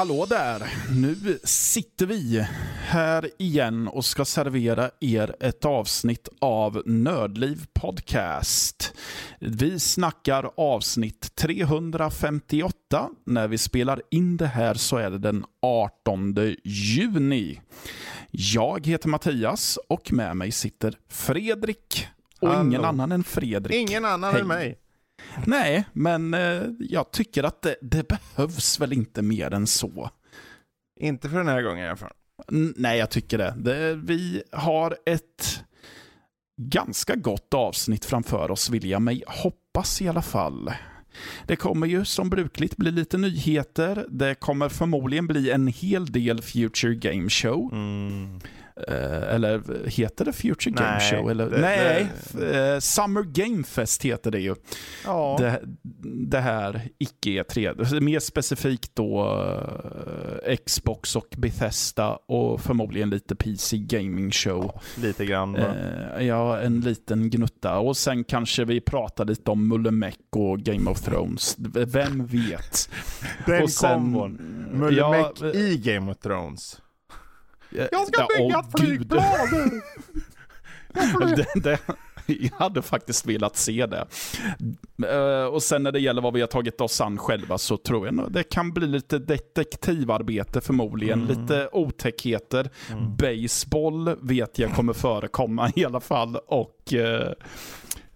Hallå där! Nu sitter vi här igen och ska servera er ett avsnitt av Nördliv Podcast. Vi snackar avsnitt 358. När vi spelar in det här så är det den 18 juni. Jag heter Mattias och med mig sitter Fredrik. Och Hallå. ingen annan än Fredrik. Ingen annan Hej. än mig. Nej, men eh, jag tycker att det, det behövs väl inte mer än så. Inte för den här gången i alla fall. Nej, jag tycker det. det. Vi har ett ganska gott avsnitt framför oss, vill jag mig hoppas i alla fall. Det kommer ju som brukligt bli lite nyheter. Det kommer förmodligen bli en hel del Future Game Show. Mm. Eh, eller heter det Future Game Nej, Show? Eller? det- Nej, det- eh, Summer Game Fest heter det ju. Ja. Det, det här icke E3. Mer specifikt då eh, Xbox och Bethesda och förmodligen lite PC Gaming Show. Lite grann. Eh, ja, en liten gnutta. Och sen kanske vi pratar lite om Mulle Meck och Game of Thrones. Vem vet? Den och sen- kombon. Mulle Ja, i Game of Thrones. Eh, Jag ska ja, bygga ett flygplan! det, det, jag hade faktiskt velat se det. Eh, och sen när det gäller vad vi har tagit oss an själva så tror jag det kan bli lite detektivarbete förmodligen. Mm. Lite otäckheter. Mm. Baseball vet jag kommer förekomma i alla fall. Och eh,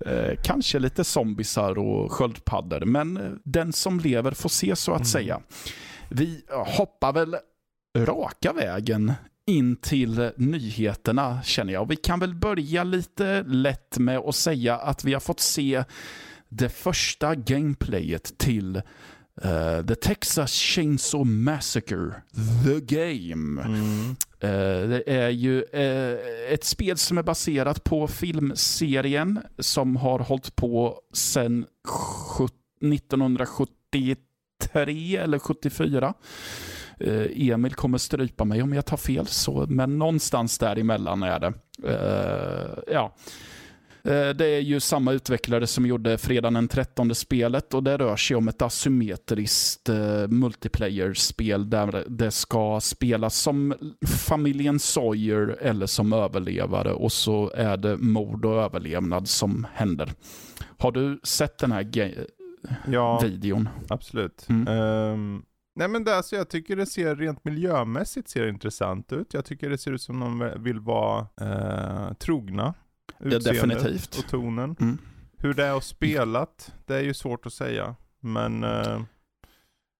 eh, kanske lite zombisar och sköldpaddor. Men den som lever får se så att Mm. säga. Vi hoppar väl raka vägen in till nyheterna känner jag. Vi kan väl börja lite lätt med att säga att vi har fått se det första gameplayet till eh, The Texas Chainsaw Massacre, The Game. Mm. Eh, det är ju eh, ett spel som är baserat på filmserien som har hållit på sedan 1973 eller 74. Eh, Emil kommer strypa mig om jag tar fel, så, men någonstans däremellan är det. Eh, ja. Eh, Det är ju samma utvecklare som gjorde Fredagen den 13 spelet och det rör sig om ett asymmetriskt multiplayer-spel där det ska spelas som familjen Sawyer eller som överlevare och så är det mord och överlevnad som händer. Har du sett den här Ja, videon? absolut. Mm. Ehm, nej men det, alltså, jag tycker det ser rent miljömässigt ser intressant ut. Jag tycker det ser ut som de vill vara eh, trogna. Ja, utseendet definitivt. Och tonen. Mm. Hur det är att spelat, det är ju svårt att säga. Men eh,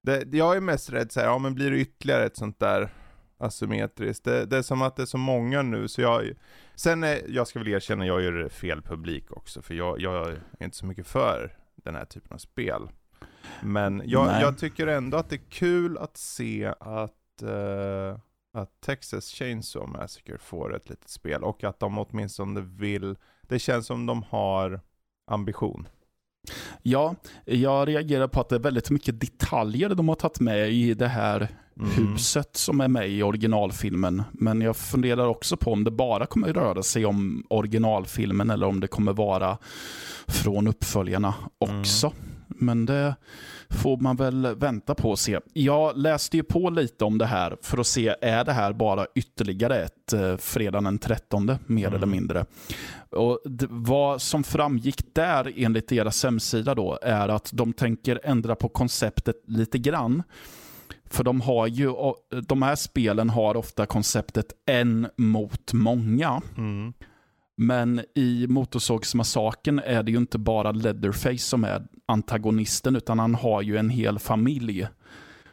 det, jag är mest rädd så här, ja men blir det ytterligare ett sånt där asymmetriskt? Det, det är som att det är så många nu så jag, sen är, jag ska väl erkänna, jag gör fel publik också för jag, jag är inte så mycket för den här typen av spel. Men jag, jag tycker ändå att det är kul att se att, eh, att Texas Chainsaw Massacre får ett litet spel och att de åtminstone vill, det känns som de har ambition. Ja, jag reagerar på att det är väldigt mycket detaljer de har tagit med i det här Mm. huset som är med i originalfilmen. Men jag funderar också på om det bara kommer röra sig om originalfilmen eller om det kommer vara från uppföljarna också. Men det får man väl vänta på och se. Jag läste ju på lite om det här för att se, är det här bara ytterligare ett eh, fredagen den 13 mer Mm. eller mindre? Och det, vad som framgick där enligt deras hemsida då är att de tänker ändra på konceptet lite grann. För de har ju, de här spelen har ofta konceptet en mot många. Mm. Men i Motorsågsmassakern är det ju inte bara Leatherface som är antagonisten, utan han har ju en hel familj.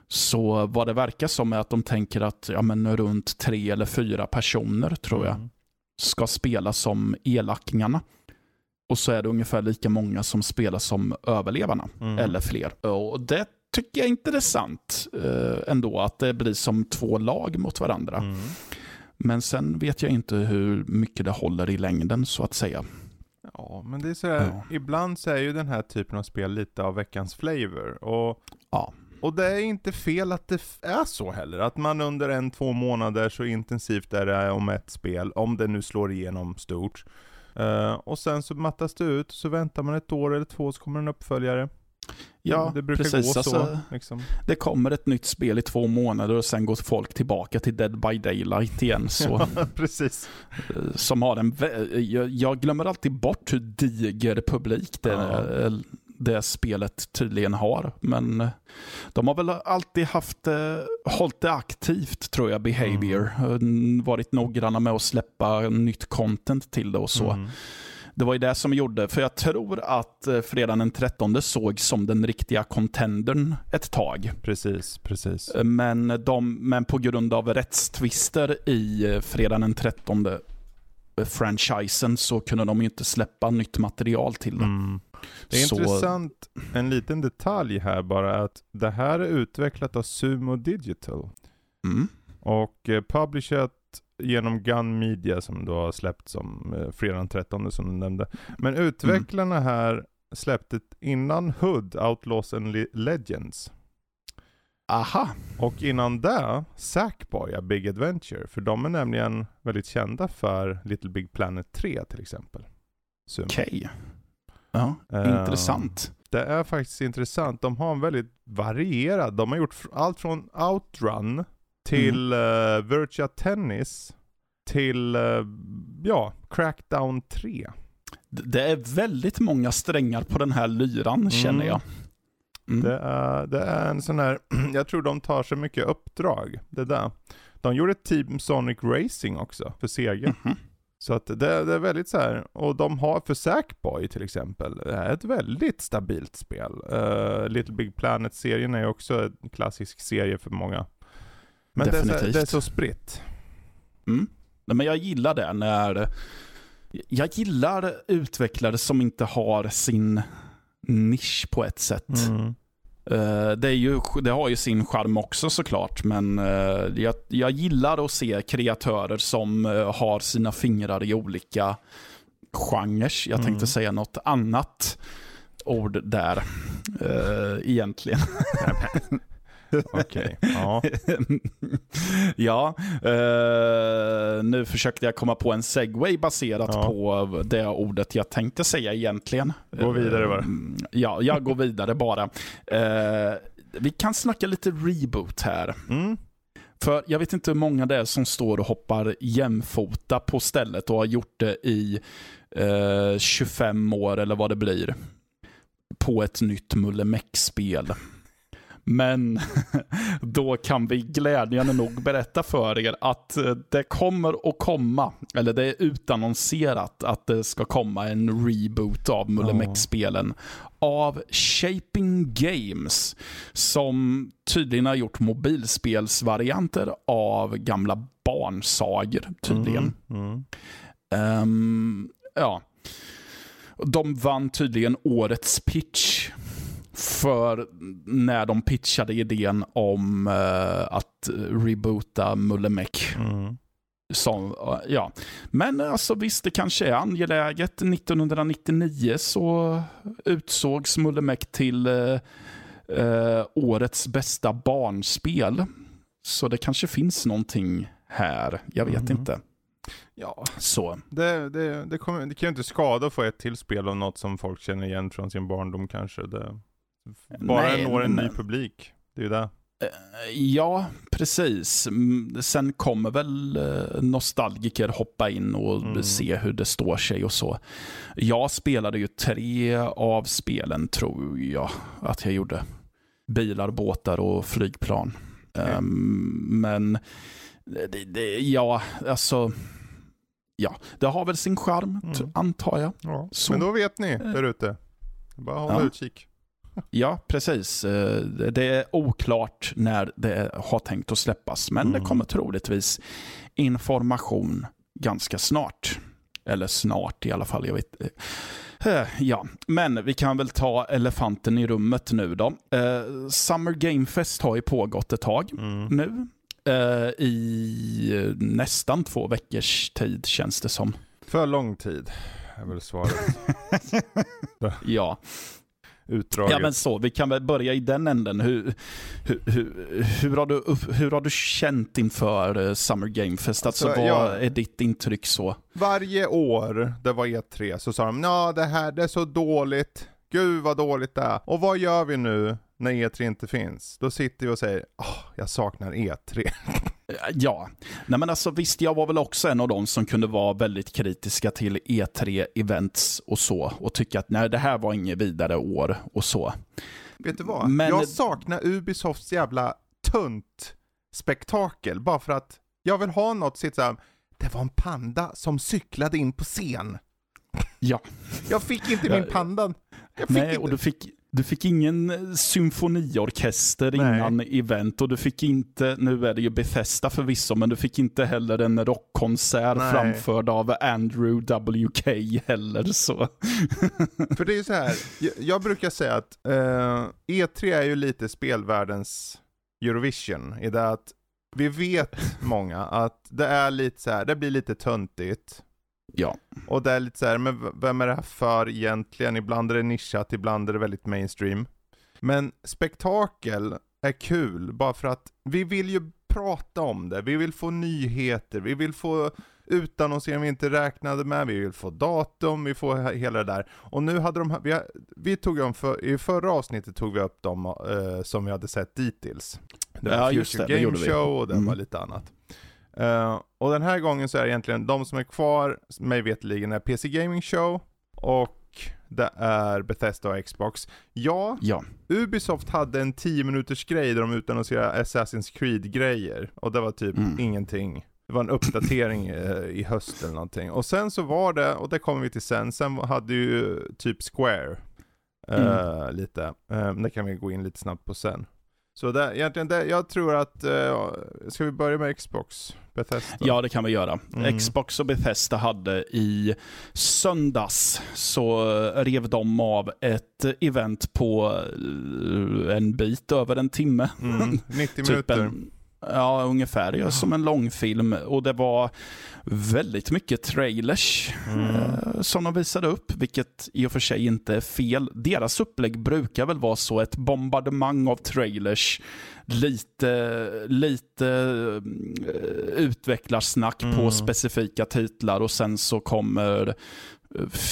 Så vad det verkar som är att de tänker att ja, men runt tre eller fyra personer, tror jag, Mm. ska spela som elakningarna. Och så är det ungefär lika många som spelar som överlevarna, Mm. eller fler. Och det tycker jag är intressant eh, ändå, att det blir som två lag mot varandra. Mm. Men sen vet jag inte hur mycket det håller i längden så att säga. Ja, men det är sådär, Ja. ibland så är ju den här typen av spel lite av veckans flavor. Och, Ja. och det är inte fel att det är så heller. Att man under en, två månader så intensivt är det om ett spel, om det nu slår igenom stort. Eh, och sen så mattas det ut, så väntar man ett år eller två så kommer en uppföljare. Ja, det brukar precis. gå så. Alltså, Liksom. det kommer ett nytt spel i två månader och sen går folk tillbaka till Dead by Daylight igen. Så, Ja, precis. eh, som har en, vä- jag, glömmer alltid bort hur diger publik det, Ja. eh, det spelet tydligen har. Men eh, de har väl alltid haft, eh, hållit det aktivt tror jag, Behavior. Mm. Eh, Varit noggranna med att släppa nytt content till det och så. Mm. Det var ju det som gjorde, för jag tror att eh, fredagen den 13 såg som den riktiga contendern ett tag. Precis, precis. Eh, Men, de, men på grund av rättstvister i eh, fredagen den 13 eh, franchisen så kunde de ju inte släppa nytt material till det. Mm. Det är Så- intressant, en liten detalj här bara, att det här är utvecklat av Sumo Digital. Mm. Och publishat genom Gun Media som då har släppt som eh, fredag den 13 som du nämnde. Men utvecklarna här släppte innan Hood, Outlaws and Le- Legends. Aha, Och innan det, Sackboy, A Big Adventure. För de är nämligen väldigt kända för Little Big Planet 3 till exempel. Okej. Ja, Eh, intressant. Det är faktiskt intressant. De har en väldigt varierad, de har gjort allt från Outrun till eh, Virtua Tennis till, eh, ja, Crackdown 3. D- Det är väldigt många strängar på den här lyran känner jag. Mm. Det, är, det är en sån här, jag tror de tar så mycket uppdrag, det där. De gjorde Team Sonic Racing också, för Sega. Mhm. Så att det, det är väldigt så här, och de har för Sackboy till exempel, det är ett väldigt stabilt spel. Eh, Little Big Planet-serien är också en klassisk serie för många. Men det är, så, här- Definitivt. det är så spritt. Mm. Nej, men jag gillar det när... Jag gillar utvecklare som inte har sin nisch på ett sätt. Mm. Eh, det, är ju, det har ju sin charm också såklart, men eh, jag, jag gillar att se kreatörer som eh, har sina fingrar i olika genrer. Jag tänkte Mm. säga något annat ord där, egentligen. Okej, ja. ja, eh, nu försökte jag komma på en segway baserat Ja. på det ordet jag tänkte säga egentligen. Gå vidare bara. Eh, Ja, jag går vidare bara. Eh, vi kan snacka lite reboot här. Mm. För jag vet inte hur många det är som står och hoppar jämfota på stället och har gjort det i eh, 25 år eller vad det blir. På ett nytt Mulle Meck-spel. Men då kan vi glädjande nog berätta för er att eh, det kommer att komma, eller det är utannonserat att det ska komma en reboot av Mulle Ja. Meck-spelen av Shaping Games som tydligen har gjort mobilspelsvarianter av gamla barnsagor tydligen. Mm. Mm. Ehm, ja. De vann tydligen årets pitch för när de pitchade idén om eh, att reboota Mulle Meck. Mm. Som, eh, ja. Men alltså visst, det kanske är angeläget. 1999 så utsågs Mulle Meck till eh, eh, årets bästa barnspel. Så det kanske finns någonting här. Jag vet Mhm. inte. Ja, Så. det, det, det, kommer, det kan ju inte skada att få ett till spel av något som folk känner igen från sin barndom kanske. Det, bara Nej, når en ny men- publik. Det är ju det. Eh, Ja, precis. Mm, Sen kommer väl eh, nostalgiker hoppa in och Mm. se hur det står sig och så. Jag spelade ju tre av spelen, tror jag att jag gjorde. Bilar, båtar och flygplan. Okej. Ehm, men det, det, ja, alltså... Ja, det har väl sin charm, Mm. antar jag. Ja. Men då vet ni där ute. Bara hålla Ja. utkik. Ja, precis. Eh, det- Det är oklart när det har tänkt att släppas, men det Mm. kommer troligtvis information ganska snart. Eller snart i alla fall, jag vet Eh, Ja, men vi kan väl ta elefanten i rummet nu då. Eh, Summer Game Fest har ju pågått ett tag Mm. nu. I nästan två veckors tid känns det som. För lång tid är väl svaret. Ja. Utdraget. Ja men så, vi kan väl börja i den änden. Hur, hur, hur, hur, har, du, hur har du känt inför eh, Summer Game Fest? Alltså, Alltså, vad jag- är ditt intryck så? Varje år det var E3 så sa de ja det här det är så dåligt. Gud vad dåligt det är. Och vad gör vi nu när E3 inte finns? Då sitter vi och säger åh, jag saknar E E3. Eh, Ja, nej men alltså visst, jag var väl också en av dem som kunde vara väldigt kritiska till E3-events och så. Och tycka att nej, det här var inget vidare år och så. Vet du vad? Men- Jag saknar Ubisofts jävla tunt spektakel bara för att jag vill ha något sitt såhär, det var en panda som cyklade in på scen. Ja. Jag fick inte min panda. Jag fick Nej, inte. och du fick, du fick ingen eh, symfoniorkester Nej. innan event och du fick inte, nu är det ju Bethesda förvisso, men du fick inte heller en rockkonsert Nej. framförd av Andrew WK heller. Så. För det är ju så här, jag, jag brukar säga att eh, E3 är ju lite spelvärldens Eurovision i det att vi vet många att det är lite så här, det blir lite töntigt. Ja. Och det är lite så här, men vem är det här för egentligen? Ibland är det nischat, ibland är det väldigt mainstream. Men spektakel är kul bara för att vi vill ju prata om det, vi vill få nyheter, vi vill få utannonsering vi inte räknade med, vi vill få datum, vi får he- hela det där. Och nu hade de, vi, vi tog dem för, i förra avsnittet tog vi upp dem eh, som vi hade sett dittills. Det var Ja, Future det, det Game vi. Show och det Mm. var lite annat. Eh, och den här gången så är det egentligen de som är kvar, mig veterligen är PC Gaming Show och det är Bethesda och Xbox. Ja, Ja. Ubisoft hade en 10 minuters grej där de utannonserade Assassin's Creed-grejer. Och det var typ Mm. ingenting. Det var en uppdatering eh, i höst eller någonting. Och sen så var det, och det kommer vi till sen, sen hade ju typ Square eh, lite. Eh, det kan vi gå in lite snabbt på sen. Så det, egentligen det, jag tror att, eh, ska vi börja med Xbox? Bethesda? Ja, det kan vi göra. Mm. Xbox och Bethesda hade i söndags så rev de av ett event på eh, en bit över en timme. Mm, 90 Typ minuter. en, ja, ungefär. Ja, som en långfilm. Och det var väldigt mycket trailers Mm. eh, som de visade upp, vilket i och för sig inte är fel. Deras upplägg brukar väl vara så, ett bombardemang av trailers, lite, lite eh, utvecklarsnack på Mm. specifika titlar och sen så kommer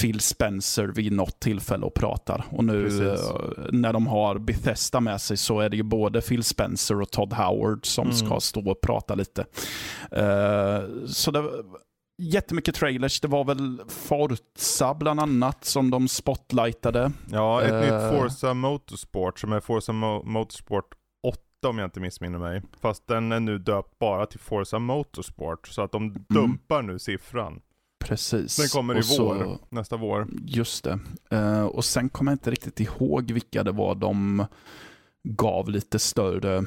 Phil Spencer vid något tillfälle och pratar. Och nu Precis. eh, när de har Bethesda med sig så är det ju både Phil Spencer och Todd Howard som Mm. ska stå och prata lite. Eh, så det var jättemycket trailers. Det var väl Forza bland annat som de spotlightade. Ja, ett Eh. nytt Forza Motorsport som är Forza Mo- Motorsport 8 om jag inte missminner mig. Fast den är nu döpt bara till Forza Motorsport. Så att de dumpar nu siffran. Precis. Den kommer i så- vår, nästa vår. Just det. Eh, och sen kommer jag inte riktigt ihåg vilka det var de gav lite större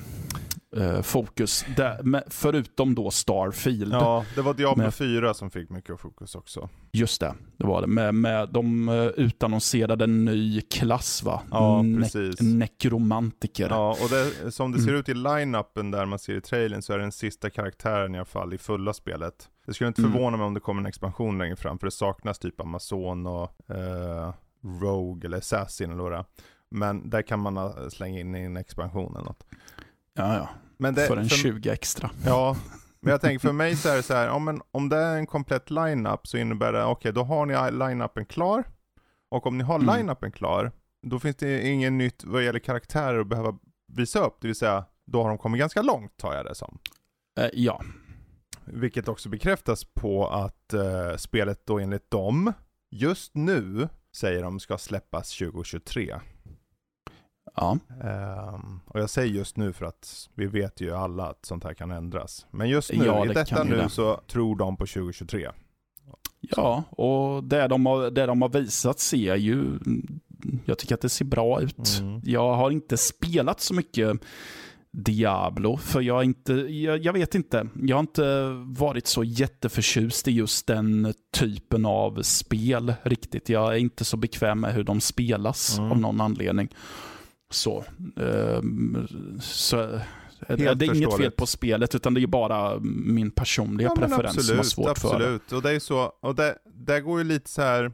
eh, fokus. Där, men förutom då Starfield. Ja, det var Diablo Med- 4 som fick mycket fokus också. Just det, det var det. Med, med, de eh, utannonserade en ny klass va? Ja, Ne- precis. Nekromantiker. Ja, och det, som det ser Mm. ut i line-upen där man ser i trailern så är det den sista karaktären i alla fall i fulla spelet. Det skulle inte Mm. förvåna mig om det kommer en expansion längre fram, för det saknas typ Amazon och eh, Rogue eller Assassin eller vad det är. Men där kan man eh, slänga in i en expansion eller något. Ja, ja. Men det, för en 20 extra. Ja, men jag tänker för mig så är det så här, ja, men om det är en komplett line-up så innebär det, okej då har ni line-upen klar. Och om ni har Mm. line-upen klar, då finns det ingen nytt vad gäller karaktärer att behöva visa upp. Det vill säga, då har de kommit ganska långt tar jag det som. Eh, ja, Vilket också bekräftas på att eh, spelet då enligt dem, just nu, säger de ska släppas 2023. Ja. Ehm, och jag säger just nu för att vi vet ju alla att sånt här kan ändras. Men just nu, Ja, i det detta kan ju nu det. så tror de på 2023. Ja, och det de, har, det de har visat ser ju, jag tycker att det ser bra ut. Mm. Jag har inte spelat så mycket Diablo, för jag, inte, jag, jag vet inte. Jag har inte varit så jätteförtjust i just den typen av spel riktigt. Jag är inte så bekväm med hur de spelas Mm. av någon anledning. Så, ehm, så det är inget fel på spelet, utan det är bara min personliga Ja, preferens som har svårt absolut. för det. absolut. Och det är så, och det, det går ju lite så här.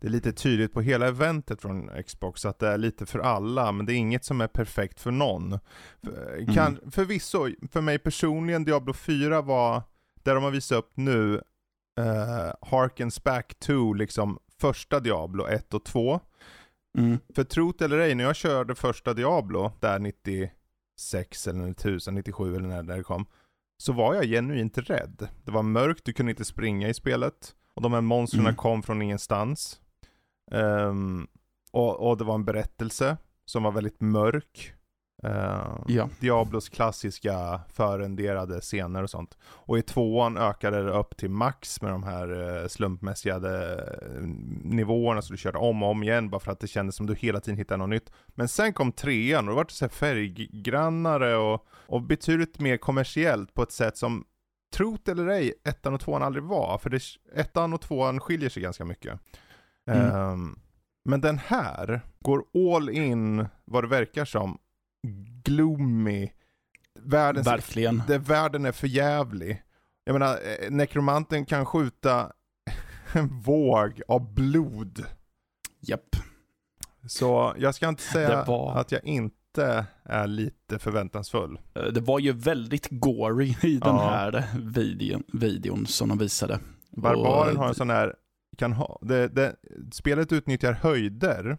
det är lite tydligt på hela eventet från Xbox att det är lite för alla, men det är inget som är perfekt för någon. För, kan, Förvisso, för mig personligen, Diablo 4 var, där de har visat upp nu, uh, Harkens back to liksom första Diablo 1 och 2. Mm. För trot eller ej, när jag körde första Diablo, där 96 eller 1000, 97 eller när det kom, så var jag genuint rädd. Det var mörkt, du kunde inte springa i spelet, och de här monstren Mm. kom från ingenstans. Ehm, och, och det var en berättelse som var väldigt mörk. Ehm, Ja. Diablos klassiska förrenderade scener och sånt. Och i tvåan ökade det upp till max med de här eh, slumpmässiga eh, nivåerna så du körde om och om igen bara för att det kändes som du hela tiden hittade något nytt. Men sen kom trean och då var det så här färggrannare och, och betydligt mer kommersiellt på ett sätt som Trot eller ej, ettan och tvåan aldrig var. För det, ettan och tvåan skiljer sig ganska mycket. Mm. Ehm, men den här går all in, vad det verkar som, gloomy. Världen, Verkligen. det, världen är för jävlig. Jag menar, eh, nekromanten kan skjuta en våg av blod. Japp. Så jag ska inte säga var- att jag inte är lite förväntansfull. Eh, Det var ju väldigt gory i den Ja. här videon, videon som de visade. Barbaren Och- har en sån här, kan ha, det, det, spelet utnyttjar höjder.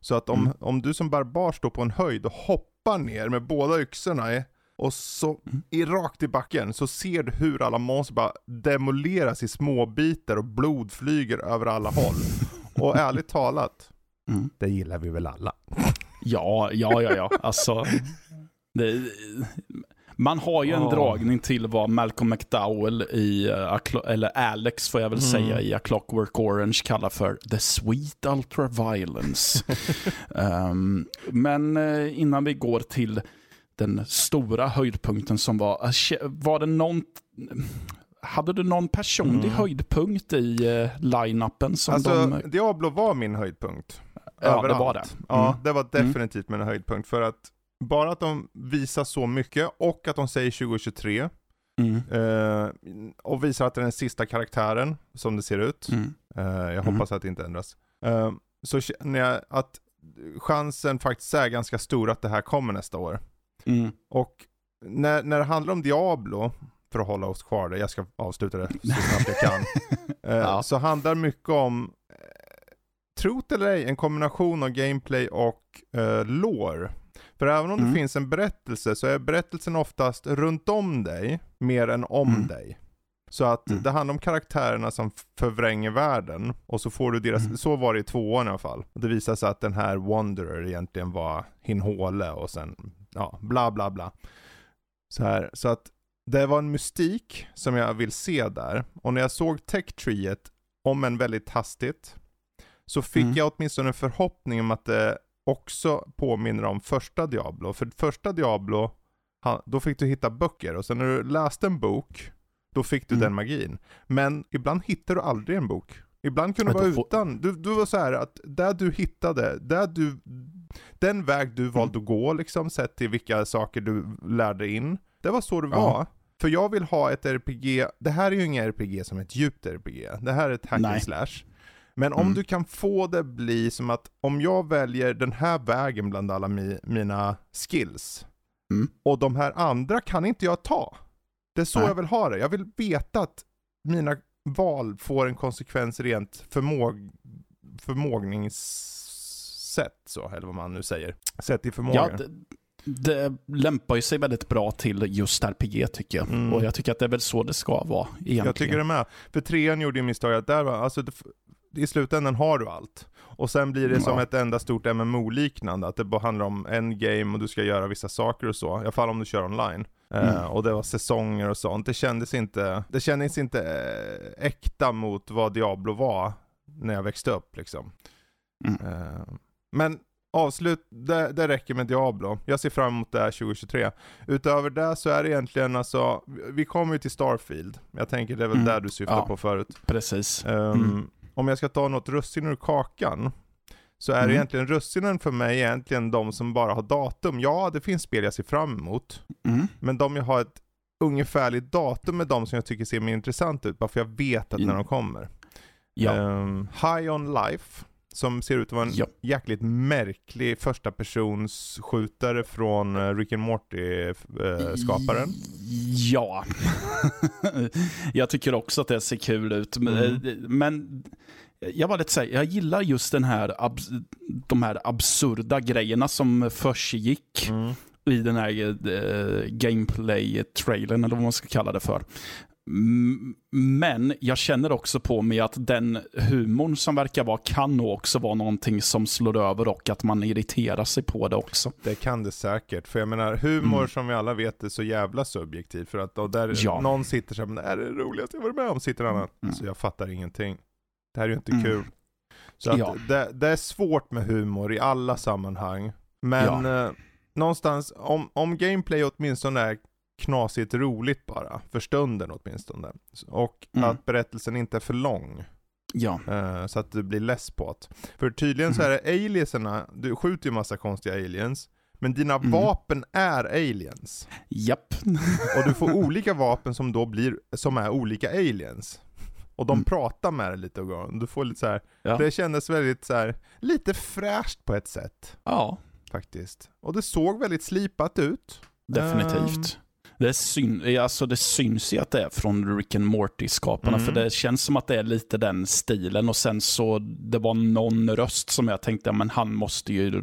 Så att om, Mm. om du som barbar står på en höjd och hoppar ner med båda yxorna i, och så Mm. i rakt i backen så ser du hur alla monster bara demoleras i små bitar och blod flyger över alla håll. Och ärligt talat, Mm. det gillar vi väl alla. Ja, ja, ja, ja. Alltså, det, man har ju en Ja. dragning till vad Malcolm McDowell i, eh, eller Alex får jag väl Mm. säga, i A Clockwork Orange kallar för the sweet ultraviolence. um, men eh, innan vi går till den stora höjdpunkten som var, eh, var det någon hade du någon personlig Mm. höjdpunkt i uh, line-upen som Alltså, de... Diablo var min höjdpunkt. Ja, det var det. Ja, Mm. det var definitivt min höjdpunkt. För att bara att de visar så mycket och att de säger 2023 Mm. eh, och visar att det är den sista karaktären som det ser ut. Mm. Eh, jag Mm. hoppas att det inte ändras. Eh, så känner jag att chansen faktiskt är ganska stor att det här kommer nästa år. Mm. Och när, när det handlar om Diablo, för att hålla oss kvar där, jag ska avsluta det så snabbt jag kan. Eh, Ja. Så handlar mycket om, eh, trot eller ej, en kombination av gameplay och eh, lore. För även om Mm. det finns en berättelse så är berättelsen oftast runt om dig mer än om Mm. dig. Så att Mm. det handlar om karaktärerna som förvränger världen och så får du deras, Mm. så var det i tvåan i alla fall. Och det visar sig att den här Wanderer egentligen var Hinhåle och sen, ja, bla bla bla. Så här, så att det var en mystik som jag vill se där. Och när jag såg tech-treet, om en väldigt hastigt, så fick Mm. jag åtminstone en förhoppning om att det också påminner om första Diablo. För första Diablo, ha- då fick du hitta böcker och sen när du läste en bok, då fick du Mm. den magin. Men ibland hittar du aldrig en bok. Ibland kunde du vara får- utan. Du, du var så här att där du hittade, där du, den väg du valde att gå liksom, sett till vilka saker du lärde in. Det var så det Ja. var. För jag vill ha ett RPG, det här är ju inget RPG som är ett djupt RPG. Det här är ett hack and slash. Men om Mm. du kan få det bli som att om jag väljer den här vägen bland alla mi, mina skills Mm. och de här andra kan inte jag ta. Det är så Nej. jag vill ha det. Jag vill veta att mina val får en konsekvens rent förmåg, förmågningssätt så, eller vad man nu säger. Sätt i förmåga. Ja, det, lämpar ju sig väldigt bra till just RPG tycker jag. Mm. Och jag tycker att det är väl så det ska vara egentligen. Jag tycker det med. För trean gjorde ju misstag att där var, alltså i slutändan har du allt. Och sen blir det Ja. som ett enda stort MMO-liknande, att det bara handlar om en game och du ska göra vissa saker och så. I alla fall om du kör online. Eh, Mm. och det var säsonger och sånt. Det kändes inte, det kändes inte eh, äkta mot vad Diablo var när jag växte upp liksom. Mm. Eh, men avslut, det, det räcker med Diablo. Jag ser fram emot det här 2023. Utöver det så är det egentligen alltså, vi kommer ju till Starfield. Jag tänker det är väl Mm. där du syftar Ja. på förut. Precis. Ehm, Mm. Om jag ska ta något russin ur kakan, så är Mm. det egentligen russinen för mig egentligen de som bara har datum. Ja, det finns spel jag ser fram emot. Mm. Men de jag har ett ungefärligt datum är de som jag tycker ser mer intressant ut, bara för jag vet att när de kommer. Ja. Ehm, High On Life, som ser ut att vara en Ja. jäkligt märklig första persons skjutare från eh, Rick and Morty-skaparen. Ja. jag tycker också att det ser kul ut. Men, Mm. men jag var lite säga, jag gillar just den här, de här absurda grejerna som försiggick Mm. i den här eh, gameplay-trailern, eller vad man ska kalla det för. Mm, Men jag känner också på mig att den humorn som verkar vara kan nog också vara någonting som slår över och att man irriterar sig på det också. Det kan det säkert, för jag menar humor Mm. som vi alla vet är så jävla subjektiv. För att och där Ja. någon sitter så här, men det här är det roligaste jag varit med om, sitter en annan. Mm. Så jag fattar ingenting. Det här är ju inte Mm. kul. Så Ja. det, det är svårt med humor i alla sammanhang. Men eh, någonstans, om, om gameplay åtminstone är knasigt roligt bara, för stunden åtminstone. Och Mm. att berättelsen inte är för lång. Ja. Eh, så att du blir less på det. För tydligen så är det aliensarna, du skjuter ju massa konstiga aliens, men dina Mm. vapen är aliens. Japp. Och du får olika vapen som då blir, som är olika aliens. Och de Mm. pratar med dig lite och Du får lite så här, Ja. det kändes väldigt så här, lite fräscht på ett sätt. ja, Faktiskt. Och det såg väldigt slipat ut. definitivt. Det, syn, alltså det syns ju att det är från Rick and Morty-skaparna, Mm. för det känns som att det är lite den stilen. Och sen så, det var någon röst som jag tänkte, ja, men han måste ju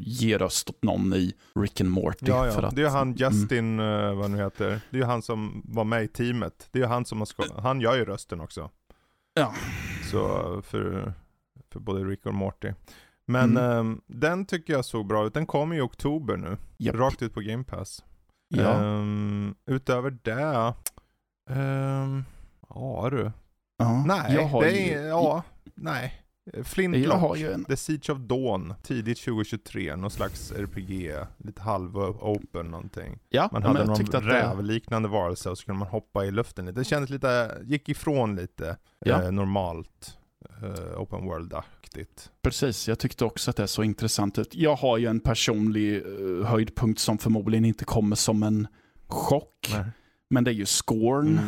ge röst åt någon i Rick and Morty. Ja, ja. För att, det är han Justin, eh, vad nu heter. Det är han som var med i teamet. Det är han som har ska- han gör ju rösten också. Ja. Så för, för både Rick och Morty. Men Mm. ehm, den tycker jag såg bra ut. Den kommer i oktober nu. Japp. Rakt ut på Game Pass. Ja. Ehm, utöver det, um, ja du. ja. Nej, jag har det ju, är, ja, nej. jag Flintlock, har ju en, The Siege of Dawn, tidigt 2023, någon slags RPG, lite halv-open någonting. ja, Man hade någon att det, rävliknande varelse och så kunde man hoppa i luften lite. Det kändes lite, gick ifrån lite Ja. eh, normalt eh, open world-aktigt. precis, jag tyckte också att det såg intressant ut. Jag har ju en personlig eh, höjdpunkt som förmodligen inte kommer som en chock. Men det är ju Scorn. Mm.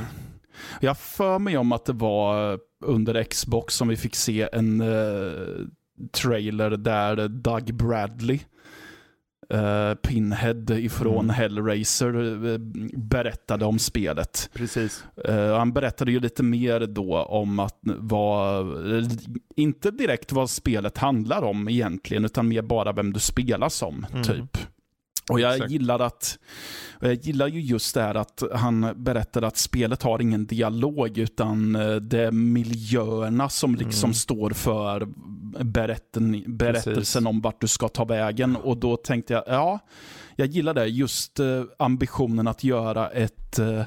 Jag för mig om att det var under Xbox som vi fick se en eh, trailer där Doug Bradley, eh, Pinhead ifrån Mm. Hellraiser, eh, berättade om spelet. Precis. Eh, han berättade ju lite mer då om att vad, inte direkt vad spelet handlar om egentligen, utan mer bara vem du spelar som, Mm. typ. Och jag Exakt. gillar att jag gillar ju just det här att han berättar att spelet har ingen dialog utan eh, det är miljöerna som liksom Mm. står för berätten, berättelsen Precis. om vart du ska ta vägen. Och då tänkte jag, ja, jag gillar det. Just eh, ambitionen att göra ett, eh,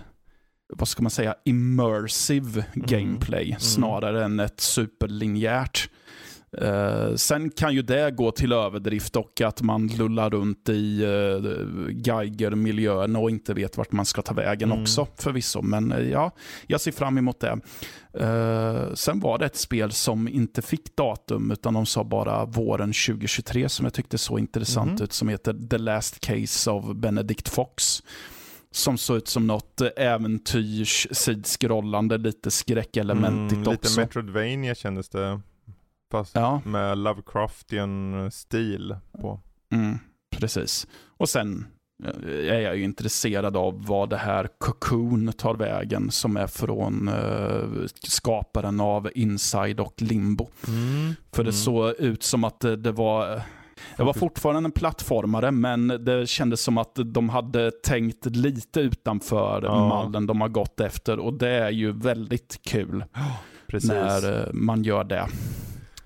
vad ska man säga, immersive Mm. gameplay snarare än ett superlinjärt. Eh, sen kan ju det gå till överdrift och att man lullar runt i uh, Geiger-miljön och inte vet vart man ska ta vägen Mm. också förvisso. Men eh, ja, jag ser fram emot det. Eh, sen var det ett spel som inte fick datum utan de sa bara våren 2023 som jag tyckte så intressant Mhm. ut som heter The Last Case of Benedict Fox. Som såg ut som något äventyrs, sidskrollande, lite skräckelementigt Mm, lite också. Metroidvania kändes det. Fast Ja. med Lovecraftian stil på. Mm, precis. Och sen eh, är jag ju intresserad av vad det här Cocoon tar vägen som är från eh, skaparen av Inside och Limbo. För det Mm. såg ut som att det, det var det var fortfarande en plattformare men det kändes som att de hade tänkt lite utanför Ja. mallen de har gått efter och det är ju väldigt kul Precis. när eh, man gör det.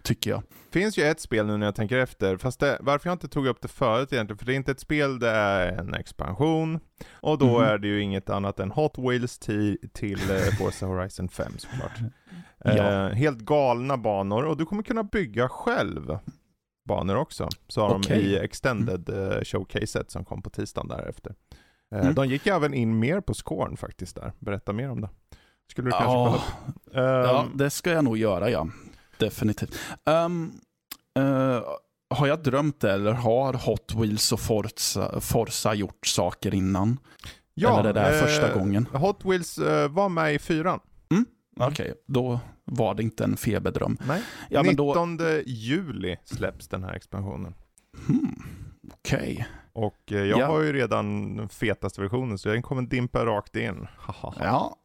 Tycker jag. finns ju ett spel nu när jag tänker efter, fast det, varför jag inte tog upp det förut egentligen, för det är inte ett spel, det är en expansion. Och då Mhm. är det ju inget annat än Hot Wheels till, till eh, Forza Horizon 5 såklart. Ja. Eh, helt galna banor, och du kommer kunna bygga själv banor också. Sa de Okej. i Extended eh, showcaset som kom på tisdagen därefter. Eh, Mm. De gick även in mer på scoren faktiskt där. Berätta mer om det. Skulle du kanske Ja. kolla upp? Ehm, Ja, det ska jag nog göra ja. Definitivt. Ehm, Eh, har jag drömt det eller har Hot Wheels och Forza, Forza gjort saker innan? Ja, eller det där eh, första gången? Hot Wheels eh, var med i fyran. Mm. Okej, då var det inte en feberdröm. Nej. Ja, men då, 19 juli släpps den här expansionen. hmm, Okej. Och eh, jag Ja. har ju redan den fetaste versionen så den kommer dimpa rakt in. Ja.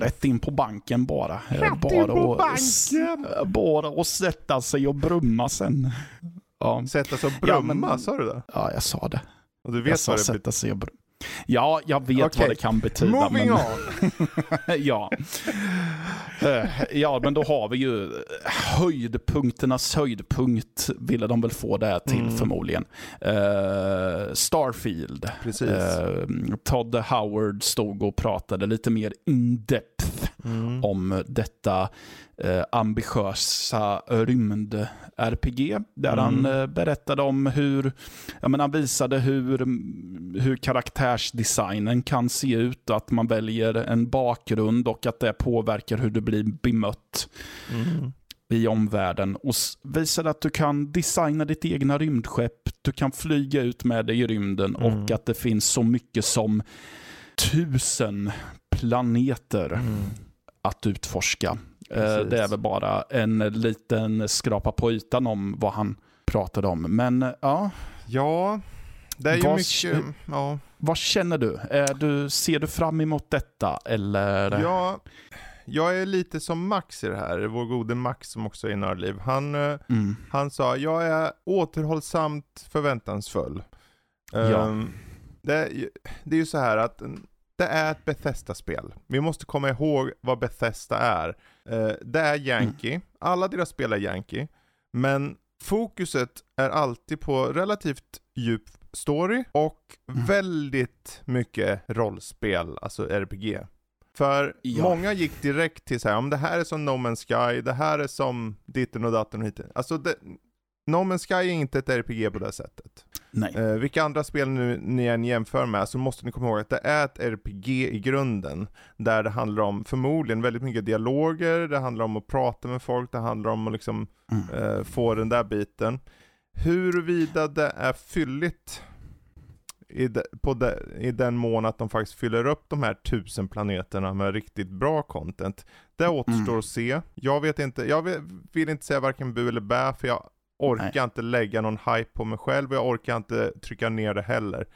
Rätt in på banken bara. Rätt bara in på att- banken! Bara att sätta sig och brumma sen. Ja, Sätta sig och Ja, brumma, men- sa du det? ja jag sa det. Och du jag vet sa vad det sätta sig och brumma. Ja, jag vet Okej. vad det kan betyda. Moving men... on! ja. Eh, ja, men då har vi ju höjdpunkternas höjdpunkt, ville de väl få det till Mm. förmodligen. Eh, Starfield. Precis. Eh, Todd Howard stod och pratade lite mer in-depth Mm. om detta eh, ambitiösa rymd-RPG. Där Mm. han eh, berättade om hur, ja, men han visade hur, hur karaktärsdesignen kan se ut att man väljer en bakgrund och att det påverkar hur du blir bemött Mm. i omvärlden. Och visade att du kan designa ditt egna rymdskepp, du kan flyga ut med det i rymden Mm. och att det finns så mycket som tusen planeter Mm. att utforska. Eh, Precis. Det är väl bara en liten skrapa på ytan om vad han pratade om. Men eh, ja, Ja, det är ju Vad- mycket... Ja. vad känner du? Är du? Ser du fram emot detta? Eller? ja, jag är lite som Max i det här, vår gode Max som också är i Nördliv. Han, eh, Mm. han sa, jag är återhållsamt förväntansfull. Ja. Ehm, det, är ju- det är ju så här att mm, det är ett Bethesda-spel. Vi måste komma ihåg vad Bethesda är. Eh, det är Yankee, alla deras spel är Yankee, men fokuset är alltid på relativt djup story och Mm. väldigt mycket rollspel, alltså RPG. För Ja. många gick direkt till så här, om det här är som No Man's Sky, det här är som ditten och datten och hit. Alltså det, No Man's Sky är inte ett RPG på det sättet. Nej. Eh, vilka andra spel nu ni än jämför med så måste ni komma ihåg att det är ett RPG i grunden. Där det handlar om förmodligen väldigt mycket dialoger, det handlar om att prata med folk, det handlar om att liksom Mm. eh, få den där biten. Huruvida det är fylligt i, de, de, i den mån att de faktiskt fyller upp de här tusen planeterna med riktigt bra content. Det återstår Mm. att se. Jag vet inte, jag vill, vill inte säga varken bu eller bä för jag orkar Nej. inte lägga någon hype på mig själv och jag orkar inte trycka ner det heller.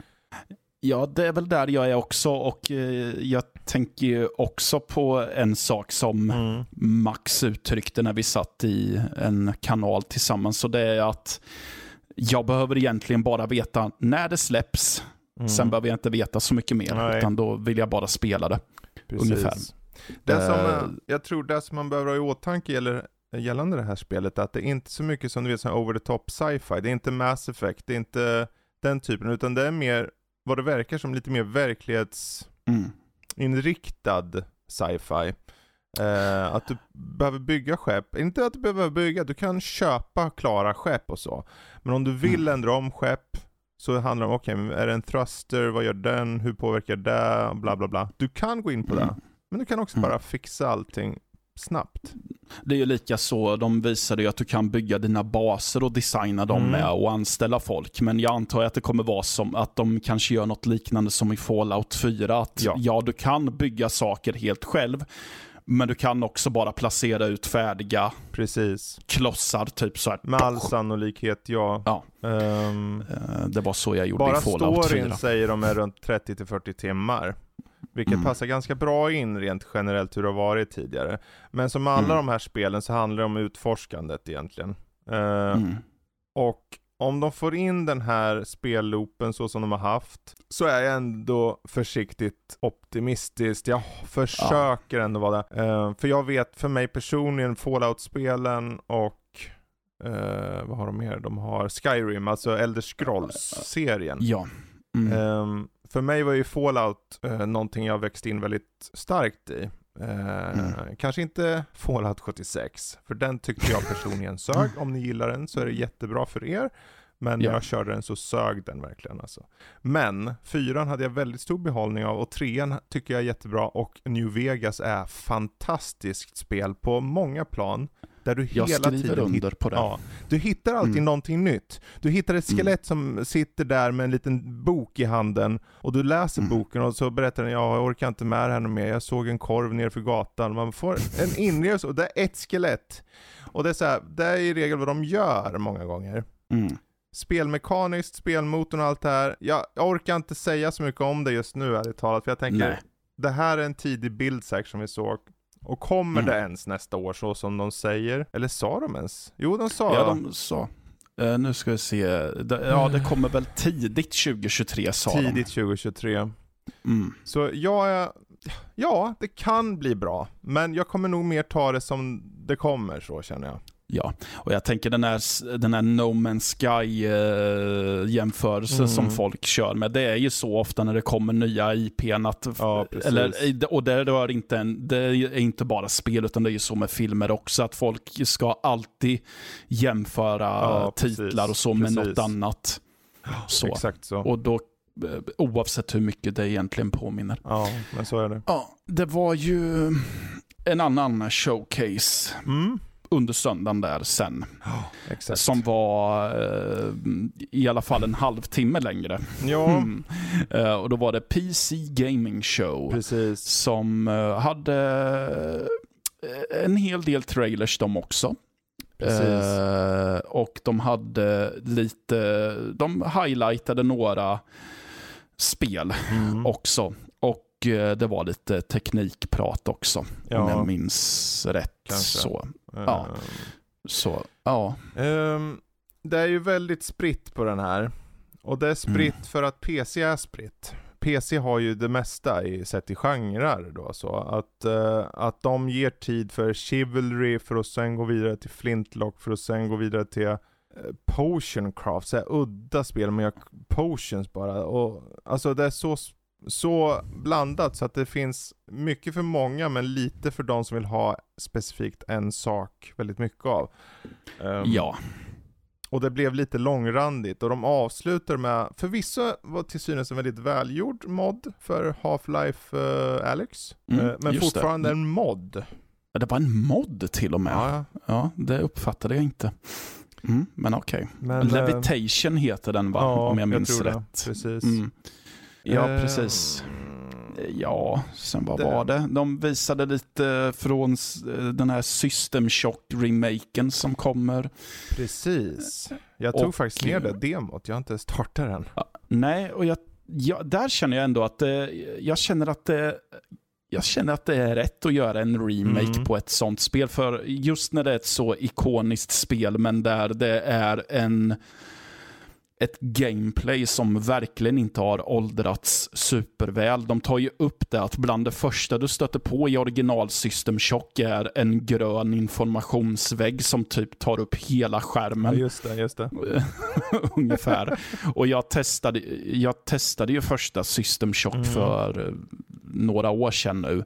Ja, det är väl där jag är också och eh, jag tänker ju också på en sak som Mm. Max uttryckte när vi satt i en kanal tillsammans. Och det är att jag behöver egentligen bara veta när det släpps. Mm. Sen behöver jag inte veta så mycket mer. Nej. Utan då vill jag bara spela det. Precis. ungefär. Det som, Eh, eh, jag tror det som man behöver ha i åtanke gäller, gällande det här spelet, att det är inte så mycket som du vet, som over the top sci-fi. Det är inte Mass Effect, det är inte den typen, utan det är mer, vad det verkar som, lite mer verklighetsinriktad Mm. sci-fi. Eh, att du behöver bygga skepp, inte att du behöver bygga, du kan köpa klara skepp och så. Men om du vill Mm. ändra om skepp, så handlar det om, okej, men är det en thruster, vad gör den, hur påverkar det, bla bla bla. Du kan gå in på det. Mm. Men du kan också Mm. bara fixa allting snabbt. Det är ju lika så, de visade ju att du kan bygga dina baser och designa dem Mm. med och anställa folk. Men jag antar att det kommer vara som att de kanske gör något liknande som i Fallout 4. Att Ja. ja, du kan bygga saker helt själv. Men du kan också bara placera ut färdiga Precis. klossar, typ så här. Med all sannolikhet, ja. Ja. Eh, Det var så jag gjorde bara i Fallout storyn 4. säger de är runt 30-40 timmar. Vilket Mm. passar ganska bra in rent generellt hur det har varit tidigare. Men som alla Mm. de här spelen så handlar det om utforskandet egentligen. Eh, Mm. Och om de får in den här spelloopen så som de har haft, så är jag ändå försiktigt optimistisk. Jag försöker ändå vara det. Eh, för jag vet, för mig personligen, Fallout-spelen och eh, vad har de mer? De har Skyrim, alltså Elder Scrolls-serien. Ja. Mm. Ehm, för mig var ju Fallout uh, någonting jag växte in väldigt starkt i. Eh, Mm. Kanske inte Fallout 76, för den tyckte jag personligen sög. Om ni gillar den så är det jättebra för er. Men när Ja. jag körde den så sög den verkligen alltså. Men fyran hade jag väldigt stor behållning av och trean tycker jag är jättebra och New Vegas är fantastiskt spel på många plan. Där du Jag hela skriver tiden under på det. Ja, du hittar alltid Mm. någonting nytt. Du hittar ett skelett som sitter där med en liten bok i handen och du läser Mm. boken och så berättar den ja, jag orkar inte med det här mer, jag såg en korv nerför gatan. Man får en inlevelse och det är ett skelett. Och det är så här, det är i regel vad de gör många gånger. Mm. Spelmekaniskt, spelmotorn och allt det här. Jag, jag orkar inte säga så mycket om det just nu ärligt talat, för jag tänker Nej. det här är en tidig bild som vi såg. Och kommer Mm. det ens nästa år så som de säger? Eller sa de ens? Jo, de sa Ja, de sa. Eh, nu ska vi se. Ja, det kommer väl tidigt 2023 sa tidigt 2023. de. Mm. Så jag ja, det kan bli bra. Men jag kommer nog mer ta det som det kommer så känner jag. Ja, och jag tänker den här, den här No Man's Sky eh, Mm. som folk kör med. Det är ju så ofta när det kommer nya IPn att, Ja, eller, och det rör inte en, det är inte bara spel utan det är ju så med filmer också att folk ska alltid jämföra Ja, titlar och så med Precis. något annat. Så. Exakt så. Och då, eh, oavsett hur mycket det egentligen påminner. Ja, men så är det. Ja, det var ju en annan showcase Mm. Under söndagen där sen. Exakt. Som var eh, i alla fall en halvtimme längre. Ja, Mm. Eh, och då var det PC Gaming Show. precis. Som eh, hade eh, en hel del trailers de också. Precis. Eh, och de hade lite, de highlightade några spel Mm. också. Och eh, det var lite teknikprat också, om Ja. jag minns rätt. Kanske. Så, ja. Ehm, så, ja. Ehm, det är ju väldigt spritt på den här. Och det är spritt Mm. för att PC är spritt. PC har ju det mesta i, sett i genrer då så. Att, eh, att de ger tid för Chivalry för att sen gå vidare till Flintlock för att sen gå vidare till uh, Potioncraft. Så här udda spel med potions bara. Och, alltså det är så, så blandat så att det finns mycket för många men lite för de som vill ha specifikt en sak väldigt mycket av. Ehm, Ja, och det blev lite långrandigt och de avslutar med, förvisso var till synes en väldigt välgjord mod för Half-Life uh, Alyx. Mm, Eh, men just det. fortfarande en mod. det var en mod till och med. Ja, Ja, det uppfattade jag inte. Mm, men okej. eh, Levitation heter den va? ja, om jag minns det. rätt. Precis. Mm. Ja, Eh, precis. Ja, sen vad det- var det? De visade lite från s- den här System Shock-remaken som kommer. Precis. Jag tog Och- faktiskt ner det demot, jag har inte startat den. Nej, och jag, ja, där känner jag ändå att det, jag känner att det, jag känner att det är rätt att göra en remake Mm. på ett sånt spel. För just när det är ett så ikoniskt spel, men där det är en ett gameplay som verkligen inte har åldrats superväl. De tar ju upp det att bland det första du stöter på i original System Shock är en grön informationsvägg som typ tar upp hela Ja, skärmen. just det, just det. ungefär. Och jag testade, jag testade ju första System Shock Mm. för eh, några år sedan nu.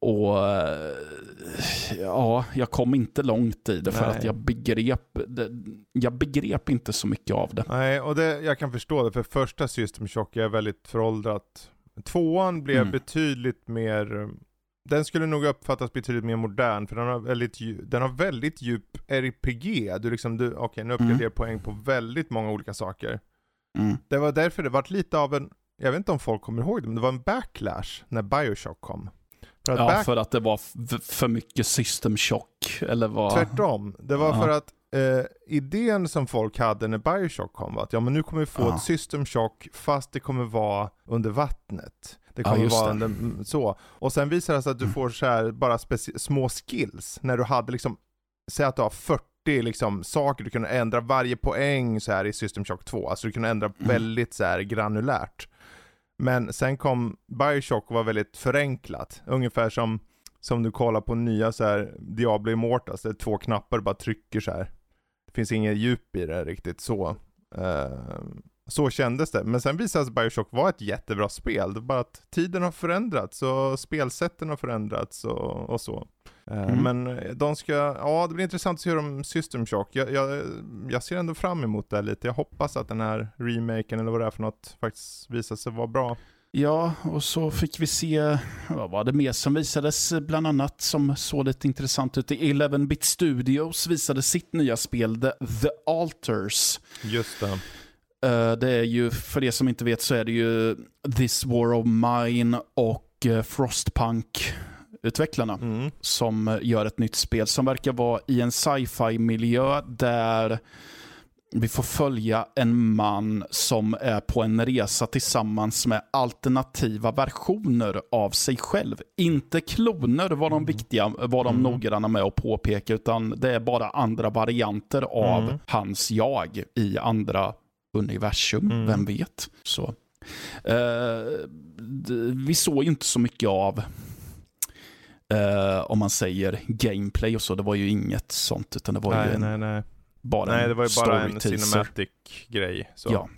Och eh, ja, jag kom inte långt i det för Nej. att jag begrep, jag begrep inte så mycket av det. Nej, och det, jag kan förstå det, för första System Shock är väldigt föråldrat. Tvåan blev Mm. betydligt mer, den skulle nog uppfattas betydligt mer modern, för den har väldigt, den har väldigt djup RPG. Du liksom, du, okej nu uppgraderar Mm. poäng på väldigt många olika saker. Mm. Det var därför det vart lite av en, jag vet inte om folk kommer ihåg det, men det var en backlash när Bioshock kom. För att Ja, back, för att det var för mycket System Shock. Eller vad? Tvärtom. Det var Ja. för att eh, idén som folk hade när Bioshock kom var att ja men nu kommer vi få Ja. ett system shock fast det kommer vara under vattnet. Det Ja, kommer just vara under, mm, så. Och sen visar det sig att du Mm. får så här bara små skills när du hade liksom, säg att du har 40 liksom saker du kunde ändra varje poäng så här i System Shock 2. Alltså du kunde ändra Mm. väldigt så här granulärt. Men sen kom Bioshock och var väldigt förenklat. Ungefär som, som du kollar på nya så här Diablo Immortals, det är två knappar du bara trycker så här. Det finns inget djup i det riktigt så. Uh, så kändes det. Men sen visade sig Bioshock vara ett jättebra spel. Det är bara att tiden har förändrats och spelsätten har förändrats och, och så. Eh, Mm. Men de ska, ja det blir intressant att se hur de System Shock. Jag, jag, jag ser ändå fram emot det lite. Jag hoppas att den här remaken eller vad det är för något faktiskt visar sig vara bra. Ja, och så fick vi se, vad var det mer som visades bland annat som såg lite intressant ut. 11-bit Studios visade sitt nya spel, The, The Alters. Just det. Uh, det är ju, för det som inte vet så är det ju This War of Mine och uh, Frostpunk utvecklarna Mm. som gör ett nytt spel som verkar vara i en sci-fi miljö där vi får följa en man som är på en resa tillsammans med alternativa versioner av sig själv. Inte kloner var de viktiga, var de Mm. noggranna med att påpeka, utan det är bara andra varianter av Mm. hans jag i andra universum, Mm. vem vet. Så. Eh, vi såg ju inte så mycket av eh, om man säger gameplay och så. Det var ju inget sånt, utan det var ju Nej, en, nej, nej. bara Nej, en det var ju bara en story-teaser. cinematic grej. Så. Ja.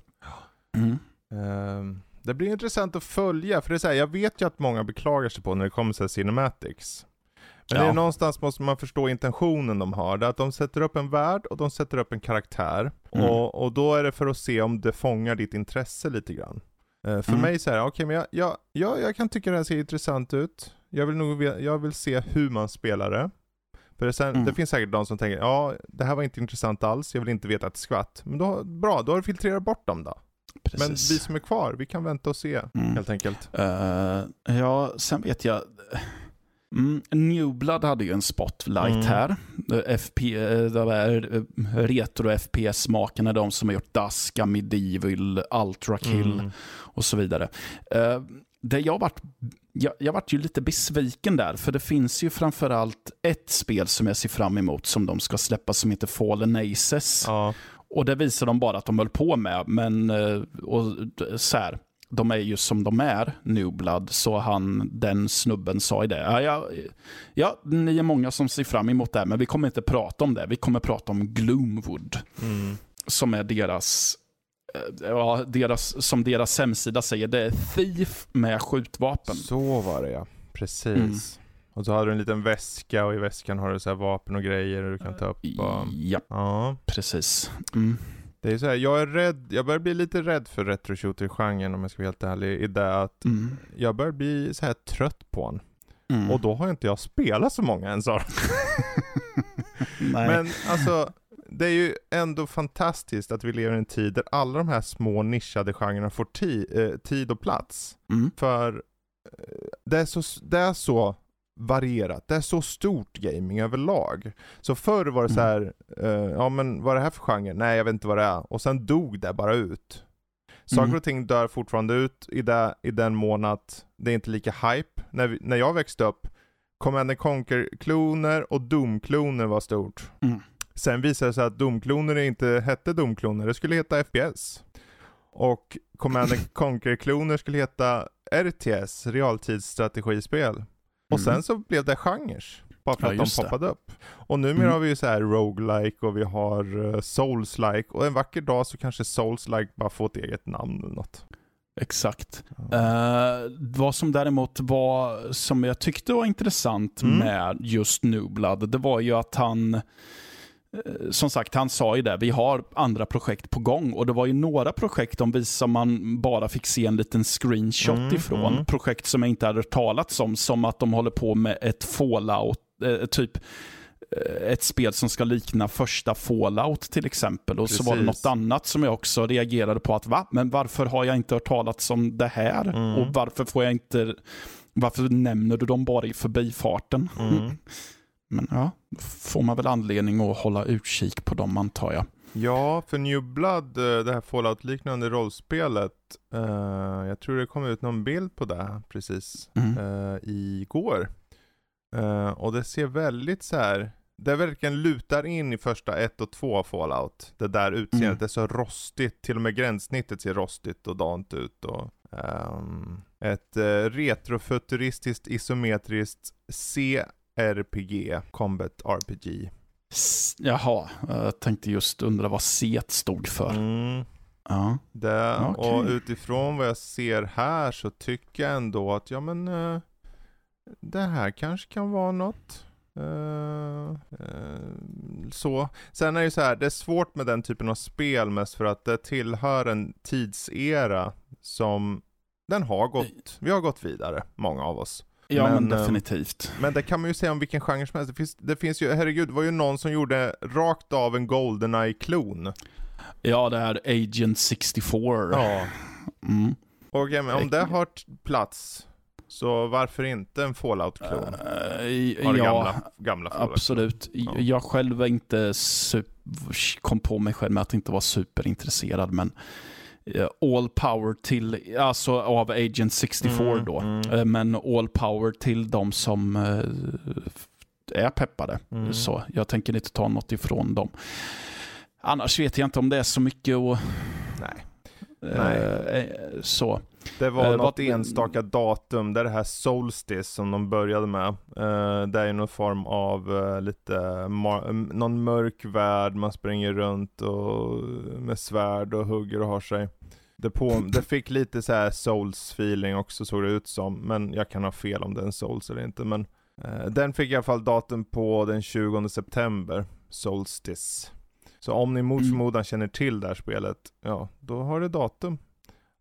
Mm. Ehm, det blir intressant att följa, för det är så här, jag vet ju att många beklagar sig på när det kommer till cinematics. Men Ja. det är någonstans måste man förstå intentionen de har. Det är att de sätter upp en värld och de sätter upp en karaktär. Mm. Och, och då är det för att se om det fångar ditt intresse lite grann. Eh, för Mm. mig så här, okej men jag, jag, jag, jag kan tycka det här ser intressant ut. Jag vill nog jag vill se hur man spelar det. För det, sen, Mm. det finns säkert de som tänker, ja det här var inte intressant alls, jag vill inte veta ett skvatt. Men då, bra, då har du filtrerat bort dem då. Men vi Precis. som är kvar, vi kan vänta och se Mm. helt enkelt. Eh, ja, sen vet jag. Mm, New Blood hade ju en spotlight Mm. här. Eh, FP, eh, de eh, retro-FPS-makarna, de som har gjort Daska, Medieval, Ultra Kill Mm. och så vidare. Uh, det jag vart, jag, jag vart ju lite besviken där, för det finns ju framförallt ett spel som jag ser fram emot som de ska släppa som heter Fallen Aces. Ja, Och det visar de bara att de höll på med, men eh, och, så här, de är ju som de är, New Blood, så han, den snubben sa i det. Ja, ja, ja, ni är många som ser fram emot det, men vi kommer inte prata om det. Vi kommer prata om Gloomwood, mm. som är deras, eh, ja, deras, som deras hemsida säger, det är Thief med skjutvapen. så var det ja. Precis. Mm. Och så har du en liten väska och i väskan har du så här vapen och grejer du kan ta upp. Och... Ja, Ja, precis. Mm. Det är så här, jag är rädd, jag börjar bli lite rädd för retro shooter-genren om jag ska vara helt ärlig. I det att Mm. jag börjar bli så här trött på den. Mm. Och då har inte jag spelat så många ens av. Men alltså, det är ju ändå fantastiskt att vi lever i en tid där alla de här små nischade genrerna får ti- eh, tid och plats. Mm. För eh, det är, så, det är så varierat, det är så stort gaming överlag. Så förr var det så här, eh, ja men vad är det här för genre? Nej jag vet inte vad det är. Och sen dog det bara ut. Saker Mm. och ting dör fortfarande ut i, det, i den mån att det är inte lika hype. När, vi, när jag växte upp, Command and Conquer-kloner och Doom-kloner var stort. Mm. Sen visade det sig att Doom-kloner inte hette Doom-kloner, det skulle heta FPS. Och Command and Conquer-kloner skulle heta RTS, realtidsstrategispel. Och Mm. sen så blev det genrer. Bara för Ja, att de just det. poppade upp. Och numera Mm. har vi ju så här roguelike och vi har uh, souls-like. Och en vacker dag så kanske souls-like bara får ett eget namn eller något. Exakt. Ja. Eh, vad som däremot var, som jag tyckte var intressant Mm. med just New Blood, det var ju att han, som sagt, han sa ju det, vi har andra projekt på gång och det var ju några projekt de visade man bara fick se en liten screenshot Mm, ifrån. mm. Projekt som jag inte hade hört talats om, som att de håller på med ett fallout, eh, typ eh, ett spel som ska likna första Fallout till exempel. Och så var det Precis. något annat som jag också reagerade på att va? Men varför har jag inte hört talats om det här? Mm. Och varför får jag inte varför nämner du dem bara i förbifarten? Men ja, får man väl anledning att hålla utkik på dem antar jag. Ja, för New Blood, eh, det här Fallout-liknande rollspelet, eh, jag tror det kom ut någon bild på det precis Mm. eh, igår. Eh, och det ser väldigt så här. det verkligen lutar in i första ett och två Fallout. Det där utseendet, Mm. det är så rostigt, till och med gränssnittet ser rostigt och dant ut. Och, ehm, ett uh, retrofuturistiskt isometriskt CRPG, Combat RPG. S- Jaha, jag tänkte just undra vad C stod för. Mm. Ja. Det, Okej. Och utifrån vad jag ser här så tycker jag ändå att ja men eh, det här kanske kan vara något. Eh, eh, så. Sen är det ju så här, det är svårt med den typen av spel mest för att det tillhör en tidsera som den har gått, vi har gått vidare, många av oss. Ja men, Men, eh, definitivt. Men det kan man ju säga om vilken genre som helst. Det finns, det finns ju, herregud, det var ju någon som gjorde rakt av en Goldeneye-klon. Ja, det är Agent 64. Ja. Mm. Och ja, men om det har plats, så varför inte en Fallout-klon? Har det ja, gamla, gamla Fallout. absolut. Ja. Jag själv är inte sup- kom på mig själv med att inte vara superintresserad, men all power till, alltså av Agent 64 Mm, då, mm. Eh, men all power till de som eh, är peppade. Mm. Så jag tänker inte ta något ifrån dem. Annars vet jag inte om det är så mycket att... Nej. eh, så. Det var Eh, något vad- enstaka datum, det är det här Solstice som de började med. Eh, det är ju någon form av eh, lite, eh, någon mörk värld, man springer runt och med svärd och hugger och har sig. Det, på, det fick lite så souls feeling också såg det ut som, men jag kan ha fel om det är en souls eller inte. Men eh, den fick i alla fall datum på den 20 september, Solstice. Så om ni mot Mm. förmodan känner till det här spelet, ja, då har det datum.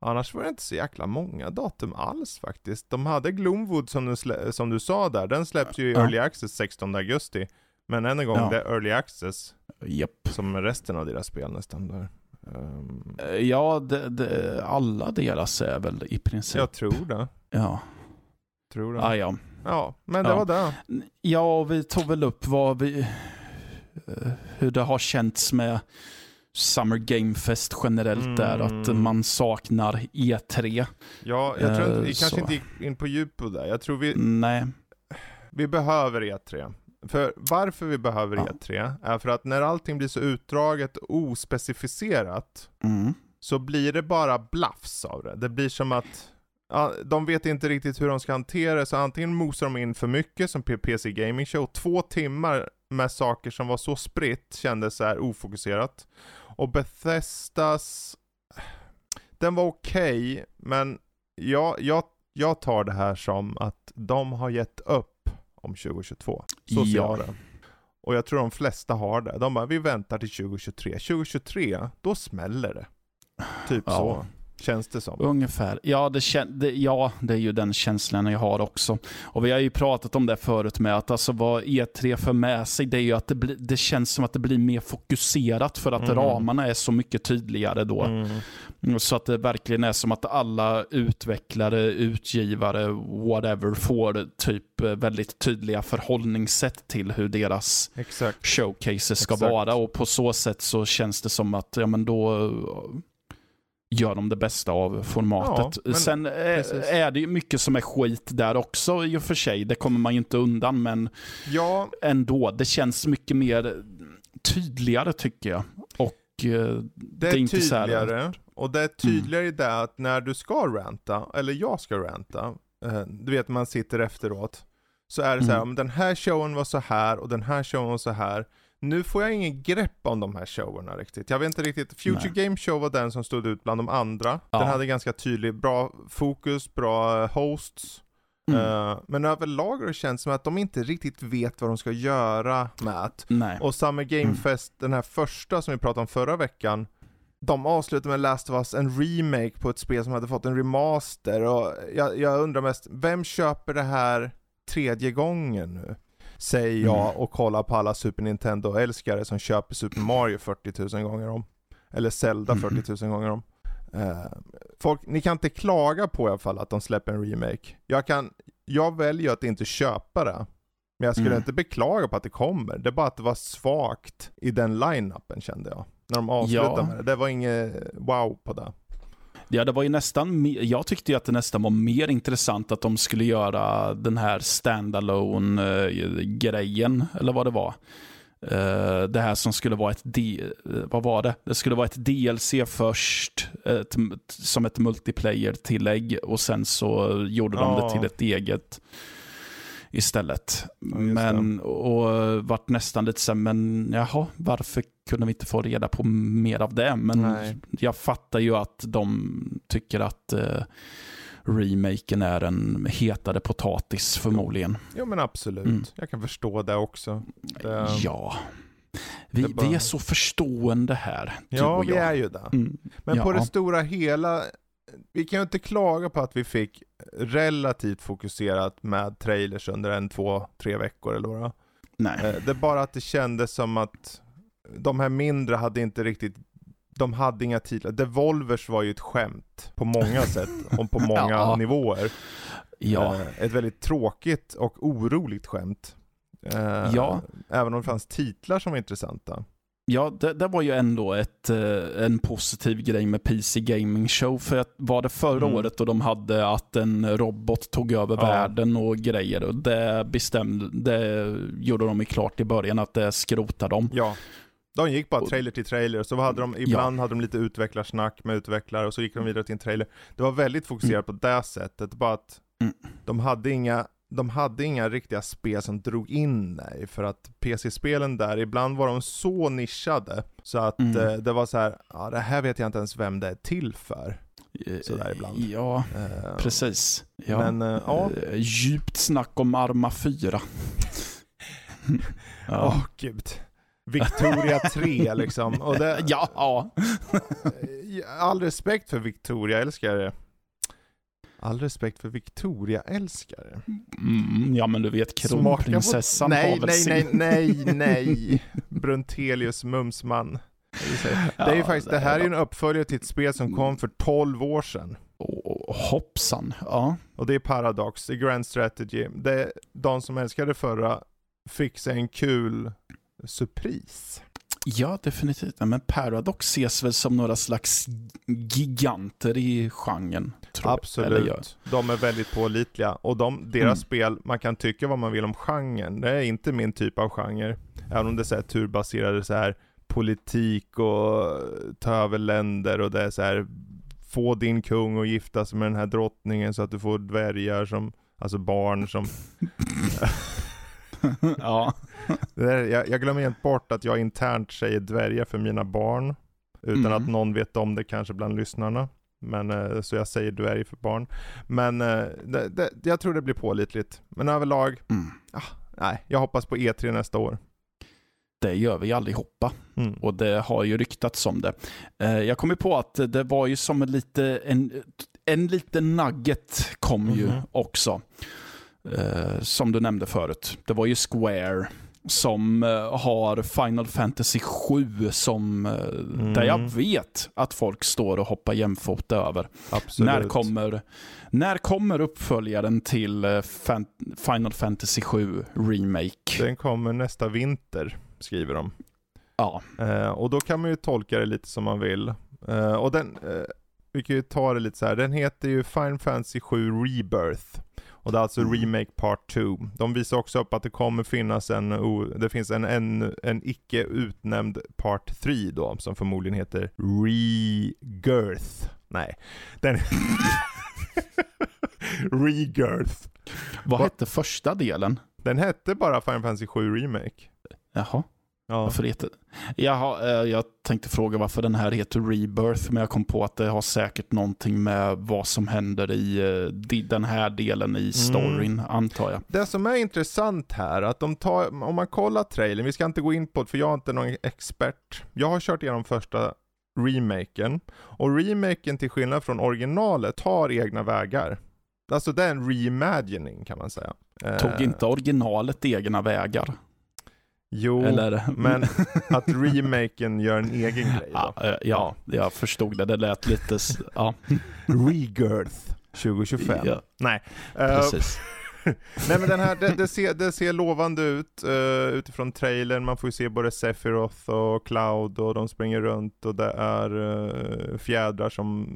Annars var det inte så jäkla många datum alls faktiskt. De hade Gloomwood som du, som du sa där, den släpps ju i. Early Access 16 augusti. Men än en gång, Ja. det är Early Access, Japp. som resten av deras spel nästan där. Eh, Ja, det, det, alla deras är väl i princip. jag tror det. Ja. Tror det. Ah, ja. Ja, men det Ja. var det. ja, vi tog väl upp vad vi, hur det har känts med Summer Game Fest generellt där. Att Mm. man saknar E3. Ja, jag tror Eh, inte, vi kanske så. inte gick in på djup på det. Jag tror vi, Nej. vi behöver E3. För varför vi behöver Ja. E3 är för att när allting blir så utdraget och ospecificerat Mm. så blir det bara blafs av det. Det blir som att ja, de vet inte riktigt hur de ska hantera det, så antingen mosar de in för mycket som PC Gaming Show, två timmar med saker som var så spritt kändes så här ofokuserat. Och Bethesdas, den var okej, men jag, jag, jag tar det här som att de har gett upp om 2022. Så ser Ja. jag det. Och jag tror de flesta har det. De bara, vi väntar till 2023. 2023, då smäller det. Typ Ja. så, känns det som. Ungefär. Ja det, kän- det, ja, det är ju den känslan jag har också. Och vi har ju pratat om det förut med att alltså vad E3 för med sig, det är ju att det, blir, det känns som att det blir mer fokuserat för att Mm. ramarna är så mycket tydligare då. Mm. Så att det verkligen är som att alla utvecklare, utgivare, whatever, får typ eh, väldigt tydliga förhållningssätt till hur deras Exakt. showcases ska Exakt. vara. Och på så sätt så känns det som att, ja men då gör de det bästa av formatet. Ja, Sen eh, precis. är det ju mycket som är skit där också i och för sig. Det kommer man ju inte undan, men Ja, ändå. Det känns mycket mer tydligare tycker jag. Och eh, det är, Det är inte så här- tydligare. Och det är tydligare i det att när du ska ranta, eller jag ska ranta, eh, du vet man sitter efteråt, så är det så här, Mm. om den här showen var så här och den här showen var så här. Nu får jag ingen grepp om de här showerna riktigt. Jag vet inte riktigt, Future Game Show var den som stod ut bland de andra. Ja. Den hade ganska tydlig, bra fokus, bra eh, hosts. mm, Eh, men överlag har det känts som att de inte riktigt vet vad de ska göra med nej. och Summer Game Fest, den här första som vi pratade om förra veckan, de avslutade med Last of Us, en remake på ett spel som hade fått en remaster och jag, jag undrar mest, vem köper det här tredje gången nu? Säger jag Mm. och kollar på alla Super Nintendo-älskare som köper Super Mario 40 000 gånger om. Eller Zelda Mm. 40 000 gånger om. Eh, folk, ni kan inte klaga på i alla fall att de släpper en remake. Jag kan, jag väljer att inte köpa det. Men jag skulle Mm. inte beklaga på att det kommer. Det är bara att det var svagt i den line-upen kände jag. När de avslutade Ja. med det. Det var inget wow på det. Ja, det var ju nästan, jag tyckte att det nästan var mer intressant att de skulle göra den här standalone eh, grejen eller vad det var. Eh, det här som skulle vara ett, eh, vad var det? Det skulle vara ett DLC först, ett, som ett multiplayer-tillägg och sen så gjorde de Ja. det till ett eget istället. Ja, men, och vart nästan lite så här, men jaha, varför kunde vi inte få reda på mer av det? Men Nej. jag fattar ju att de tycker att eh, remaken är en hetare potatis förmodligen. Jo men absolut. Mm. Jag kan förstå det också. Det, Ja. Vi, bara- vi är så förstående här, ja och vi är ju det. Mm. Men på Ja. det stora hela, vi kan ju inte klaga på att vi fick relativt fokuserat med trailers under en, två, tre veckor eller vad Nej. Eh, Det är bara att det kändes som att de här mindre hade inte riktigt de hade inga titlar. Devolvers var ju ett skämt på många sätt och på många Ja. nivåer. Ja. Eh, Ett väldigt tråkigt och oroligt skämt. Eh, Ja. Även om det fanns titlar som var intressanta. Ja, det, det var ju ändå ett, eh, en positiv grej med PC Gaming Show. För att var det förra Mm. året och de hade att en robot tog över Ja. världen och grejer. Och det bestämde, det gjorde de ju klart i början att det skrotade de. Ja. De gick bara trailer till trailer, så hade de, ibland hade de lite utvecklarsnack med utvecklare, och så gick de vidare till en trailer. Det var väldigt fokuserat på det sättet, bara att Mm. de hade inga de hade inga riktiga spel som drog in dig, för att PC-spelen där, ibland var de så nischade, så att Mm. eh, det var så här, ja det här vet jag inte ens vem det är till för. Sådär ibland. Ja, Eh, precis. Ja. Men, eh, ja. Eh, Djupt snack om Arma 4. Åh ja. gud. Victoria 3 liksom. Och det, ja, ja. All respekt för Victoria-älskare. All respekt för Victoria-älskare. Mm, ja, men du vet Smaka på- kronprinsessan nej, har väl nej, sin... nej, nej, nej. Bruntelius Mumsman. Det är ju Ja, faktiskt, det här är ju en uppföljare till ett spel som kom för 12 år sedan. Åh, hoppsan. Ja. Och det är Paradox, det är Grand Strategy. Det de som älskade förra fick sig en kul surpris. Ja, definitivt. Men Paradox ses väl som några slags giganter i genren. Tror. Absolut. De är väldigt pålitliga. Och de, deras Mm. spel, man kan tycka vad man vill om genren. Det är inte min typ av genre. Även om det är så här turbaserade så här politik och ta över länder och det är så här få din kung att gifta sig med den här drottningen så att du får dvärgar som, alltså barn som ja. Där, jag, jag glömmer helt bort att jag internt säger dvärgar för mina barn. Utan Mm. att någon vet om det kanske bland lyssnarna. Men, eh, så jag säger dvärg för barn. Men eh, det, det, jag tror det blir pålitligt. Men överlag, Mm. nej, jag hoppas på E3 nästa år. Det gör vi allihopa. Mm. Och det har ju ryktats om det. Eh, Jag kommer på att det var ju som en lite, en, en liten nugget kom ju Mhm. också. Som du nämnde förut. Det var ju Square som eh, har Final Fantasy 7 som, eh, där jag Mm. vet att folk står och hoppar jämfota över. Absolut. När kommer, när kommer uppföljaren till eh, Fan, Final Fantasy 7 Remake? Den kommer nästa vinter, skriver de. Ja, Eh, och då kan man ju tolka det lite som man vill. Eh, och den, eh, vi kan ju ta det lite så här. den heter ju Final Fantasy 7 Rebirth. Och det är alltså Mm. Remake Part 2. De visar också upp att det kommer finnas en, det finns en, en, en icke utnämnd Part 3 då, som förmodligen heter Regirth. Nej, den... Regirth. vad Va- hette första delen? Den hette bara Final Fantasy 7 Remake. Jaha. Ja. Varför heter... Jaha, eh, jag tänkte fråga varför den här heter Rebirth, men jag kom på att det har säkert någonting med vad som händer i eh, den här delen i storyn, antar jag. Det som är intressant här, att de tar, om man kollar trailern, vi ska inte gå in på det för jag är inte någon expert. Jag har kört igenom första remaken, och remaken till skillnad från originalet tar egna vägar. Alltså det är en reimagining kan man säga. Tog Eh, inte originalet egna vägar? Jo, Eller? men att remaken gör en egen grej ja, då. eh, ja, jag förstod det. Det lät lite... Ja, Regirth 2025. Ja. Nej. Eh, precis. Nej men den här, det, det, ser, det ser lovande ut uh, utifrån trailern, man får ju se både Sephiroth och Cloud och de springer runt och det är uh, fjädrar som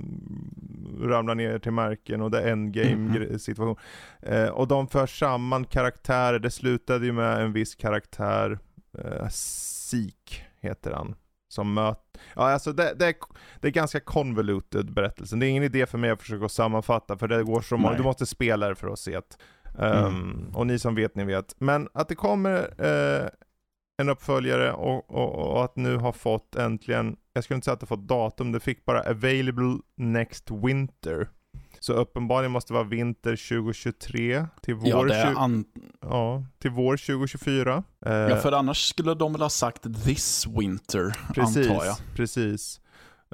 ramlar ner till marken och det är endgame Mhm. gre- situation. Eh, och de för samman karaktärer, det slutade ju med en viss karaktär, uh, Sik heter han. Som möter, ja alltså det, det, är, det är ganska convoluted berättelsen. Det är ingen idé för mig att försöka sammanfatta för det går så många, du måste spela det för att se det. Um, Och ni som vet, ni vet. Men att det kommer eh, en uppföljare och, och, och att nu har fått äntligen, jag skulle inte säga att det fått datum, det fick bara available next winter. Så uppenbarligen måste det vara vinter 2023 till vår, Ja, det är 20, an... ja, till vår 2024. Eh, ja, för annars skulle de väl ha sagt this winter, precis, antar jag. precis.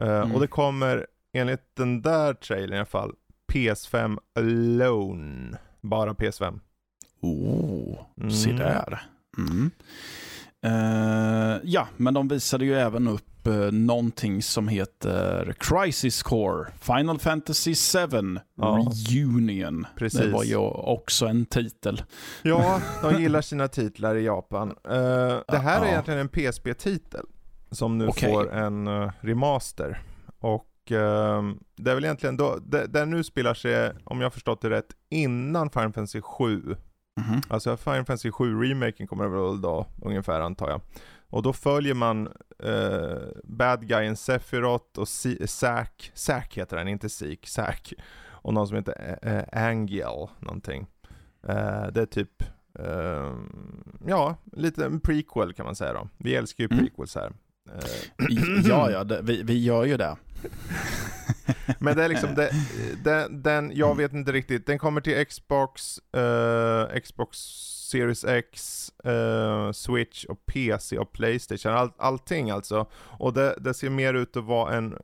Eh, Mm. Och det kommer enligt den där trailern i alla fall, PS5 alone. Bara PS5. Oh, se Mm. där. Mm. Eh, ja, men de visade ju även upp uh, någonting som heter Crisis Core, Final Fantasy 7 Ja. Reunion. Precis. Det var ju också en titel. Ja, de gillar sina titlar i Japan. Eh, det här är egentligen en PSP-titel som nu Okej. får en remaster. Och ehm, det är väl egentligen då, det, det nu spelar sig, om jag har förstått det rätt, innan Final Fantasy 7. Mhm. Alltså Final Fantasy 7 remaken kommer det väl då ungefär antar jag. Och då följer man eh, bad guyen Sephiroth och Si- Zack, Zack heter han, inte Sik, Zack. Och någon som heter eh, Angel någonting. Eh, det är typ, eh, ja, lite en prequel kan man säga då. Vi älskar ju Mm. prequels här. Eh, Ja, ja, det, vi, vi gör ju det. Men det är liksom, det, den, den, jag vet inte riktigt, den kommer till Xbox, uh, Xbox Series X, uh, Switch och PC och Playstation, All, allting alltså. Och det, det ser mer ut att vara en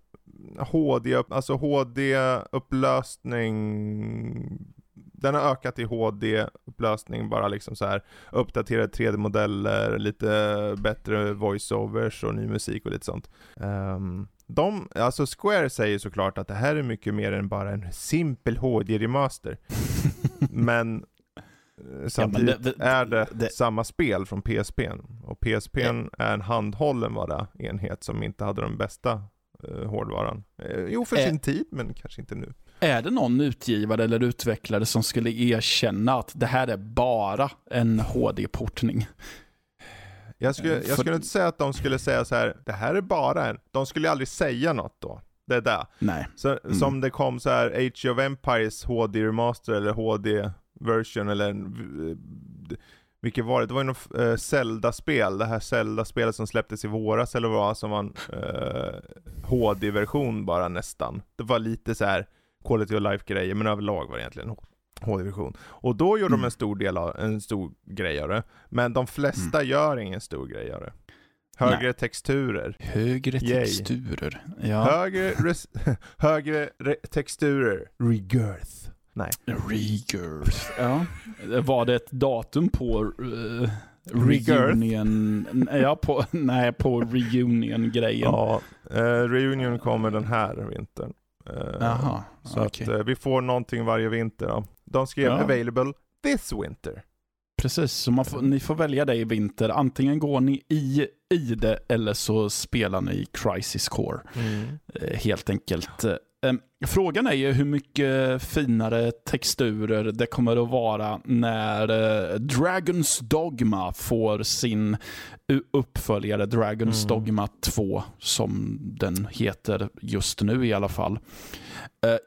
HD, alltså HD-upplösning den har ökat i HD-upplösning, bara liksom så här uppdaterade 3D-modeller, lite bättre voiceovers och ny musik och lite sånt. Um, de, alltså Square säger såklart att det här är mycket mer än bara en simpel HD-remaster. men eh, samtidigt det- det- är det, det- samma spel från PSPn. Och PSPn är en handhållen bara enhet som inte hade den bästa eh, hårdvaran. Eh, jo, för sin tid, men kanske inte nu. Är det någon utgivare eller utvecklare som skulle erkänna att det här är bara en HD-portning? Jag skulle, Eh, jag skulle inte säga att de skulle säga så här, det här är bara en. De skulle aldrig säga något då. Det är det. Nej. Så, Mm. Som det kom så här Age of Empires HD Remaster eller HD version eller en, vilket var det? Det var ju något eh, Zelda-spel, det här Zelda-spelet som släpptes i våras eller vad som var en eh, HD-version bara nästan. Det var lite så här quality of life grejer, men överlag var det egentligen HD-version. Och då gjorde de Mm. en stor del av, en stor grej av det. Men de flesta gör ingen stor grej av det. Högre Nej. texturer. Högre Yay. texturer. Ja. Högre, res, högre re, texturer. Regirth. Nej. Regirth. Ja. Var det ett datum på uh, Regirth? reunion? Ja, på, nej, på reunion-grejen. Ja, eh, Reunion kommer den här vintern. Eh, Jaha, Så okej. att eh, vi får någonting varje vinter då. De skrev Ja. available this winter. Precis, så man får, ni får välja det i vinter. Antingen går ni i, i det eller så spelar ni Crisis Core. Eh, helt enkelt. Eh, Frågan är ju hur mycket finare texturer det kommer att vara när eh, Dragons Dogma får sin uppföljare Dragons Mm. Dogma 2, som den heter just nu i alla fall.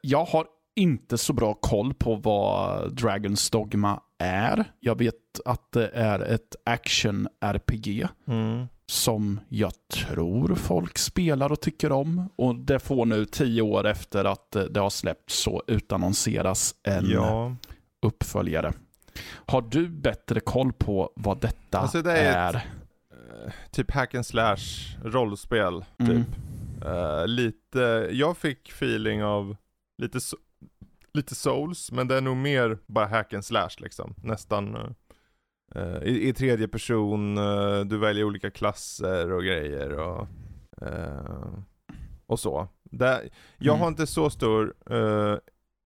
Jag har inte så bra koll på vad Dragons Dogma är. Jag vet att det är ett action-RPG Mm. som jag tror folk spelar och tycker om. Och det får nu tio år efter att eh, det har släppts så utannonseras en Ja, uppföljare. Har du bättre koll på vad detta Alltså, det är är? ett- eh, typ hack and slash rollspel. Typ. Mm. Eh, lite, jag fick feeling av lite, lite souls, men det är nog mer bara hack and slash liksom. Nästan eh, i, i tredje person, eh, du väljer olika klasser och grejer och, eh, och så. Det, jag Mm. har inte så stor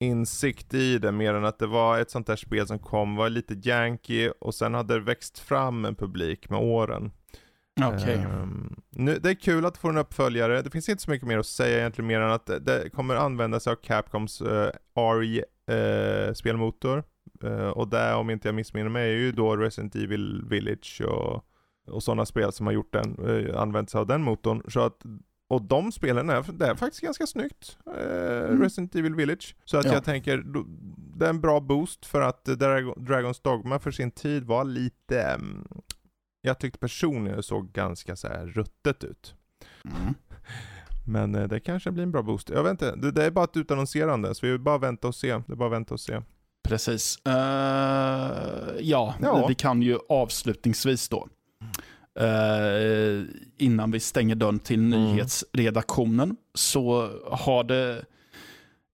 insikt i det mer än att det var ett sånt där spel som kom, var lite janky och sen hade det växt fram en publik med åren. Okej. Ehm, nu, det är kul att få en uppföljare. Det finns inte så mycket mer att säga egentligen mer än att det, det kommer använda sig av Capcoms uh, RE-spelmotor. Eh, och det, om inte jag missminner mig, är ju då Resident Evil Village och, och sådana spel som har gjort den, uh, använt sig av den motorn. Så att, och de spelen är, det är faktiskt ganska snyggt. eh, Mm. Resident Evil Village. Så att Ja. jag tänker, det är en bra boost för att Dragon, Dragons Dogma för sin tid var lite mm, jag tyckte personligen det såg ganska så här ruttet ut. Mm. Men eh, det kanske blir en bra boost. Jag vet inte, det, det är bara ett utannonserande så vi vill bara vänta och se. Det är bara vänta och se. Precis. Eh, ja, Ja. vi kan ju avslutningsvis då. eh, innan vi stänger dörren till Mm. nyhetsredaktionen, så har det,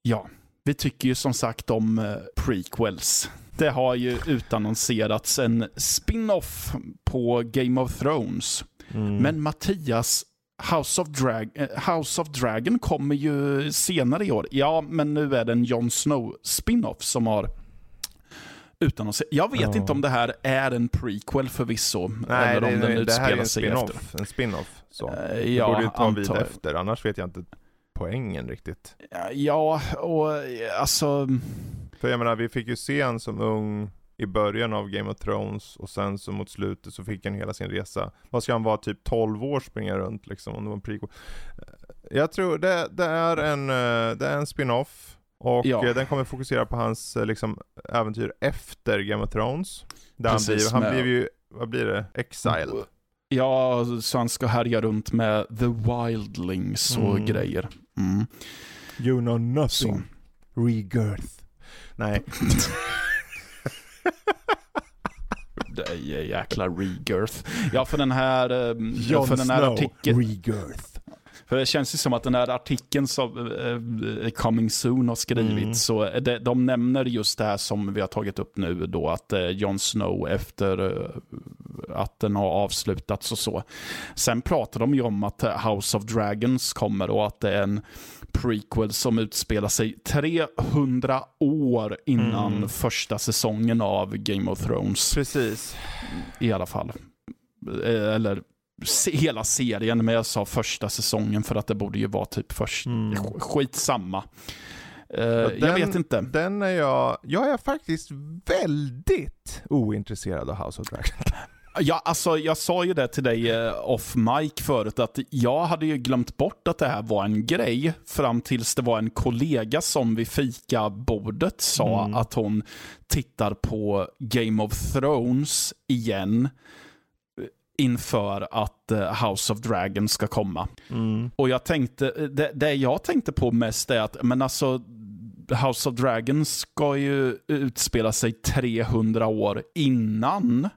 ja, vi tycker ju som sagt om prequels. Det har ju utannonserats en spin-off på Game of Thrones. Mm. Men Mattias, House of, Drag eh, House of Dragon kommer ju senare i år. Ja, men nu är det en Jon Snow spin-off som har utannonserats. Jag vet Ja. inte om det här är en prequel förvisso. Nej, eller om det, den det här är en sig efter. spin-off. En spin-off. Så. Eh, Det Ja, borde ju ta vid efter, annars vet jag inte poängen riktigt. Ja, och eh, alltså... För jag menar, vi fick ju se han som ung i början av Game of Thrones och sen så mot slutet så fick han hela sin resa. Vad ska han vara, typ 12 år springa runt liksom om det var en prequel? Eh, Jag tror det, det är en, eh, det är en spin-off och Ja. eh, den kommer fokusera på hans liksom äventyr efter Game of Thrones. Där Precis, han blir, han med- blir ju, vad blir det? Exiled. Ja, så han ska härja runt med The Wildlings och Mm. grejer. Mm. You know nothing. Så. Regirth. Nej. Jäkla regirth. Ja, för den här, eh, för den här artikeln. Regirth. För det känns ju som att den här artikeln som eh, Coming Soon har skrivit, Mm. så det, de nämner just det här som vi har tagit upp nu då, att eh, Jon Snow efter eh, att den har avslutats och så. Sen pratar de ju om att House of Dragons kommer och att det är en prequel som utspelar sig 300 år innan Mm. första säsongen av Game of Thrones Precis. i alla fall. Eh, Eller hela serien, men jag sa första säsongen för att det borde ju vara typ först. Mm. Sk- Skitsamma. Uh, den- jag vet inte. Den är jag, jag är faktiskt väldigt ointresserad av House of Dragon. Ja, alltså, jag sa ju det till dig eh, off mic förut, att jag hade ju glömt bort att det här var en grej, fram tills det var en kollega som vid fikabordet sa Mm. att hon tittar på Game of Thrones igen eh, inför att eh, House of Dragon ska komma. Mm. Och jag tänkte, det, det jag tänkte på mest är att, men alltså, House of Dragons ska ju utspela sig 300 år innan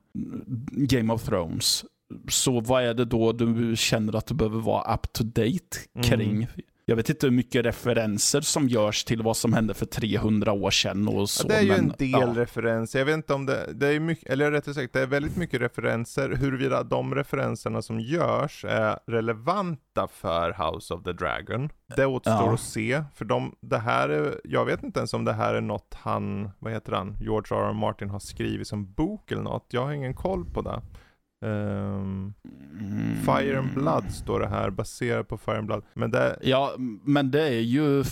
Game of Thrones. Så vad är det då du känner att du behöver vara up to date kring? Mm. Jag vet inte hur mycket referenser som görs till vad som hände för 300 år sedan och så. Ja, det är ju men, en del ja. referenser, jag vet inte om det, det är mycket, eller rättare sagt, det är väldigt mycket referenser. Huruvida de referenserna som görs är relevanta för House of the Dragon, det återstår Ja. att se. För de, det här är, jag vet inte ens om det här är något han, vad heter han, George R. R. Martin har skrivit som bok eller något. Jag har ingen koll på det. Mm. Fire and Blood står det här, baserat på Fire and Blood. Men det, Ja, men det är ju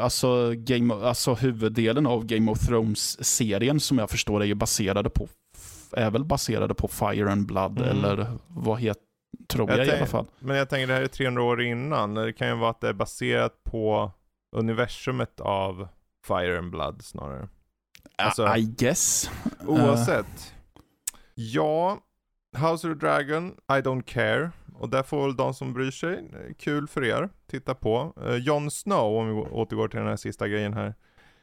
alltså, Game, alltså huvuddelen av Game of Thrones-serien som jag förstår är ju baserade på, är väl baserade på Fire and Blood, Mm. eller vad heter, tror Jag jag, i alla fall. Men jag tänker det här är 300 år innan. Det kan ju vara att det är baserat på universumet av Fire and Blood snarare. Alltså- I guess. Oavsett. Ja, House of the Dragon, I don't care. Och där får väl de som bryr sig, eh, kul för er, titta på. Uh, Jon Snow, om vi återgår till den här sista grejen här.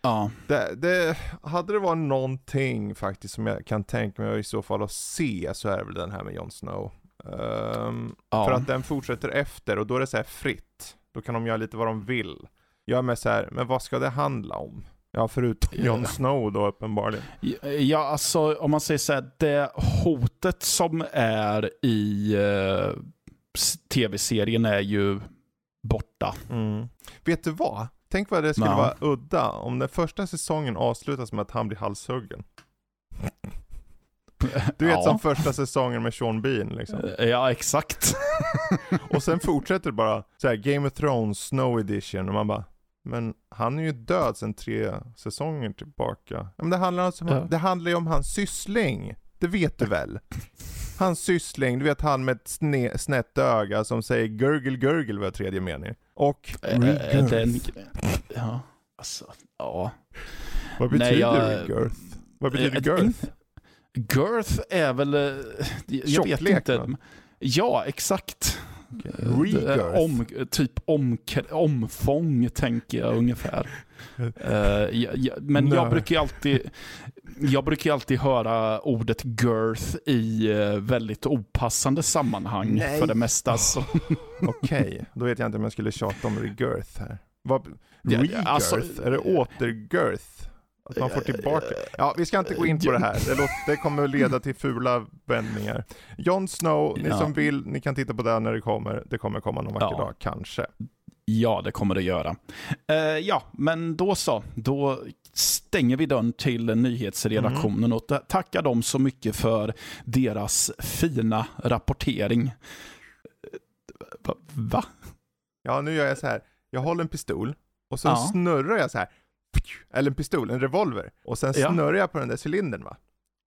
Ja, Det, det, hade det varit någonting faktiskt som jag kan tänka mig i så fall att se så är det väl den här med Jon Snow. Ehm, ja. för att den fortsätter efter och då är det så här fritt. Då kan de göra lite vad de vill. Jag är med så här, men vad ska det handla om? Ja, förutom. Jon Snow då uppenbarligen. Ja, alltså om man säger så här, det hotet som är i eh, tv-serien är ju borta. Mm. Vet du vad? Tänk vad det skulle Ja. vara udda om den första säsongen avslutas med att han blir halshuggen. Du vet ja. som första säsongen med Sean Bean liksom. Eh, Ja, exakt. Och sen fortsätter det bara så här Game of Thrones Snow Edition och man bara Men han är ju död sedan tre säsonger tillbaka. Men det handlar, alltså om, Ja. det handlar ju om hans syssling. Det vet du väl? Hans syssling, du vet han med ett sne, snett öga som säger gurgle gurgle var tredje mening. Och Eh, regirth. den, ja, alltså, ja. Vad Nej, betyder jag- regirth? Vad betyder Eh, girth? Girth är väl, jag vet Tjocklek, inte. va? Ja, exakt. Regirth. Eh, Om, typ om, omfång tänker jag ungefär. Eh, ja, ja, men jag Nej. brukar ju alltid, Jag brukar alltid höra ordet girth i eh, väldigt opassande sammanhang Nej. för det mesta. Så. Okej, då vet jag inte om jag skulle tjata om regirth här. Vad, regirth? alltså- är det återgirth? Att man får tillbaka? Ja, vi ska inte gå in på det här. Det, låter, det kommer att leda till fula vändningar. Jon Snow, ni Ja. som vill, ni kan titta på det när det kommer. Det kommer komma någon vacker Ja. dag, kanske. Ja, det kommer det göra. Eh, ja, men då så. Då stänger vi dörren till nyhetsredaktionen Mm. och ta- tackar dem så mycket för deras fina rapportering. Eh, Va? va? Ja, nu gör jag så här. Jag håller en pistol och så Ja. snurrar jag så här. Eller en pistol, en revolver. Och sen Ja. snurrar jag på den där cylindern va?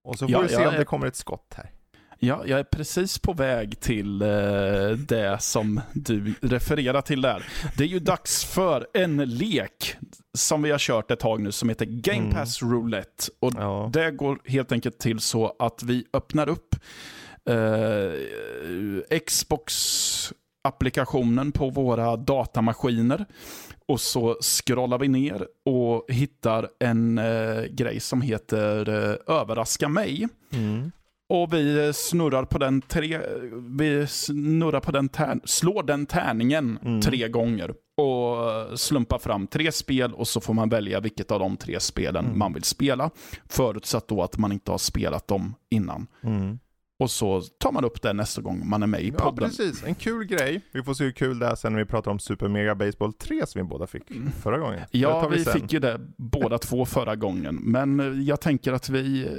Och så får Ja, vi se om ja. det kommer ett skott här. Ja, jag är precis på väg till eh, det som du refererar till där. Det är ju dags för en lek som vi har kört ett tag nu som heter Game Mm. Pass Roulette. Och Ja. Det går helt enkelt till så att vi öppnar upp eh, Xbox-applikationen på våra datamaskiner. Och så scrollar vi ner och hittar en eh, grej som heter eh, Överraska mig. Mm. Och vi snurrar på den tre, vi snurrar på den tär, slår den tärningen Mm. tre gånger. Och slumpar fram tre spel och så får man välja vilket av de tre spelen Mm. man vill spela. Förutsatt då att man inte har spelat dem innan. Mm. Och så tar man upp det nästa gång man är med i Ja, podden. precis. En kul grej. Vi får se hur kul det är sen när vi pratar om Super Mega Baseball 3 som vi båda fick förra gången. Ja, vi sen. fick ju det båda två förra gången. Men eh, jag tänker att vi eh,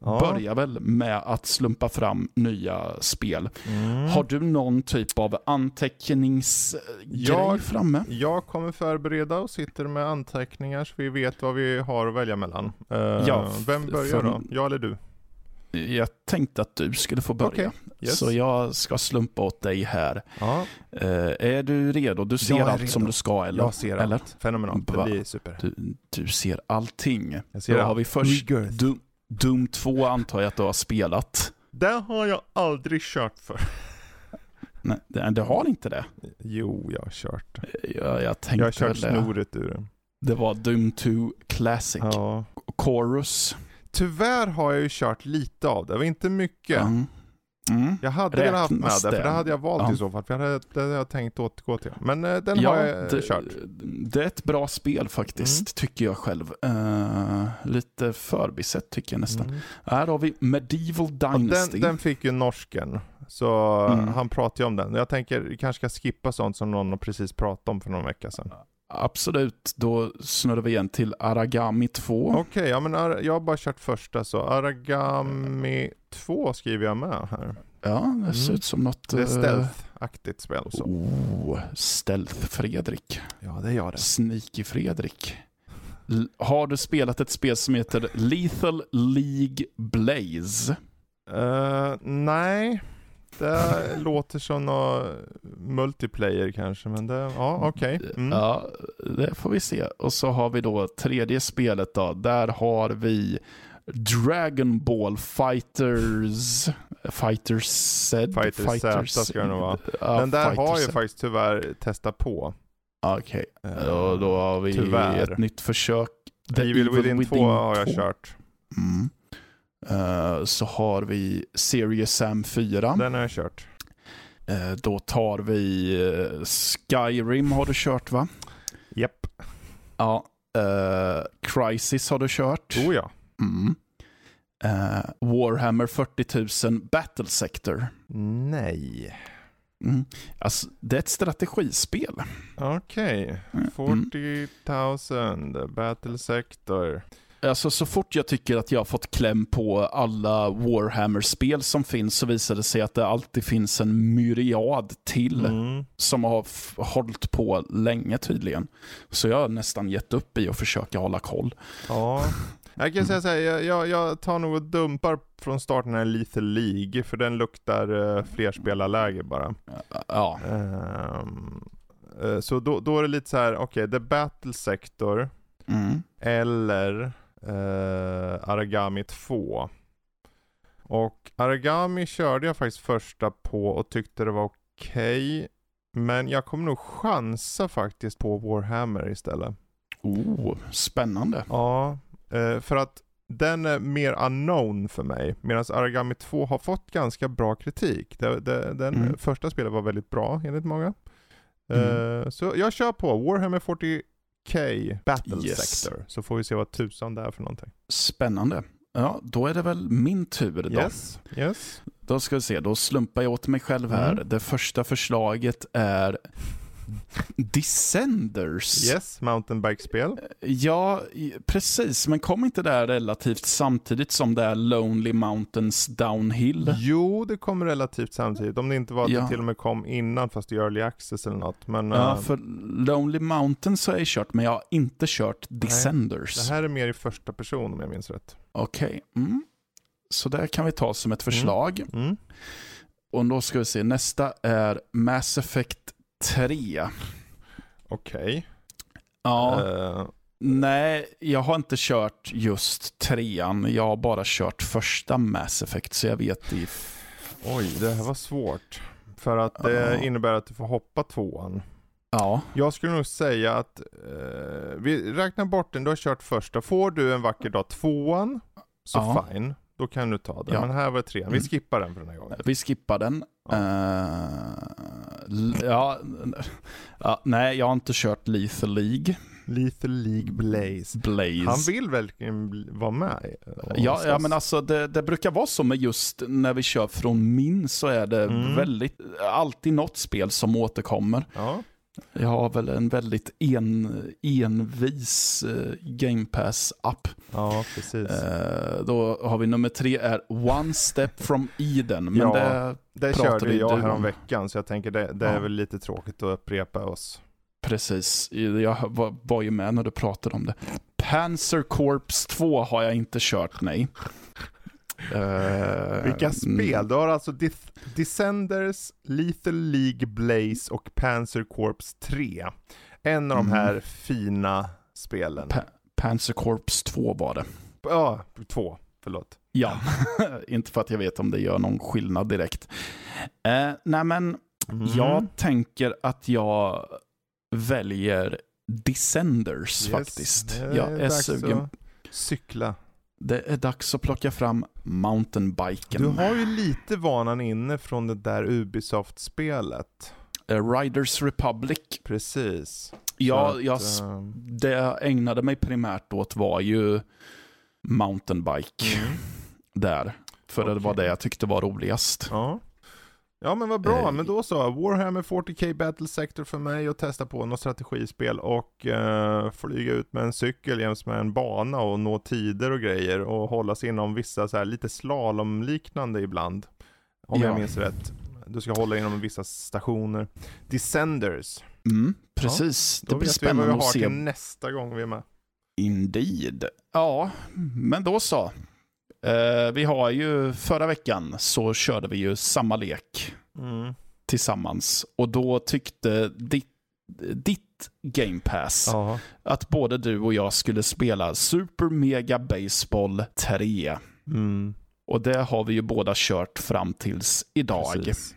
Ja. börjar väl med att slumpa fram nya spel. Mm. Har du någon typ av anteckningsgrej Jag- framme? Jag kommer förbereda och sitter med anteckningar så vi vet vad vi har att välja mellan. Eh, Ja, vem börjar då? Jag eller du? Jag tänkte att du skulle få börja. Okej, yes. Så jag ska slumpa åt dig här. Ja, Eh, är du redo? Du ser allt redo. som du ska, eller? jag ser eller? allt. Fenomenalt. Det blir super. Du, du ser allting. Jag ser Då allt. har vi först. Doom, Doom 2 antar jag att du har spelat. Det har jag aldrig kört för. Nej, det, det har inte det. Jo, jag har kört. Jag, jag tänkte Jag har kört snoret ur den. Det var Doom 2 Classic. Ja. Chorus. Tyvärr har jag ju kört lite av det, det var inte mycket. Mm. Mm. Jag hade velat haft med det, för det? hade jag valt Ja. i så fall. För det hade, det hade jag tänkt återgå till. Men eh, den Ja, har jag det, kört. det är ett bra spel faktiskt, Mm. tycker jag själv. Eh, lite förbisett tycker jag nästan. Mm. Här har vi Medieval Dynasty. den, den fick ju norsken. Så Mm. han pratade ju om den. Jag tänker, vi kanske ska skippa sånt som någon har precis pratat om för någon vecka sedan. Absolut, då snurrar vi igen till Aragami 2. Okej, ja men Ar- jag har bara kört första så. Aragami 2 skriver jag med här. Ja, det ser Mm. ut som något... Det är eh, stealth-aktigt spel. Så. Oh, Stealth-Fredrik. Ja, det gör det. Sneaky-Fredrik. Har du spelat ett spel som heter Lethal League Blaze? Eh, nej, det låter som något multiplayer kanske, men det, ja okej. Mm. Ja, det får vi se. Och så har vi då tredje spelet då. Där har vi Dragon Ball Fighters... Fighters Z? Fighters Z ska det nog vara. Den där Fighters har jag faktiskt tyvärr testat på. Okej, Eh, och då har vi tyvärr. ett nytt försök. The Evil Within 2 har jag 2. kört. Mm. Eh, så har vi Serious Sam 4. Den har jag kört. Eh, då tar vi eh, Skyrim har du kört va? Japp. Ja. Eh, Crisis har du kört. Oh ja. Mm. Warhammer 40 000 Battle Sector. Nej. Mm. Alltså, det är ett strategispel. Okej. Mm. 40 000 Battle Sector. Alltså, så fort jag tycker att jag har fått kläm på alla Warhammer-spel som finns så visar det sig att det alltid finns en myriad till Mm. som har hållit på länge tydligen. Så jag har nästan gett upp i att försöka hålla koll. Ja. Jag kan säga så här, jag, jag, tar nog och dumpar från starten här Lethal League, för den luktar uh, flerspelarläge bara. Ja, eh, så då, då är det lite så här, okej, The Battle Sector mm. eller eh, Aragami 2. Och Aragami körde jag faktiskt första på och tyckte det var okej. men jag kommer nog chansa faktiskt på Warhammer istället. Oh, spännande. Ja, eh, för att den är mer unknown för mig. Medan Aragami 2 har fått ganska bra kritik. Den Mm. första spelet var väldigt bra enligt många. Mm. Eh, så jag kör på Warhammer 40K Battle Yes. Sector. Så får vi se vad tusan det är för någonting. Spännande. Ja, då är det väl min tur då. Yes, yes. Då ska vi se, då slumpar jag åt mig själv här. Mm. Det första förslaget är Descenders. Yes, mountainbikespel. Ja, precis. Men kom inte det här relativt samtidigt som det är Lonely Mountains Downhill? Jo, det kom relativt samtidigt. Om det inte var att Ja. det till och med kom innan fast i early access eller något. Men Ja, eh, för Lonely Mountains har jag kört, men jag har inte kört Descenders. det här är mer i första person om jag minns rätt. Okej. Mm. Så det kan vi ta som ett förslag. Mm. Och då ska vi se, nästa är Mass Effect 3. Okej. Ja, Eh, nej, jag har inte kört just trean. Jag har bara kört första Mass Effect, så jag vet i... oj, det här var svårt. För att det Ja. innebär att du får hoppa tvåan. Ja, Jag skulle nog säga att eh, vi räknar bort den, du har kört första. Får du en vacker dag tvåan, så Ja. fine. Då kan du ta den. Ja. Men här var trean. Vi Mm. skippar den för den här gången. vi skippar den. Ja. L- ja, ja, nej, jag har inte kört Lethal League. Lethal League Blaze. Blaze. Han vill verkligen vara med. Ja, ja men alltså det, det brukar vara så med just när vi kör från min så är det Mm. väldigt, alltid något spel som återkommer. Ja. Jag har väl en väldigt en, envis eh, Game Pass-app. ja, precis. Eh, då har vi nummer tre är One Step from Eden. Men Ja. det, det körde jag du om. här om veckan så jag tänker det, det är Ja. väl lite tråkigt att upprepa oss. precis, jag var, var ju med när du pratade om det. Panzer Corps 2 har jag inte kört, nej. Eh, Vilka mm. spel? Du har alltså Def- Descenders, Lethal League Blaze och Panzer Corps 3. En av de Mm. här fina spelen. Pa- Panzer Corps 2 var det. Ja, två. Förlåt. Ja, inte för att jag vet om det gör någon skillnad direkt. Eh, nej men, Mm. jag tänker att jag väljer Descenders Yes, faktiskt. är Jag är dags sugen. Cykla. Det är dags att plocka fram mountainbiken. Du har ju lite vanan inne från det där Ubisoft-spelet. Eh, Riders Republic. Precis. Ja, jag, ehm, det jag ägnade mig primärt åt var ju mountainbike mm. där. För det var det jag tyckte var roligast. Ja. Ja men vad bra, Eh, men då så. Warhammer 40K Battle Sector för mig och testa på något strategispel och eh, flyga ut med en cykel jäms med en bana och nå tider och grejer och hålla sig inom vissa så här lite slalomliknande ibland. Om jag Ja. minns rätt. Du ska hålla inom vissa stationer. Descenders. Mm, precis. Då det blir vet vi vad vi spännande har att se. till nästa gång vi är med. Indeed. Ja, men då så. Eh, vi har ju förra veckan så körde vi ju samma lek Mm. tillsammans. Och då tyckte ditt, ditt Game Pass Ja. att både du och jag skulle spela Super Mega Baseball 3. Mm. Och det har vi ju båda kört fram tills idag. Precis.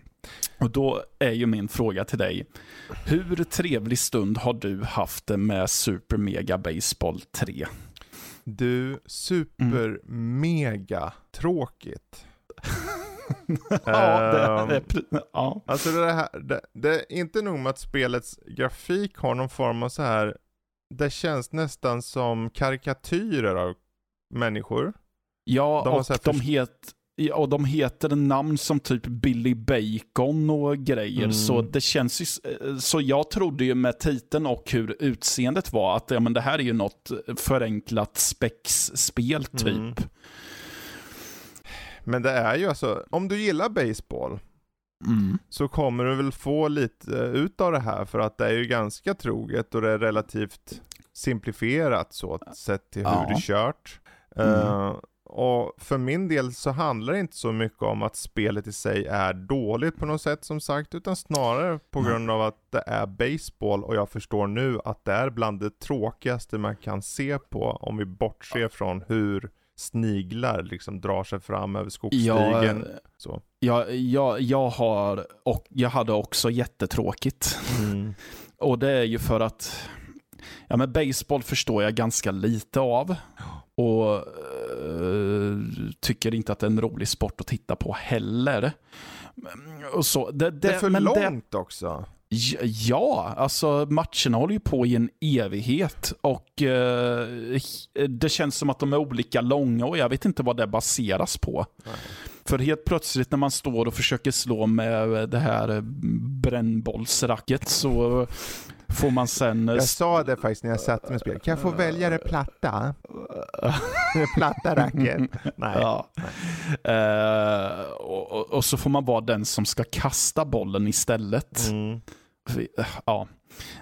Och då är ju min fråga till dig. Hur trevlig stund har du haft med Super Mega Baseball 3? Du, super mega tråkigt. ja, det Ehm, är, pre- ja. Alltså det här, det, det är inte nog med att spelets grafik har någon form av så här. Det känns nästan som karikatyrer av människor. ja De och, de het, ja, och de heter namn som typ Billy Bacon och grejer. Mm. Så det känns ju, eh, så jag trodde ju med titeln och hur utseendet var att ja, men det här är ju något förenklat spexspel typ. Mm. Men det är ju alltså, om du gillar baseball Mm. så kommer du väl få lite eh, ut av det här för att det är ju ganska troget och det är relativt simplifierat så sett till hur Ja. det är kört. Mm. Eh, och för min del så handlar det inte så mycket om att spelet i sig är dåligt på något sätt som sagt, utan snarare på Nej. grund av att det är baseball och jag förstår nu att det är bland det tråkigaste man kan se på om vi bortser från hur sniglar liksom drar sig fram över skogsstigen. så. ja, ja, jag, har, och jag hade också jättetråkigt. Mm. Och det är ju för att ja, men baseball förstår jag ganska lite av. Och eh, tycker inte att det är en rolig sport att titta på heller. Och så, det, det, Det är för men det- långt också. Ja, Ja, alltså matcherna håller ju på i en evighet och eh, det känns som att de är olika långa och jag vet inte vad det baseras på. Nej. För helt plötsligt när man står och försöker slå med det här eh, brännbollsracket så får man sen... eh, Jag sa det faktiskt när jag satte mig spelade. Kan jag få välja det platta? Det platta racket? Nej. Ja. Eh, och, och, och så får man vara den som ska kasta bollen istället. Mm. Ja.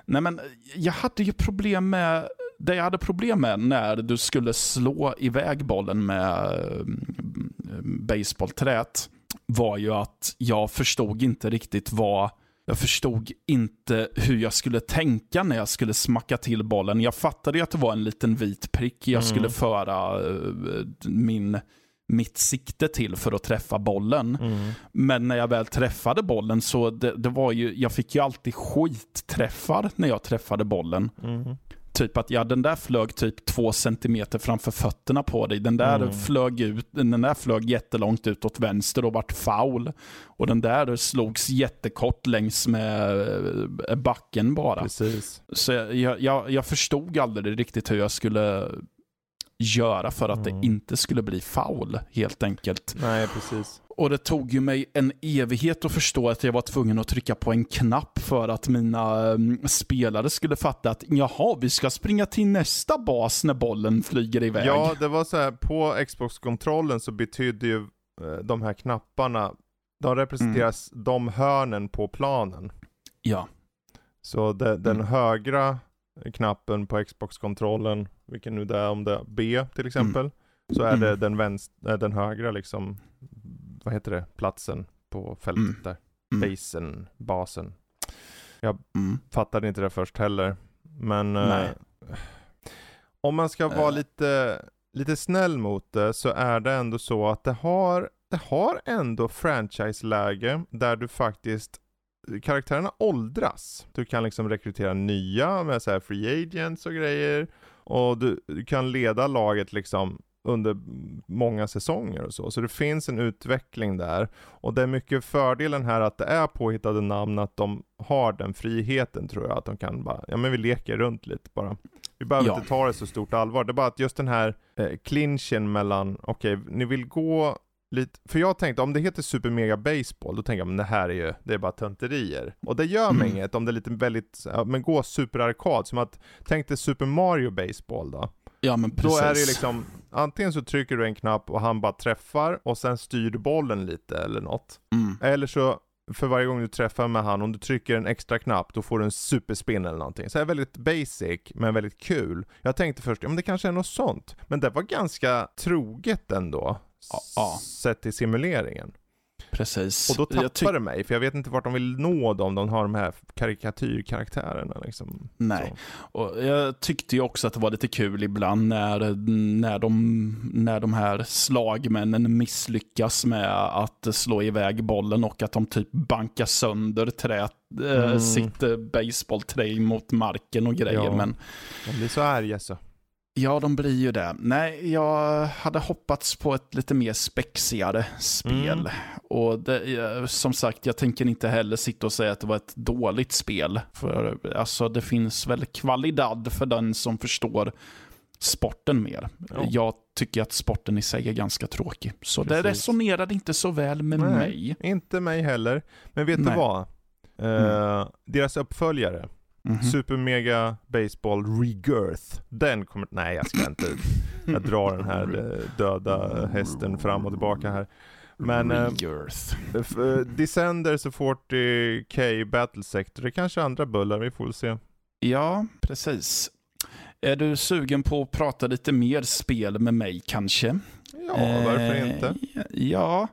Nej men jag hade ju problem med, det jag hade problem med när du skulle slå iväg bollen med mm, baseballträt var ju att jag förstod inte riktigt vad jag förstod inte hur jag skulle tänka när jag skulle smacka till bollen. Jag fattade ju att det var en liten vit prick jag Mm. skulle föra eh, min, mitt sikte till för att träffa bollen. Mm. Men när jag väl träffade bollen så det, det var ju, jag fick ju alltid skitträffar när jag träffade bollen. Mm. Typ att ja, den där flög typ två centimeter framför fötterna på dig. Den där, Mm. flög, ut, den där flög jättelångt ut åt vänster och vart foul. Och den där slogs jättekort längs med eh, backen bara. Precis. Så jag, jag, jag förstod aldrig riktigt hur jag skulle göra för att Mm. det inte skulle bli foul helt enkelt. Nej, precis. Och det tog ju mig en evighet att förstå att jag var tvungen att trycka på en knapp för att mina mm, spelare skulle fatta att jaha, vi ska springa till nästa bas när bollen flyger iväg. Ja, det var så här på Xbox-kontrollen så betydde ju eh, de här knapparna, de representeras de hörnen på planen. ja. Så det, den Mm. högra knappen på Xbox-kontrollen, vilken nu det är, om det är B till exempel, så är det Mm. den, vänster, äh, den högra liksom, vad heter det, platsen på fältet Mm. där. Mm. Basen, basen. Mm. Fattade inte det först heller. Men eh, om man ska vara Eh. lite, lite snäll mot det så är det ändå så att det har, det har ändå franchise-läge där du faktiskt karaktärerna åldras. Du kan liksom rekrytera nya med så här free agents och grejer. Och du, du kan leda laget liksom under många säsonger och så. Så det finns en utveckling där. Och det är mycket fördelen här att det är påhittade namn, att de har den friheten tror jag. Att de kan bara, ja men vi leker runt lite bara. Vi behöver Ja. inte ta det så stort allvar. Det är bara att just den här eh, clinchen mellan, okej, ni vill gå lite, för jag tänkte om det heter Super Mega Baseball, då tänker jag men det här är ju, det är bara tönterier. Och det gör mig Mm. inget om det är lite väldigt, ja, men gå Super Arkad, som att, tänk dig Super Mario Baseball då. ja, men precis. Då är det liksom, antingen så trycker du en knapp och han bara träffar och sen styr du bollen lite eller något. Mm. Eller så, för varje gång du träffar med han, om du trycker en extra knapp, då får du en superspin eller någonting. Så det är väldigt basic, men väldigt kul. Jag tänkte först, ja men det kanske är något sånt. Men det var ganska troget ändå. Ja. Sett till simuleringen. Precis. Och då tappar det mig, för jag vet inte vart de vill nå dem, de har de här karikatyrkaraktärerna liksom. Nej. Så. Och jag tyckte ju också att det var lite kul ibland när, när, de, när de här slagmännen misslyckas med att slå iväg bollen och att de typ bankar sönder trät, eh, Mm. sitt eh, baseballträ mot marken och grejer. Ja. Men De blir så arga så. Ja, de blir ju det. Nej, jag hade hoppats på ett lite mer spexigare spel. Mm. Och det, eh, som sagt, jag tänker inte heller sitta och säga att det var ett dåligt spel. För alltså, det finns väl kvalidad för den som förstår sporten mer. Ja. Jag tycker att sporten i sig är ganska tråkig. Så det Precis. resonerade inte så väl med Nej. mig. Inte mig heller. Men vet Nej. du vad? Eh, Mm. Deras uppföljare, Mhm. Super Mega Baseball Rebirth. Den kommer, nej jag ska inte, jag drar den här eh, döda hästen fram och tillbaka här. Men eh, Rebirth. f- eh, Descenders och 40K Battle Sector, det är kanske andra bullar, vi får väl se. Ja, precis. Är du sugen på att prata lite mer spel med mig kanske? Ja, varför Eh, inte? Ja.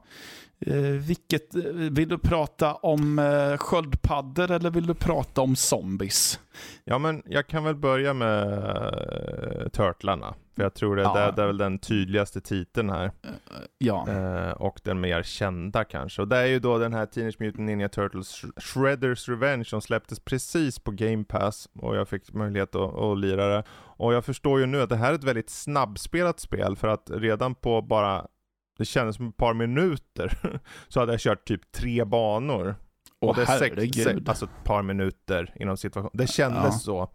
Eh, vilket, eh, vill du prata om eh, sköldpaddor eller vill du prata om zombies? Ja men jag kan väl börja med uh, Turtlarna. För jag tror det, Ja. det, det är väl den tydligaste titeln här. Ja. Eh, och den mer kända kanske. Och det är ju då den här Teenage Mutant Ninja Turtles Sh- Shredders Revenge som släpptes precis på Game Pass. Och jag fick möjlighet att, att lira det. Och jag förstår ju nu att det här är ett väldigt snabbspelat spel för att redan på bara det kändes som ett par minuter så hade jag kört typ tre banor. Åh Och det är sex, sex, alltså ett par minuter inom situation. Det kändes Ja. så.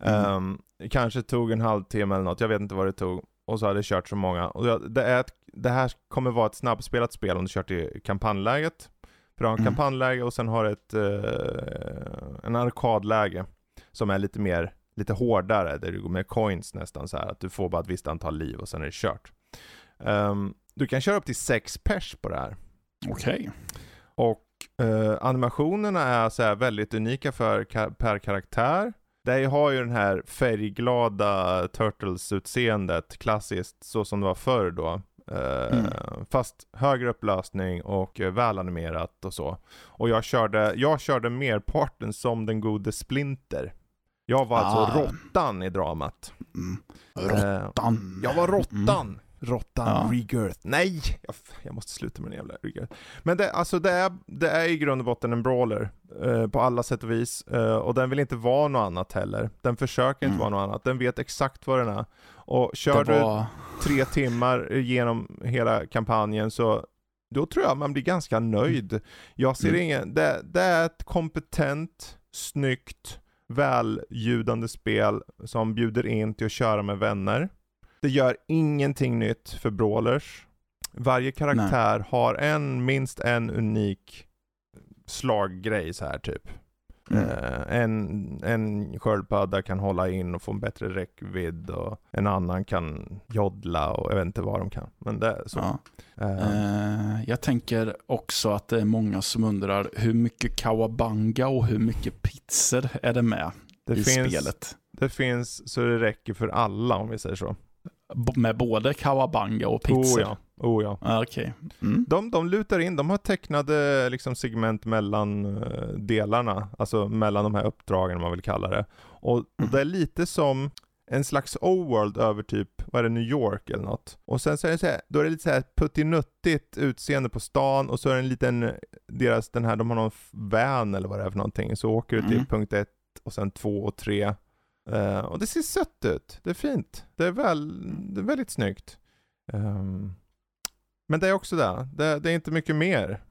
Mm. Ehm, kanske tog en halvtimme eller något, jag vet inte vad det tog. Och så hade jag kört så många. Och jag, det, är ett, det här kommer vara ett snabbspelat spel om du kört i kampanjläget. För du har en Mm. kampanjläge och sen har ett, eh, en arkadläge. Som är lite mer, lite hårdare, där du går med coins nästan så här att du får bara ett visst antal liv och sen är det kört. Ehm, du kan köra upp till sex pers på det här. Okej. Och eh, animationerna är så här väldigt unika för, ka- per karaktär. Det har ju den här färgglada Turtles-utseendet, klassiskt, så som det var förr då. Eh, Mm. Fast högre upplösning och eh, välanimerat och så. Och jag körde, jag körde merparten som den gode Splinter. Jag var alltså Ah. råttan i dramat. Mm. Eh, Råttan. jag var råttan. Råttan Ja. Rebirth. Nej! Jag, jag måste sluta med den jävla Rebirth. Men det, alltså det, är, det är i grund och botten en brawler. eh, på alla sätt och vis. Eh, och den vill inte vara något annat heller. Den försöker inte Mm. vara något annat. Den vet exakt vad den är. Och kör Det var... du tre timmar genom hela kampanjen så då tror jag man blir ganska nöjd. Jag ser Mm. ingen, det, det är ett kompetent, snyggt, välljudande spel som bjuder in till att köra med vänner. Det gör ingenting nytt för brawlers. Varje karaktär har en, minst en unik slaggrej så här typ. Mm. Eh, en, en sköldpadda kan hålla in och få en bättre räckvidd och en annan kan joddla och jag vet inte vad de kan. Men det är så. Ja. Eh, jag tänker också att det är många som undrar hur mycket kawabanga och hur mycket pizzor är det med det, i finns, spelet? det finns så det räcker för alla om vi säger så. Med både kawabanga och pizzor? Oh ja, oh ja. Ah, Okej. Mm. De, de lutar in, de har tecknade liksom, segment mellan eh, delarna, alltså mellan de här uppdragen man vill kalla det. Och, och Mm. det är lite som en slags O-world över typ, vad är det, New York eller något. Och sen så är det så här, då är det lite så här puttinuttigt utseende på stan och så är det en liten, deras, den här, de har någon van eller vad det är för någonting, så åker du till Mm. punkt ett och sen två och tre. Eh, och det ser sött ut, det är fint, det är, väl, det är väldigt snyggt. Ehm, men det är också det, det, det är inte mycket mer.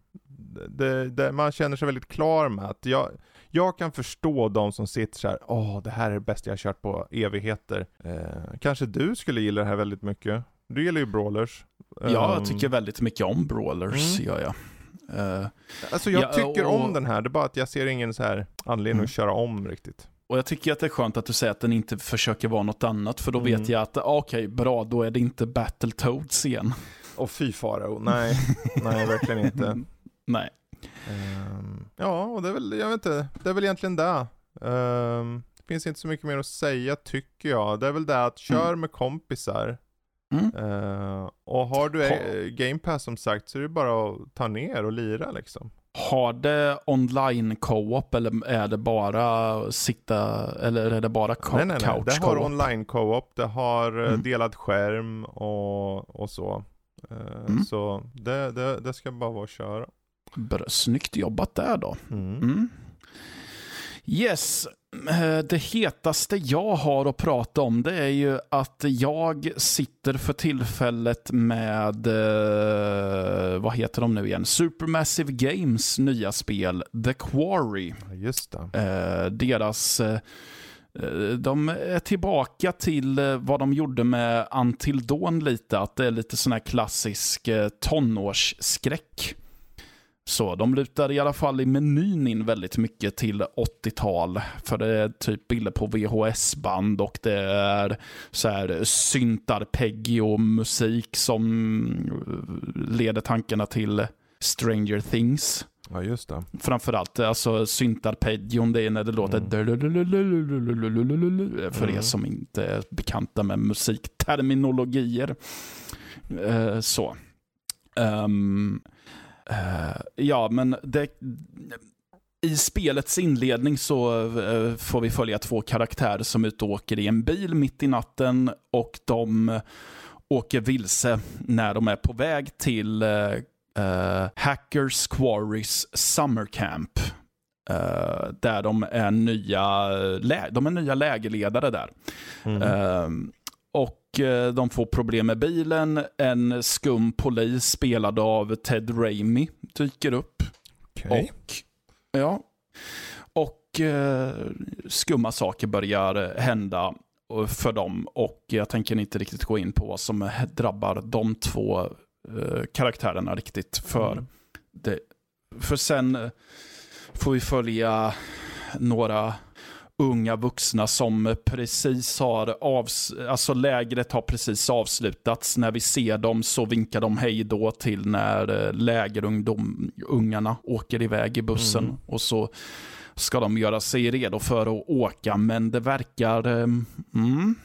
Det, det, man känner sig väldigt klar med att jag, jag kan förstå de som sitter så här, åh det här är det bästa jag har kört på evigheter. Eh, kanske du skulle gilla det här väldigt mycket. Du gillar ju brawlers. Jag Ehm, tycker väldigt mycket om brawlers, Mm. gör jag. Eh, Alltså jag Ja, tycker och- om den här, det är bara att jag ser ingen så här anledning Mm. att köra om riktigt. Och jag tycker att det är skönt att du säger att den inte försöker vara något annat, för då Mm. vet jag att, ah, okej, bra, då är det inte Battletoads igen. Och fy farao, nej, nej verkligen inte. Nej. Ehm, ja, och det är väl, jag vet inte, det är väl egentligen det. Um, det finns inte så mycket mer att säga tycker jag. Det är väl det att kör med kompisar. Mm. Eh, och har du Game Pass som sagt så är det bara att ta ner och lira liksom. Har det online co-op eller är det bara sitta, eller är det bara co- nej, nej, nej. couch Det har online co-op, det har eh, Mm. delad skärm och, och så. Eh, Mm. Så det, det, det ska bara vara att köra. Bra, Snyggt jobbat där då. Mm. Mm. Yes, det hetaste jag har att prata om det är ju att jag sitter för tillfället med, eh, vad heter de nu igen? Supermassive Games nya spel, The Quarry. Just det. Eh, deras... Eh, eh, de är tillbaka till eh, vad de gjorde med Until Dawn lite, att det är lite sån här klassisk eh, tonårsskräck. Så de lutar i alla fall i menyn in väldigt mycket till 80-tal. För det är typ bilder på VHS-band och det är så här syntarpeggio-musik som leder tankarna till Stranger Things. Ja, just det. Framförallt alltså syntarpeggion, det är när det låter för er Mm. som inte är bekanta med musikterminologier. Eh, så. Ehm, Eh, ja, men det, i spelets inledning så eh, får vi följa två karaktärer som är ute och åker i en bil mitt i natten och de åker vilse när de är på väg till uh, Hackers Quarries Summer Camp. Uh, där de är nya, de är nya lägerledare där. Mm. Och de får problem med bilen. En skum polis spelad av Ted Raimi dyker upp. Okay. Och, ja, och uh, skumma saker börjar hända för dem. Och jag tänker inte riktigt gå in på vad som drabbar de två karaktärerna riktigt. För, mm. det, för sen får vi följa några unga vuxna som precis har avs alltså lägret har precis avslutats. När vi ser dem så vinkar de hej då till när eh, lägerungarna åker iväg i bussen. Mm. Och så ska de göra sig redo för att åka, men det verkar... Eh, mm,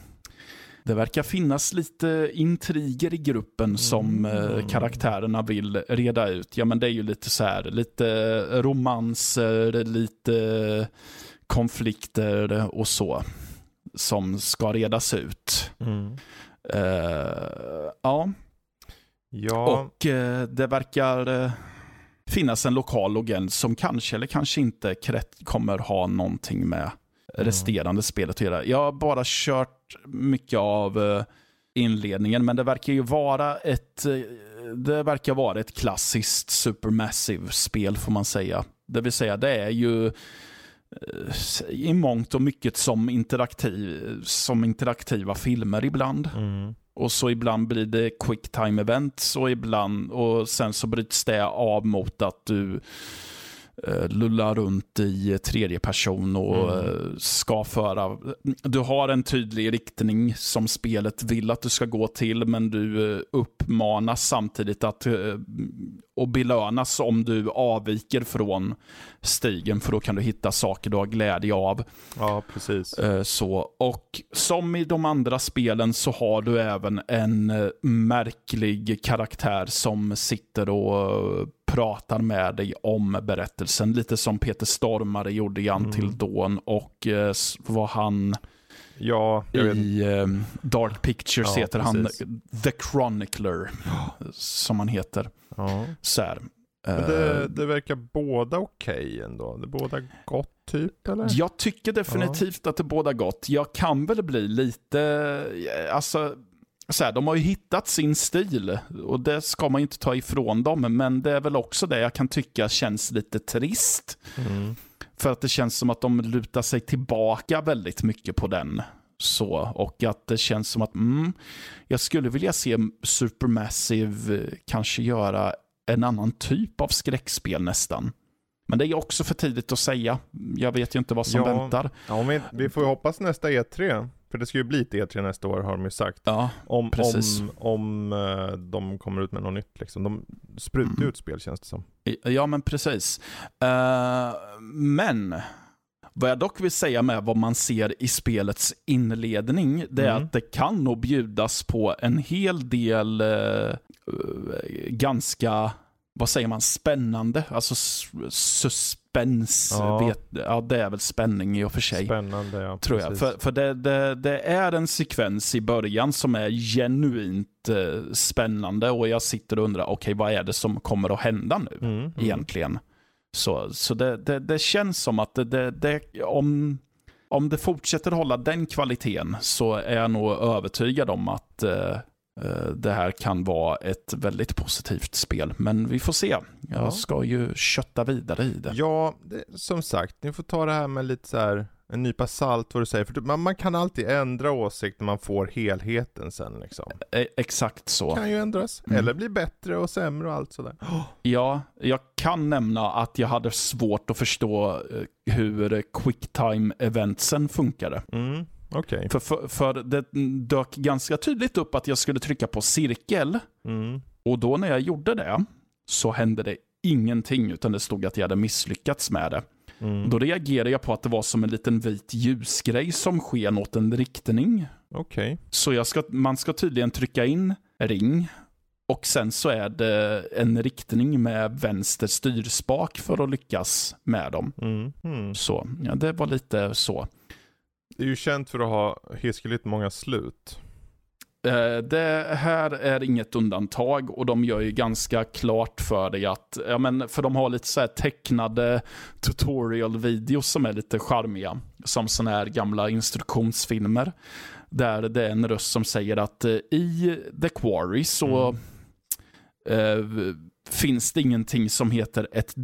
det verkar finnas lite intriger i gruppen som mm. eh, karaktärerna vill reda ut. Ja, men det är ju lite så här, lite romanser, lite konflikter och så som ska redas ut. Mm. Uh, ja. ja. Och uh, det verkar uh, finnas en lokal logent som kanske eller kanske inte kommer ha någonting med mm. resterande spelet att göra. Jag har bara kört mycket av inledningen, men det verkar ju vara ett det verkar vara ett klassiskt supermassive-spel får man säga. Det vill säga, det är ju i mångt och mycket som, interaktiv, som interaktiva filmer ibland. Mm. Och så ibland blir det quick time events och ibland och sen så bryts det av mot att du Eh, lulla runt i tredje person och mm. Eh, ska föra. Du har en tydlig riktning som spelet vill att du ska gå till, men du eh, uppmanas samtidigt att och belönas om du avviker från stigen, för då kan du hitta saker du har glädje av. Ja, precis. Så, och som i de andra spelen så har du även en märklig karaktär som sitter och pratar med dig om berättelsen. Lite som Peter Stormare gjorde i Until mm. Dawn och eh, vad han ja, i eh, Dark Pictures ja, heter precis. han The Chronicler, som han heter. Ja. Så här. Det, eh, det, verkar båda okej okay ändå. Det båda gott typ eller? Jag tycker definitivt ja. att det båda gott. Jag kan väl bli lite, eh, alltså så här, de har ju hittat sin stil och det ska man ju inte ta ifrån dem. Men det är väl också det jag kan tycka känns lite trist. Mm. För att det känns som att de lutar sig tillbaka väldigt mycket på den. Så, och att det känns som att mm, jag skulle vilja se Supermassive kanske göra en annan typ av skräckspel nästan. Men det är också för tidigt att säga. Jag vet ju inte vad som ja, väntar. Ja, vi, vi får ju hoppas nästa E3 för det ska ju bli ett E3 nästa år har de ju sagt. Ja, om, precis. Om, om uh, de kommer ut med något nytt liksom. De sprutar mm. ut spel känns det som. Ja men precis. Uh, men vad jag dock vill säga med vad man ser i spelets inledning, det är mm. att det kan nog bjudas på en hel del uh, ganska, vad säger man, spännande, alltså sus spänns. Ja. Vet, ja, det är väl spänning i och för sig. Spännande, ja. Tror jag. För, för det, det, det, är en sekvens i början som är genuint eh, spännande och jag sitter och undrar, okej, okay, vad är det som kommer att hända nu mm, mm. egentligen? Så, så det, det, det känns som att det, om, om det fortsätter hålla den kvaliteten så är jag nog övertygad om att Eh, det här kan vara ett väldigt positivt spel. Men vi får se. Jag ja. ska ju kötta vidare i det. Ja, det, som sagt, ni får ta det här med lite så här, en nypa salt vad du säger. För man, man kan alltid ändra åsikt när man får helheten sen liksom. E exakt så. Det kan ju ändras. Mm. Eller bli bättre och sämre och allt sådär. Ja, jag kan nämna att jag hade svårt att förstå eh, hur quicktime-eventsen funkade. Mm. Okay. För, för, för, det dök ganska tydligt upp att jag skulle trycka på cirkel. Mm. Och då när jag gjorde det så hände det ingenting, utan det stod att jag hade misslyckats med det. Mm. Då reagerade jag på att det var som en liten vit ljusgrej som sken åt en riktning. Okay. Så ska, man ska tydligen trycka in ring Och sen så är det en riktning med vänster styrspak för att lyckas med dem. Mm. Mm. Så, ja, det var lite så. Det är ju känt för att ha hiskeligt många slut. Eh, Det här är inget undantag och de gör ju ganska klart för dig att, ja men för de har lite så här tecknade tutorial-videos som är lite charmiga. Som sådana här gamla instruktionsfilmer. Där det är en röst som säger att eh, i The Quarry så eh, finns det ingenting som heter ett,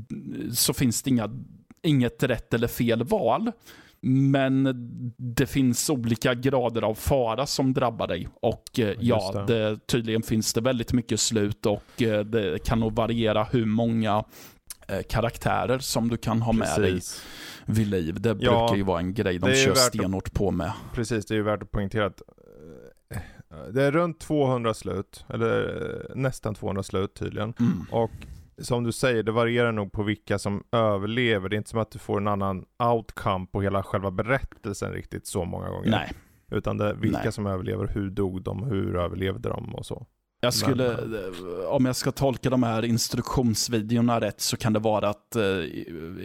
så finns det inga, inget rätt eller fel val. Men det finns olika grader av fara som drabbar dig. Och eh, ja, det. det, tydligen finns det väldigt mycket slut och eh, det kan nog variera hur många eh, karaktärer som du kan ha med dig Precis. vid liv. Det Ja, brukar ju vara en grej de kör värt att- stenhårt på med. Precis, det är ju värt att poängtera att det är runt 200 slut, eller nästan 200 slut tydligen. Mm. Och som du säger, det varierar nog på vilka som överlever. Det är inte som att du får en annan outcome på hela själva berättelsen riktigt så många gånger. Nej, Utan det är vilka Nej. som överlever, hur dog de, hur överlevde de och så. jag skulle, Men- eh, om jag ska tolka de här instruktionsvideorna rätt så kan det vara att eh,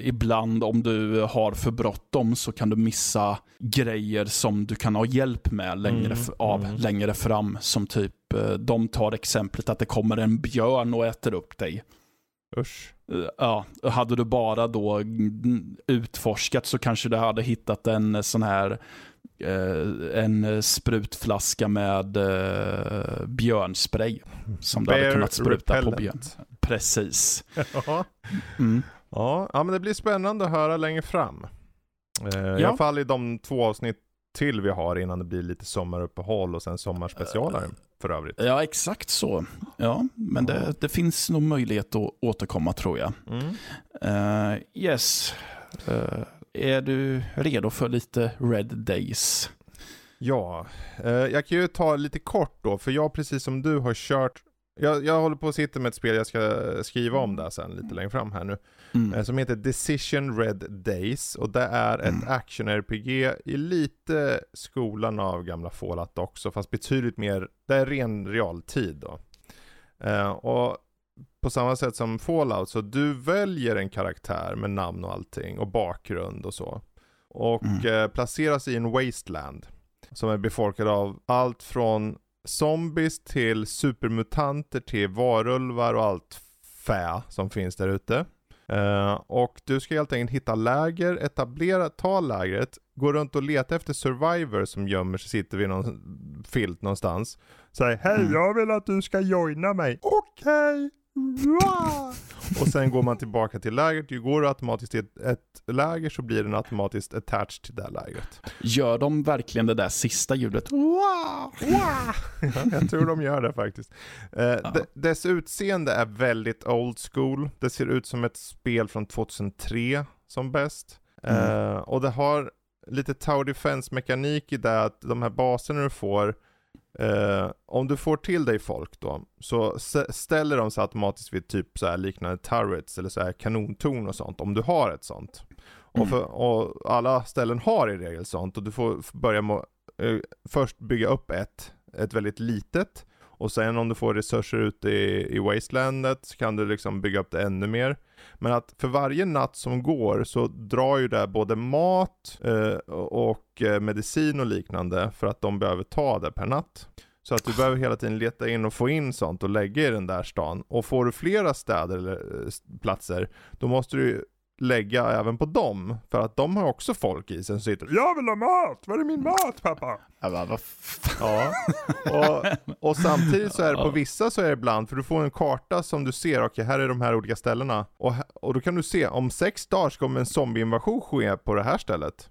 ibland om du har för bråttom så kan du missa grejer som du kan ha hjälp med längre, Mm, av mm. längre fram. Som typ, eh, de tar exemplet att det kommer en björn och äter upp dig. Usch. Eh, Ja, hade du bara då utforskat så kanske du hade hittat en eh, sån här eh, en eh, sprutflaska med eh, björnspray som du hade Bear kunnat spruta på repellent. björn. Precis. ja. Mm. Ja, men det blir spännande att höra längre fram. Eh, I Ja. alla fall i de två avsnitt till vi har innan det blir lite sommaruppehåll och sen sommarspecialer för övrigt. Ja, exakt så. Ja, men Ja. det, det finns nog möjlighet att återkomma tror jag. Mm. Eh, yes. Eh, är du redo för lite Red Days? Ja, eh, jag kan ju ta lite kort då, för jag precis som du har kört jag, jag håller på att sitta med ett spel, jag ska skriva om det sen lite längre fram här nu. Mm. eh, Som heter Decision Red Days och det är ett Mm. action-RPG i lite skolan av gamla Fallout också, fast betydligt mer, det är ren realtid då. Eh, och på samma sätt som Fallout, så du väljer en karaktär med namn och allting och bakgrund och så. Och Mm. eh, placeras i en wasteland. Som är befolkad av allt från zombies till supermutanter till varulvar och allt fä som finns där ute. Eh, och du ska helt enkelt hitta läger, etablera, ta lägret, gå runt och leta efter survivors som gömmer sig, sitter vid någon filt någonstans. Säg hej, Mm. jag vill att du ska joina mig. Okej. Wow. och sen går man tillbaka till lägret. Ju går du automatiskt till ett, ett läger så blir den automatiskt attached till det lägret. Gör de verkligen det där sista ljudet? Wow, wow. Ja, jag tror de gör det faktiskt. Eh, d- dess utseende är väldigt old school. Det ser ut som ett spel från 2003 som bäst. Eh, och det har lite tower defense mekanik i det att de här baserna du får Eh, om du får till dig folk då, så ställer de sig automatiskt vid typ så här liknande turrets eller så här kanontorn och sånt, om du har ett sånt. Och, Mm. för, och alla ställen har i regel sånt och du får börja med eh, först bygga upp ett, ett väldigt litet och sen om du får resurser ute i, i wastelandet så kan du liksom bygga upp det ännu mer. Men att för varje natt som går så drar ju det både mat eh, och eh, medicin och liknande för att de behöver ta det per natt. Så att du behöver hela tiden leta in och få in sånt och lägga i den där stan. Och får du flera städer eller eh, platser, då måste du ju lägga även på dem. För att de har också folk i sig som sitter Jag vill ha mat! Var är min mat pappa? Fan? Ja, och, och samtidigt så är det på vissa så är det ibland, för du får en karta som du ser, okej här är de här olika ställena. Och, och då kan du se, om sex dagar så kommer en zombieinvasion ske på det här stället.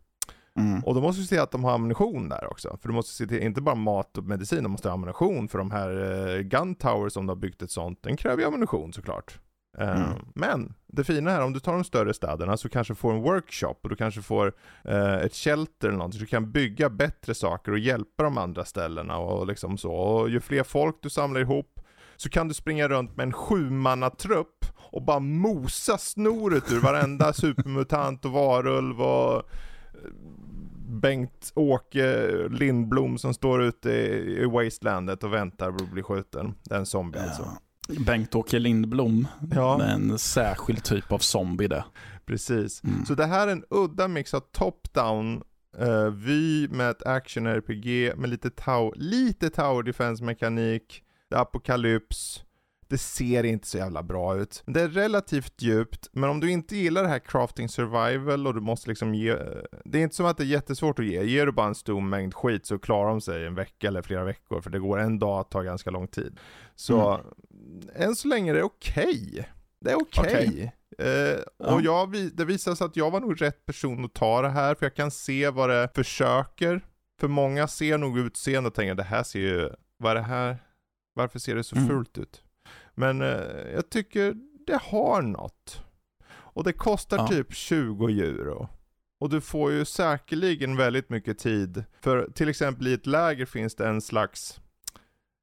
Mm. Och då måste du se att de har ammunition där också. För du måste se till, inte bara mat och medicin, de måste ha ammunition. För de här eh, gun towers som de har byggt ett sånt, den kräver ju ammunition såklart. Mm. Men det fina här, om du tar de större städerna så kanske du får en workshop och du kanske får eh, ett shelter eller någonting. Så du kan bygga bättre saker och hjälpa de andra ställena och liksom så. Och ju fler folk du samlar ihop så kan du springa runt med en sjumannatrupp och bara mosa snoret ur varenda supermutant och varulv och eh, Bengt-Åke Lindblom som står ute i, i Wastelandet och väntar på att bli skjuten. Det är en zombie alltså. Bengt-Åke Lindblom, Ja. en särskild typ av zombie det. Precis. Mm. Så det här är en udda mix av top-down eh, vy med ett action-RPG med lite, tau- lite tower defense-mekanik, det är apokalyps, det ser inte så jävla bra ut. Det är relativt djupt, men om du inte gillar det här crafting survival och du måste liksom ge... Det är inte som att det är jättesvårt att ge. Ger du bara en stor mängd skit så klarar de sig en vecka eller flera veckor, för det går en dag att ta ganska lång tid. Så än så länge är det okej. Det är okej. Eh, och Ja. jag, det visar sig att jag var nog rätt person att ta det här, för jag kan se vad det försöker. För många ser nog utseende och tänker det här ser ju, vad är det här? Varför ser det så Mm. fult ut? Men eh, jag tycker det har något. Och det kostar Ja. typ 20 euro. Och du får ju säkerligen väldigt mycket tid. För till exempel i ett läger finns det en slags,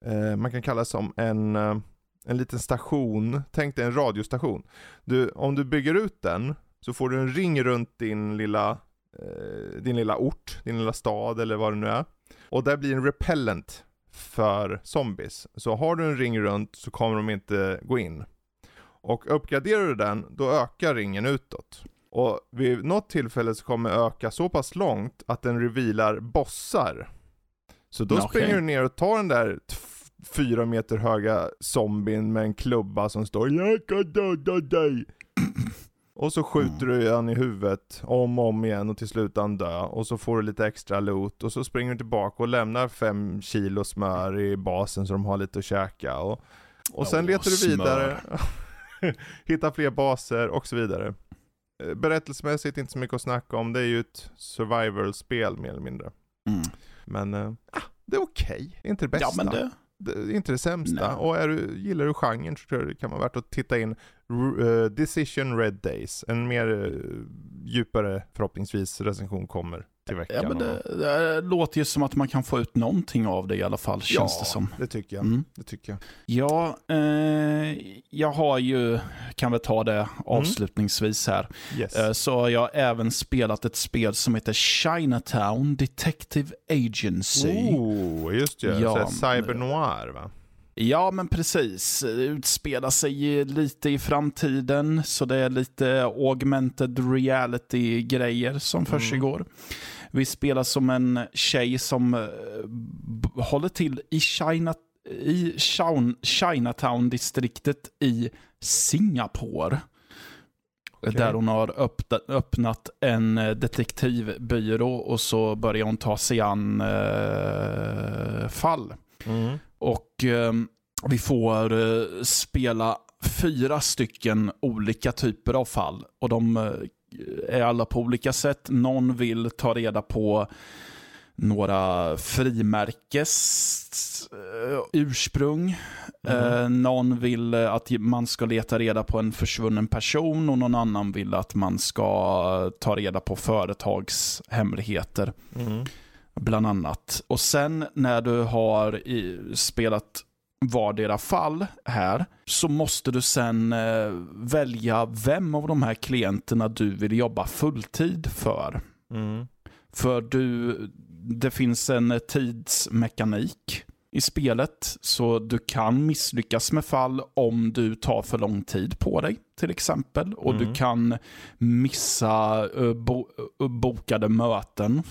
eh, man kan kalla det som en, eh, en liten station, tänk dig en radiostation. Du, om du bygger ut den så får du en ring runt din lilla, eh, din lilla ort, din lilla stad eller vad det nu är. Och där blir en repellent för zombies. Så har du en ring runt så kommer de inte gå in. Och uppgraderar du den, då ökar ringen utåt. Och vid något tillfälle så kommer öka så pass långt att den revealar bossar. Så då Okej. springer du ner och tar den där fyra meter höga zombien med en klubba som står 'Jag kan döda dig' Och så skjuter du han i huvudet om och om igen och till slut han dö. Och så får du lite extra loot och så springer du tillbaka och lämnar fem kilo smör i basen så de har lite att käka. Och, och sen Åh, letar du vidare, hittar fler baser och så vidare. Eh, Berättelsemässigt inte så mycket att snacka om, det är ju ett survival-spel mer eller mindre. Mm. Men äh, det är okej, det är inte det bästa. Ja, men det, inte det sämsta. Nej. Och är du, gillar du genren så tror jag det kan vara värt att titta in eh, Decision Red Days. En mer eh, djupare förhoppningsvis recension kommer till veckan. ja, men det, det låter ju som att man kan få ut någonting av det i alla fall, känns det som. det tycker jag. Mm. Det tycker jag. Ja, eh, jag har ju, kan väl ta det avslutningsvis här, Yes. eh, så har jag även spelat ett spel som heter Chinatown Detective Agency. oh, just det. Ja, Så här cyber noir va? Ja, men precis. Utspelar sig lite i framtiden, så det är lite augmented reality-grejer som Mm. försiggår. Vi spelar som en tjej som eh, håller till i, China, i Chinatown-distriktet i Singapore. Okej. Där hon har öppnat, öppnat en eh, detektivbyrå och så börjar hon ta sig an eh, fall. Mm. Och eh, vi får eh, spela fyra stycken olika typer av fall. Och de eh, är alla på olika sätt. Någon vill ta reda på några frimärkes eh, ursprung. Eh, någon vill att man ska leta reda på en försvunnen person och någon annan vill att man ska ta reda på företagshemligheter Mm. Bland annat. Och sen när du har i, spelat vardera fall här så måste du sen eh, välja vem av de här klienterna du vill jobba fulltid för. Mm. För du, det finns en tidsmekanik i spelet, så du kan misslyckas med fall om du tar för lång tid på dig, till exempel. Och Mm. du kan missa eh, bo, eh, bokade möten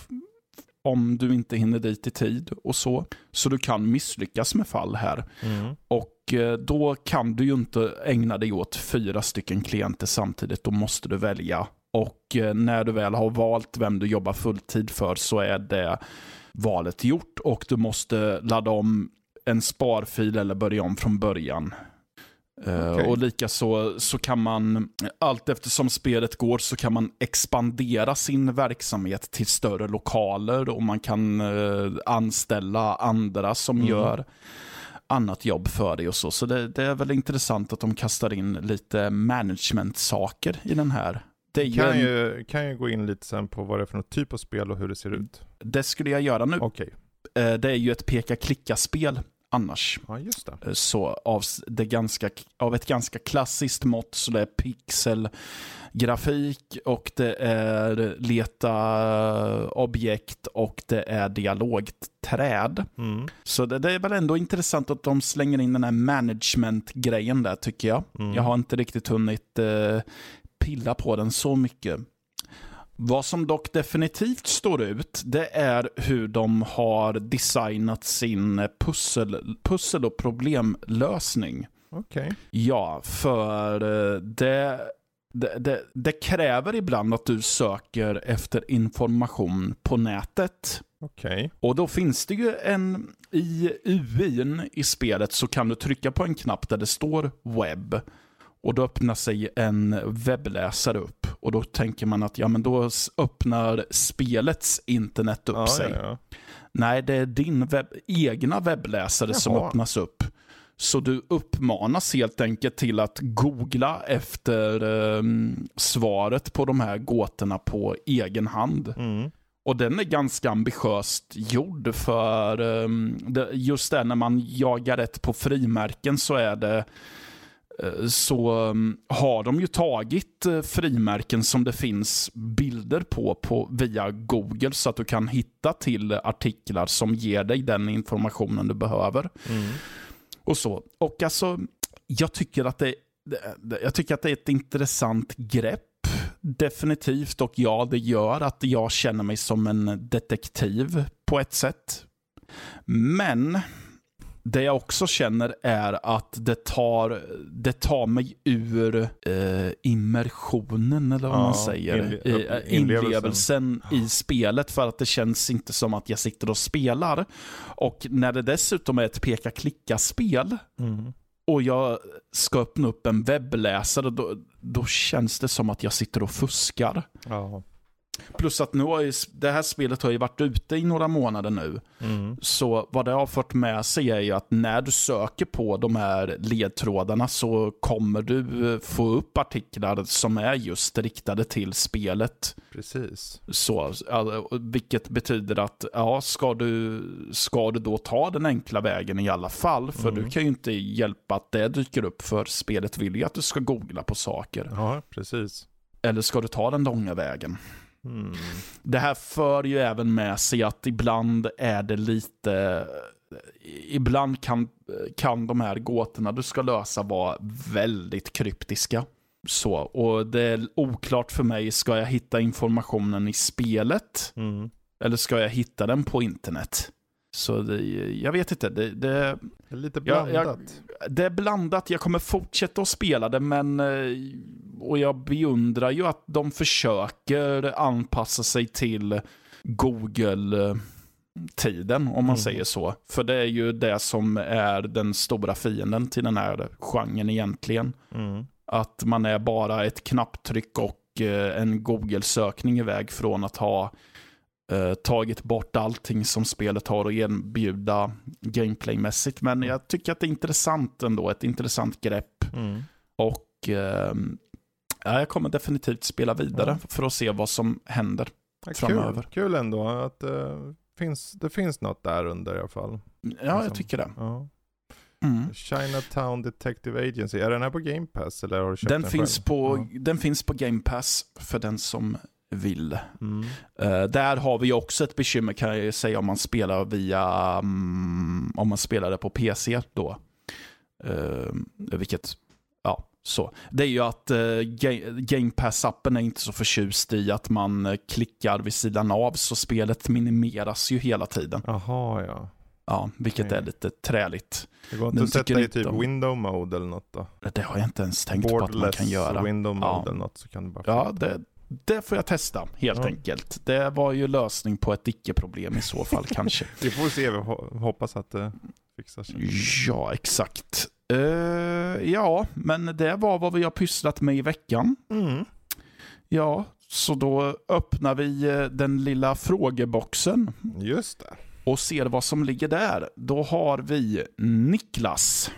om du inte hinner dit i tid och så. Så du kan misslyckas med fall här. Mm. Och eh, då kan du ju inte ägna dig åt fyra stycken klienter samtidigt. Då måste du välja. Och eh, när du väl har valt vem du jobbar fulltid för så är det valet gjort och du måste ladda om en sparfil eller börja om från början. Eh, Okej. Och likaså så kan man, allt eftersom spelet går, så kan man expandera sin verksamhet till större lokaler och man kan eh, anställa andra som Mm. gör annat jobb för dig och så. Så det, det är väl intressant att de kastar in lite management-saker i den här. Det, Kan, en, ju, kan ju gå in lite sen på vad det är för något typ av spel och hur det ser ut. det skulle jag göra nu. Okej. Eh, Det är ju ett peka-klicka-spel. Annars. Ja, just det. Eh, Så av, det ganska, av ett ganska klassiskt mått så det är pixelgrafik och det är leta objekt och det är dialogträd. Mm. Så det, det är väl ändå intressant att de slänger in den här management-grejen där tycker jag. Mm. Jag har inte riktigt hunnit eh, pilla på den så mycket. Vad som dock definitivt står ut, det är hur de har designat sin pussel, pussel och problemlösning. Okej. Ja, för eh, det, det, det, det kräver ibland att du söker efter information på nätet. Okej. Och då finns det ju en, i UIn i spelet så kan du trycka på en knapp där det står webb. Och då öppnar sig en webbläsare upp. Och då tänker man att ja, men då öppnar spelets internet upp Ja, sig. ja, ja. Nej, det är din webb, egna webbläsare som Jaha. öppnas upp. Så du uppmanas helt enkelt till att googla efter ehm, svaret på de här gåtorna på egen hand. Mm. Och den är ganska ambitiöst gjord för det, just det när man jagar rätt på frimärken så är det eh, så ehm, har de ju tagit eh, frimärken som det finns bilder på, på via Google så att du kan hitta till artiklar som ger dig den informationen du behöver. Mm. Och så. Och alltså, jag tycker att det- jag tycker att det är ett intressant grepp. Definitivt. Och ja, det gör att jag känner mig som en detektiv på ett sätt. Men det jag också känner är att det tar, det tar mig ur eh, immersionen, eller vad Ja, man säger. inle- I, eh, inlevelsen. inlevelsen i spelet. För att det känns inte som att jag sitter och spelar. Och när det dessutom är ett peka-klicka-spel Mm. och jag ska öppna upp en webbläsare, då, då känns det som att jag sitter och fuskar. Ja. Plus att nu har ju, det här spelet har ju varit ute i några månader nu. Mm. Så vad det har fört med sig är ju att när du söker på de här ledtrådarna så kommer du eh, få upp artiklar som är just riktade till spelet. Precis. Så, vilket betyder att ja, ska, du, ska du då ta den enkla vägen i alla fall? För Mm. du kan ju inte hjälpa att det dyker upp för spelet vill ju att du ska googla på saker. Ja, precis. Eller ska du ta den långa vägen? Mm. Det här för ju även med sig att ibland är det lite... Ibland kan, kan de här gåtorna du ska lösa vara väldigt kryptiska. Så, och det är oklart för mig, ska jag hitta informationen i spelet? Mm. Eller ska jag hitta den på internet? Så det, jag vet inte, det, det, Det är lite Ja, jag- blandat. det är blandat. Jag kommer fortsätta att spela det, men... eh, Och jag beundrar ju att de försöker anpassa sig till Google-tiden, om man Mm. säger så. För det är ju det som är den stora fienden till den här genren egentligen. Mm. Att man är bara ett knapptryck och eh, en Google-sökning iväg från att ha eh, tagit bort allting som spelet har att erbjuda gameplaymässigt. Men jag tycker att det är intressant ändå, ett intressant grepp. Mm. Och ja, jag kommer definitivt spela vidare Ja. för att se vad som händer. Ja, Framöver. Kul, kul ändå att det finns, det finns något där under i alla fall. Ja, Liksom. jag tycker det. Ja. Mm. Chinatown Detective Agency, är den här på Game Pass eller har du köpt Den, den, finns själv? på, den finns på Game Pass för den som vill. Mm. Eh, där har vi också ett bekymmer kan jag säga om man spelar via, mm, om man spelar det på PC då. Uh, vilket, ja, så. Det är ju att uh, Game Pass-appen är inte så förtjust i att man klickar vid sidan av, så spelet minimeras ju hela tiden. Jaha ja. Ja, vilket Okej. är lite träligt. Det går inte Den att sätta i typ om- window mode eller något då? Det har jag inte ens tänkt på att man Boardless kan göra. window mode Ja. eller något så kan du bara Ja, det, det får jag testa helt Ja. enkelt. Det var ju lösning på ett icke-problem i så fall kanske. Vi får se, vi ho- hoppas att det fixar sig. Ja, exakt. Eh, ja, men det var vad vi har pysslat med i veckan. Mm. Ja, så då öppnar vi eh, den lilla frågeboxen Just det. och ser vad som ligger där. Då har vi Niklas.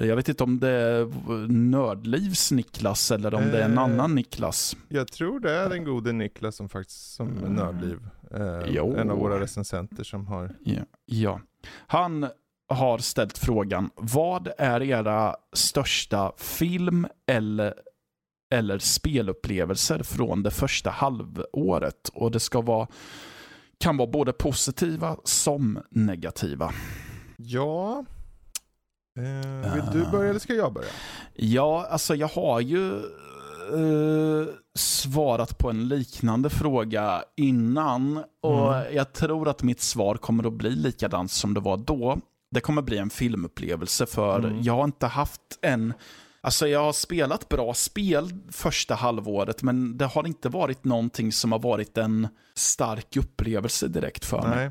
Jag vet inte om det är Nördlivs Niklas eller om det är en Eh. annan Niklas. Jag tror det är den gode Niklas som faktiskt, som Mm. Nördliv, eh, en av våra recensenter som har, Ja. ja. Han har ställt frågan, vad är era största film eller, eller spelupplevelser från det första halvåret? Och det ska vara, kan vara både positiva som negativa. Ja. Eh, vill du börja eller ska jag börja? Ja, alltså jag har ju eh, svarat på en liknande fråga innan. Och Mm. jag tror att mitt svar kommer att bli likadant som det var då. Det kommer bli en filmupplevelse för Mm. jag har inte haft en... Alltså jag har spelat bra spel första halvåret men det har inte varit någonting som har varit en stark upplevelse direkt för mig. Nej.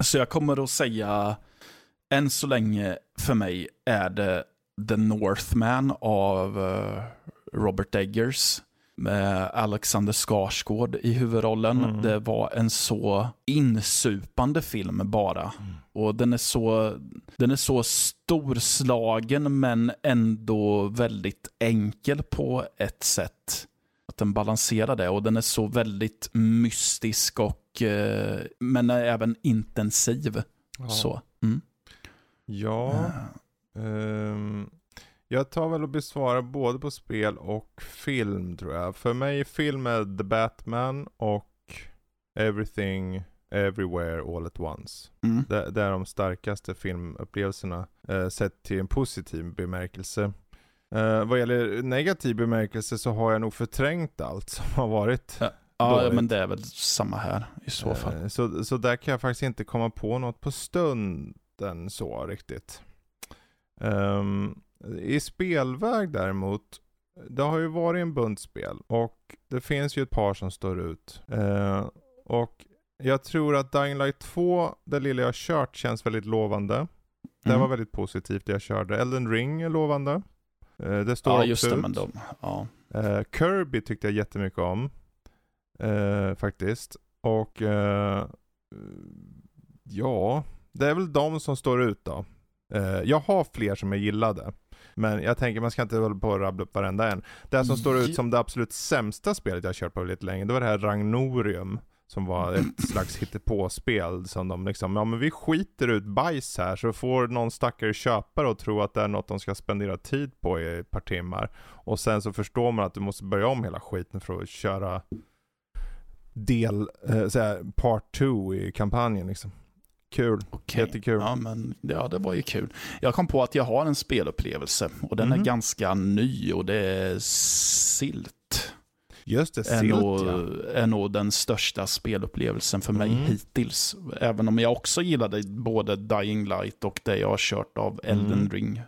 Så jag kommer att säga, än så länge för mig är det The Northman av eh, Robert Eggers. Med Alexander Skarsgård i huvudrollen. Mm. Det var en så insupande film bara. Och den är så, den är så storslagen men ändå väldigt enkel på ett sätt. Att den balanserar det och den är så väldigt mystisk och eh, men även intensiv. Ja. Så. Mm. Ja. ehm, jag tar väl och besvarar både på spel och film tror jag. För mig är film är The Batman och Everything Everywhere All At Once. Mm. Det, det är de starkaste filmupplevelserna eh, sett till en positiv bemärkelse. Eh, vad gäller negativ bemärkelse så har jag nog förträngt allt som har varit. Ja, Dåligt. men det är väl samma här i så fall. Eh, så, så där kan jag faktiskt inte komma på något på stunden så riktigt. Ehm, I spelväg däremot, det har ju varit en bunt spel och det finns ju ett par som står ut. Eh, och jag tror att Dying Light 2, det lilla jag kört, känns väldigt lovande. Det Mm. var väldigt positivt det jag körde. Elden Ring är lovande. Eh, det står Ja, också just det. ut. Men de, ja. Eh, Kirby tyckte jag jättemycket om. Eh, faktiskt. Och eh, ja, det är väl de som står ut då. Eh, jag har fler som jag gillade. Men jag tänker man ska inte hålla på och rabbla upp varenda en. Det som står ut som det absolut sämsta spelet jag kört på väldigt länge, det var det här Ragnorium. Som var ett slags hittepåspel som de liksom, ja men vi skiter ut bajs här så får någon stackare köpare och tro att det är något de ska spendera tid på i ett par timmar. Och sen så förstår man att du måste börja om hela skiten för att köra del, eh, såhär, part 2 i kampanjen liksom. Kul. Okej. Jättekul. Ja, men ja, det var ju kul. Jag kom på att jag har en spelupplevelse och den Mhm. är ganska ny och det är Silt. Just det, Är Silt nog, ja. är nog den största spelupplevelsen för mig Mm. hittills. Även om jag också gillade både Dying Light och det jag har kört av Elden Mm. Ring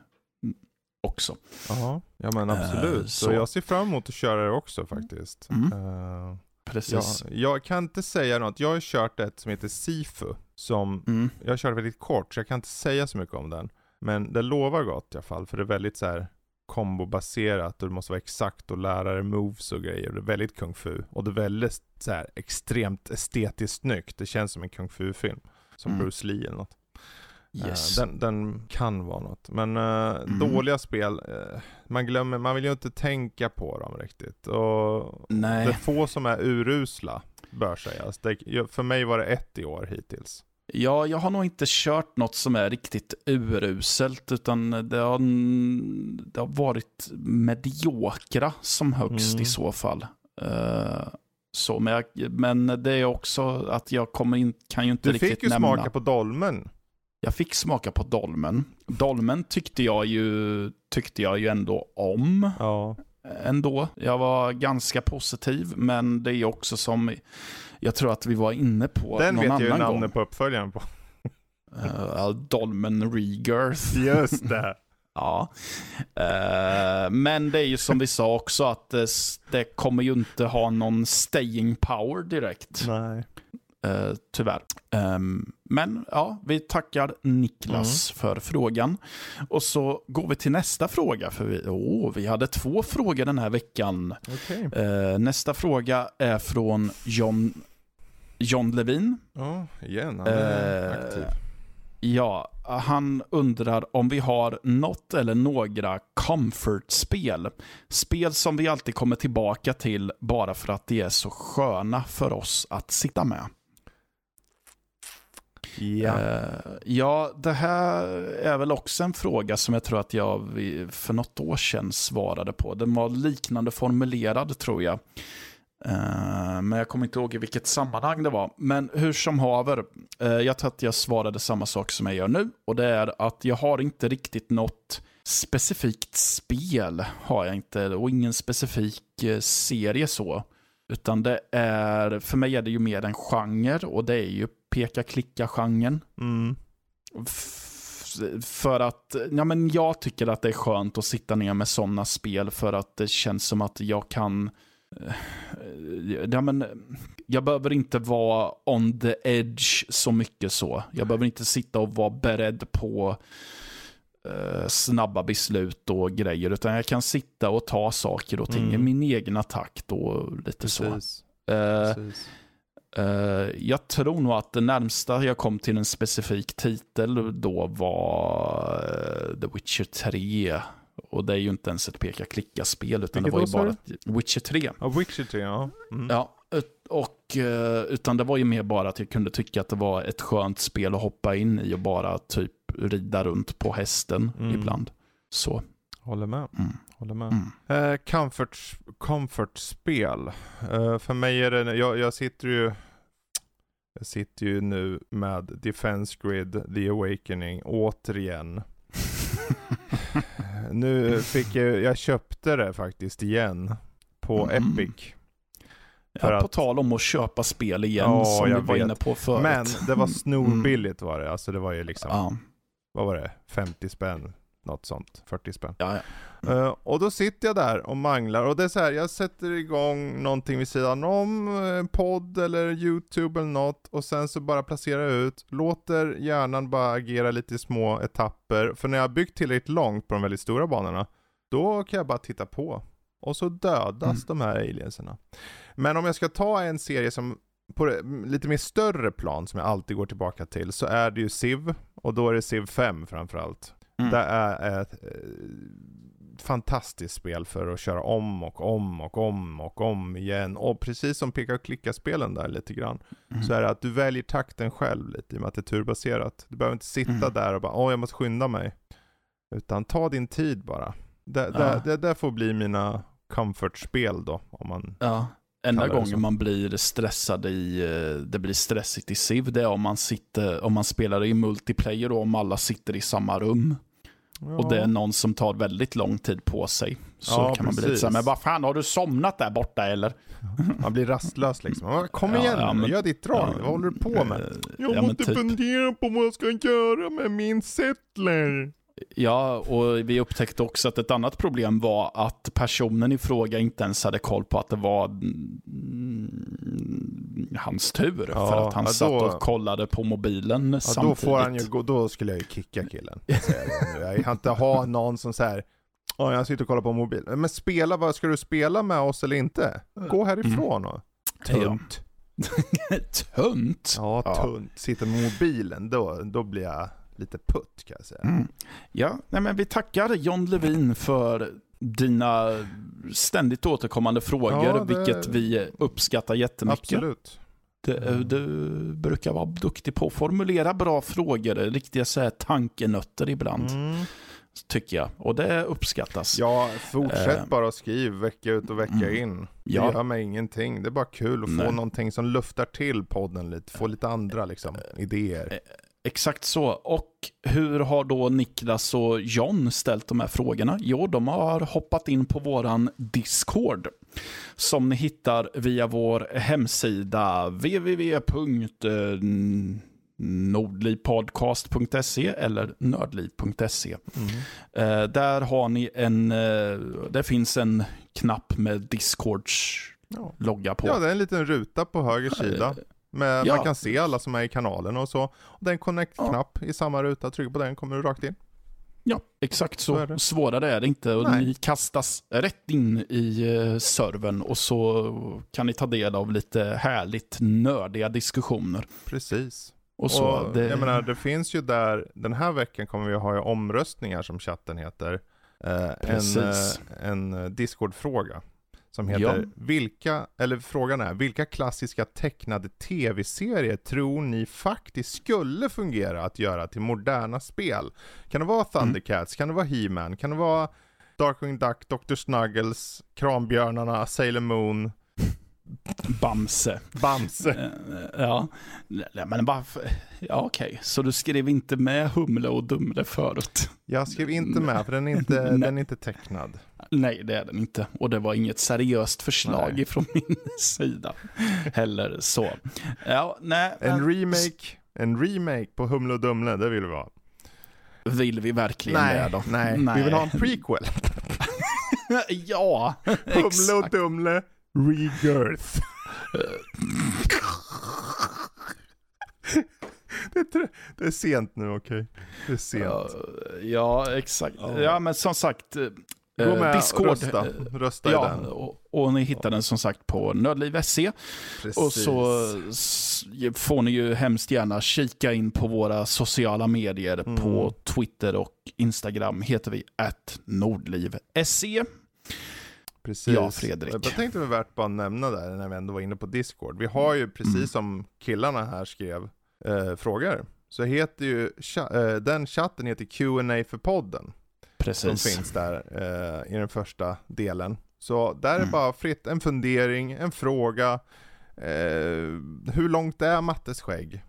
också. Ja, ja men Eh, absolut. så. så. jag ser fram emot att köra det också faktiskt. Mm. Ja, Precis. jag kan inte säga något. Jag har kört ett som heter Sifu. Som, Mm. jag körde väldigt kort så jag kan inte säga så mycket om den. Men det lovar gott i alla fall. För det är väldigt så här kombobaserat och du måste vara exakt och lära dig moves och grejer. Det är väldigt kung fu. Och det är väldigt så här extremt estetiskt snyggt. Det känns som en kung fu-film. Som Mm. Bruce Lee eller något. Eh, Yes. Den, den kan vara något. Men eh, Mm. dåliga spel, eh, man glömmer, man vill ju inte tänka på dem riktigt. Och Nej. det är få som är urusla, bör sägas. Det, för mig var det ett i år hittills. Ja, jag har nog inte kört något som är riktigt uruselt, utan det har, det har varit mediokra som högst Mm. i så fall. Eh, så, men, jag, men det är också att jag kommer in, kan ju inte Du riktigt fick ju nämna. smaka på dolmen. Jag fick smaka på dolmen. Dolmen tyckte jag ju, tyckte jag ju ändå om. Ja. Ändå. Jag var ganska positiv, men det är också som jag tror att vi var inne på Den någon vet jag ju annan gång. namnet på uppföljaren på. Uh, Dolmen Rebirth. Just det. Ja. Eh, men det är ju som vi sa också att det, det kommer ju inte ha någon staying power direkt. Nej. Eh, tyvärr. Ehm, men ja, vi tackar Niklas för frågan. Och så går vi till nästa fråga. För vi, oh, vi hade två frågor den här veckan. Okej. Eh, nästa fråga är från John, John Levin. Ja, igen. Han är Eh, aktiv. Ja, han undrar om vi har något eller några comfort-spel. Spel som vi alltid kommer tillbaka till bara för att de är så sköna för oss att sitta med. Ja. Eh, ja, det här är väl också en fråga som jag tror att jag för något år sedan svarade på. Den var liknande formulerad tror jag. Eh, men jag kommer inte ihåg i vilket sammanhang det var. Men hur som haver, eh, jag tror att jag svarade samma sak som jag gör nu. Och det är att jag har inte riktigt något specifikt spel. Har jag inte. Och ingen specifik serie så. Utan det är, för mig är det ju mer en genre och det är ju peka-klicka-genren. Mm. För att, ja men jag tycker att det är skönt att sitta ner med sådana spel för att det känns som att jag kan, eh, ja men, jag behöver inte vara on the edge så mycket så. Jag behöver inte sitta och vara beredd på uh, snabba beslut och grejer, utan jag kan sitta och ta saker och ting mm. i min egna takt och lite Precis. så. Precis. Uh, jag tror nog att det närmsta jag kom till en specifik titel då var uh, The Witcher 3. Och det är ju inte ens ett peka-klicka-spel, utan Vilket det var ju bara ett, Witcher 3. Ja, Witcher 3, ja. Mm. Ja, och, uh, utan det var ju mer bara att jag kunde tycka att det var ett skönt spel att hoppa in i och bara typ rida runt på hästen mm. ibland. Så. Håller med. Mm. Håller med. Mm. Eh, comfort, comfort-spel. Eh, för mig är det, jag, jag sitter ju jag sitter ju nu med Defense Grid, The Awakening, återigen. nu fick jag, jag köpte det faktiskt igen på mm. Epic. För ja, på tal om att köpa spel igen ja, som vi var vet. inne på förut. Men det var snorbilligt var det. Alltså det var ju liksom, ja. Vad var det, 50 spänn något sånt. 40 spänn. Ja, ja. Mm. Uh, och då sitter jag där och manglar och det är så här, jag sätter igång någonting vid sidan om, en podd eller YouTube eller något och sen så bara placerar jag ut, låter hjärnan bara agera lite i små etapper. För när jag har byggt tillräckligt långt på de väldigt stora banorna, då kan jag bara titta på. Och så dödas mm. de här alienserna. Men om jag ska ta en serie som på lite mer större plan som jag alltid går tillbaka till så är det ju Civ och då är det Civ 5 framförallt. Mm. Det är ett eh, fantastiskt spel för att köra om och om och om och om igen. Och precis som peka och klicka-spelen där lite grann, mm. så är det att du väljer takten själv lite i och med att det är turbaserat. Du behöver inte sitta mm. där och bara åh jag måste skynda mig. Utan ta din tid bara. Det, ja. det, det, det får bli mina comfort-spel då. Om man ja. Enda gången man blir stressad i, eh, det blir stressigt i Civ, det är om man, sitter, om man spelar i multiplayer och om alla sitter i samma rum. Ja. Och det är någon som tar väldigt lång tid på sig. Så ja, kan man bli lite så här, men vad fan, har du somnat där borta eller? Man blir rastlös liksom. Kom igen ja, men, gör ditt drag. vad håller du på med? Jag måste typ. fundera på vad jag ska göra med min settler. Ja, och vi upptäckte också att ett annat problem var att personen i fråga inte ens hade koll på att det var mm, hans tur. Ja, för att han ja, då, satt och kollade på mobilen ja, samtidigt. Då, får han ju, då skulle jag ju kicka killen. Jag kan inte ha någon som säger Ja, jag sitter och kollar på mobilen. Men spela, vad ska du spela med oss eller inte? Gå härifrån och... Tunt. tunt? Ja, tunt. Sitter med mobilen, då, då blir jag lite putt kan jag säga. Mm. Ja, nej, men vi tackar John Levin för dina ständigt återkommande frågor, ja, det... vilket vi uppskattar jättemycket. Absolut. Du, du brukar vara duktig på att formulera bra frågor, riktiga så här tankenötter ibland. Mm. Tycker jag, och det uppskattas. Ja, fortsätt uh, bara skriv vecka ut och vecka mm. in. Det ja. gör mig ingenting. Det är bara kul att Nej. få någonting som luftar till podden lite, få lite andra liksom, idéer. Exakt så. Och hur har då Niklas och John ställt de här frågorna? Jo, de har hoppat in på våran Discord. Som ni hittar via vår hemsida www.nordlivpodcast.se eller nördliv.se. Mm. Eh, där har ni en, eh, det finns en knapp med Discords logga på. Ja, det är en liten ruta på höger sida. Med, ja. Man kan se alla som är i kanalen och så. Och det är en connect-knapp ja. i samma ruta, tryck på den kommer du rakt in. Ja, exakt så. så är Svårare är det inte. Och ni kastas rätt in i uh, servern och så kan ni ta del av lite härligt nördiga diskussioner. Precis. Och så, och, det... Jag menar, det finns ju där, den här veckan kommer vi ha omröstningar som chatten heter. Eh, en, eh, en Discord-fråga. Som heter Ja. vilka, eller frågan är, vilka klassiska tecknade tv-serier tror ni faktiskt skulle fungera att göra till moderna spel? Kan det vara Thundercats? Kan det vara He-Man? Kan det vara Darkwing Duck, Dr. Snuggles, Kranbjörnarna, Sailor Moon, Bamse. Bamse? Eh, Ja, Nej, men bara, för- ja okej, så du skrev inte med Humle och Dumle förut? Jag skrev inte med för den är inte, Nej. den är inte tecknad. Nej, det är den inte. Och det var inget seriöst förslag Nej. från min sida heller. Så, ja, nej, En men remake, en remake på Humle och Dumle, det vill vi ha. vill vi verkligen det då? nej, vi vill ha en prequel. ja, Humle och exakt. Dumle, Rebirth. det, är det är sent nu, okej? Det är sent. Ja, ja, exakt. Ja. Ja, men som sagt, eh, Gå med Discord. rösta. eh, Rösta i Ja, den. och, och ni hittar den som sagt på nördliv.se. Precis. Och så får ni ju hemskt gärna kika in på våra sociala medier. Mm. På Twitter och Instagram heter vi att nordliv.se. Precis. Ja, Fredrik. Jag tänkte det var värt bara att nämna där när vi ändå var inne på Discord. Vi har ju precis Mm. som killarna här skrev eh, frågor. Så heter ju, eh, den chatten heter Q&A för podden. Som Precis. finns där eh, i den första delen. Så där är Mm. bara fritt en fundering, en fråga. Eh, hur långt är Mattes skägg?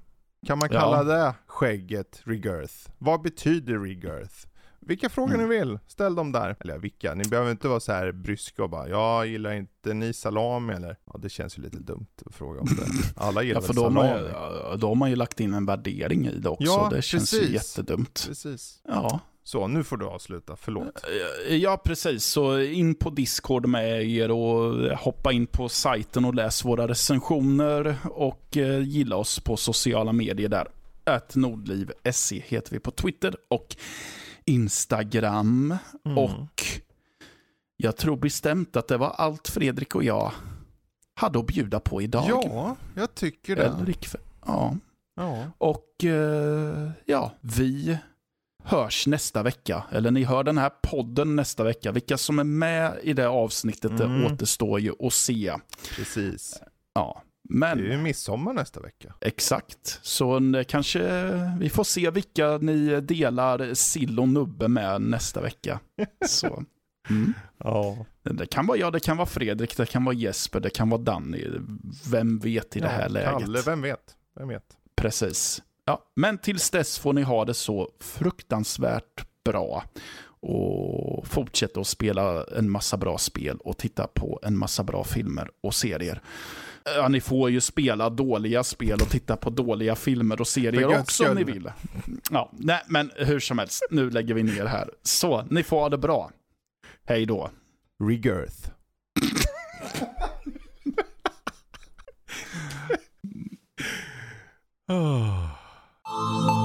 Kan man Ja. kalla det skägget regirth? Vad betyder regirth? Vilka frågor Mm. ni vill, ställ dem där. Eller vilka, ni behöver inte vara så här bryska och bara jag gillar inte ni salami eller? Ja det känns ju lite dumt att fråga om det. Alla gillar Ja, väl för då har, man, salami? ju- ja, då har man ju lagt in en värdering i det också. Ja, det känns ju precis. jättedumt. Precis. Ja. Så, nu får du avsluta, förlåt. Eh, Ja, precis. Så in på Discord med er och hoppa in på sajten och läs våra recensioner och eh, gilla oss på sociala medier där. Att nordliv.se heter vi på Twitter och Instagram. Mm. Och jag tror bestämt att det var allt Fredrik och jag hade att bjuda på idag. Ja, jag tycker det. Ja. Ja. Och eh, ja, vi hörs nästa vecka. Eller ni hör den här podden nästa vecka. Vilka som är med i det avsnittet Mm. det återstår ju att se. Precis. Ja, Det men är ju midsommar nästa vecka. exakt. Så det kanske vi får se vilka ni delar sill och nubbe med nästa vecka. Så. Mm. Ja. Det kan vara jag, det kan vara Fredrik, det kan vara Jesper, det kan vara Danny. Vem vet i det här läget? Kalle, vem vet? Vem vet? Precis. Ja, men tills dess får ni ha det så fruktansvärt bra. Och fortsätta att spela en massa bra spel och titta på en massa bra filmer och serier. Ja, ni får ju spela dåliga spel och titta på dåliga filmer och serier också om ni vill. Ja, nej, men hur som helst, nu lägger vi ner här. Så, ni får ha det bra. Hej då. Regirth. oh.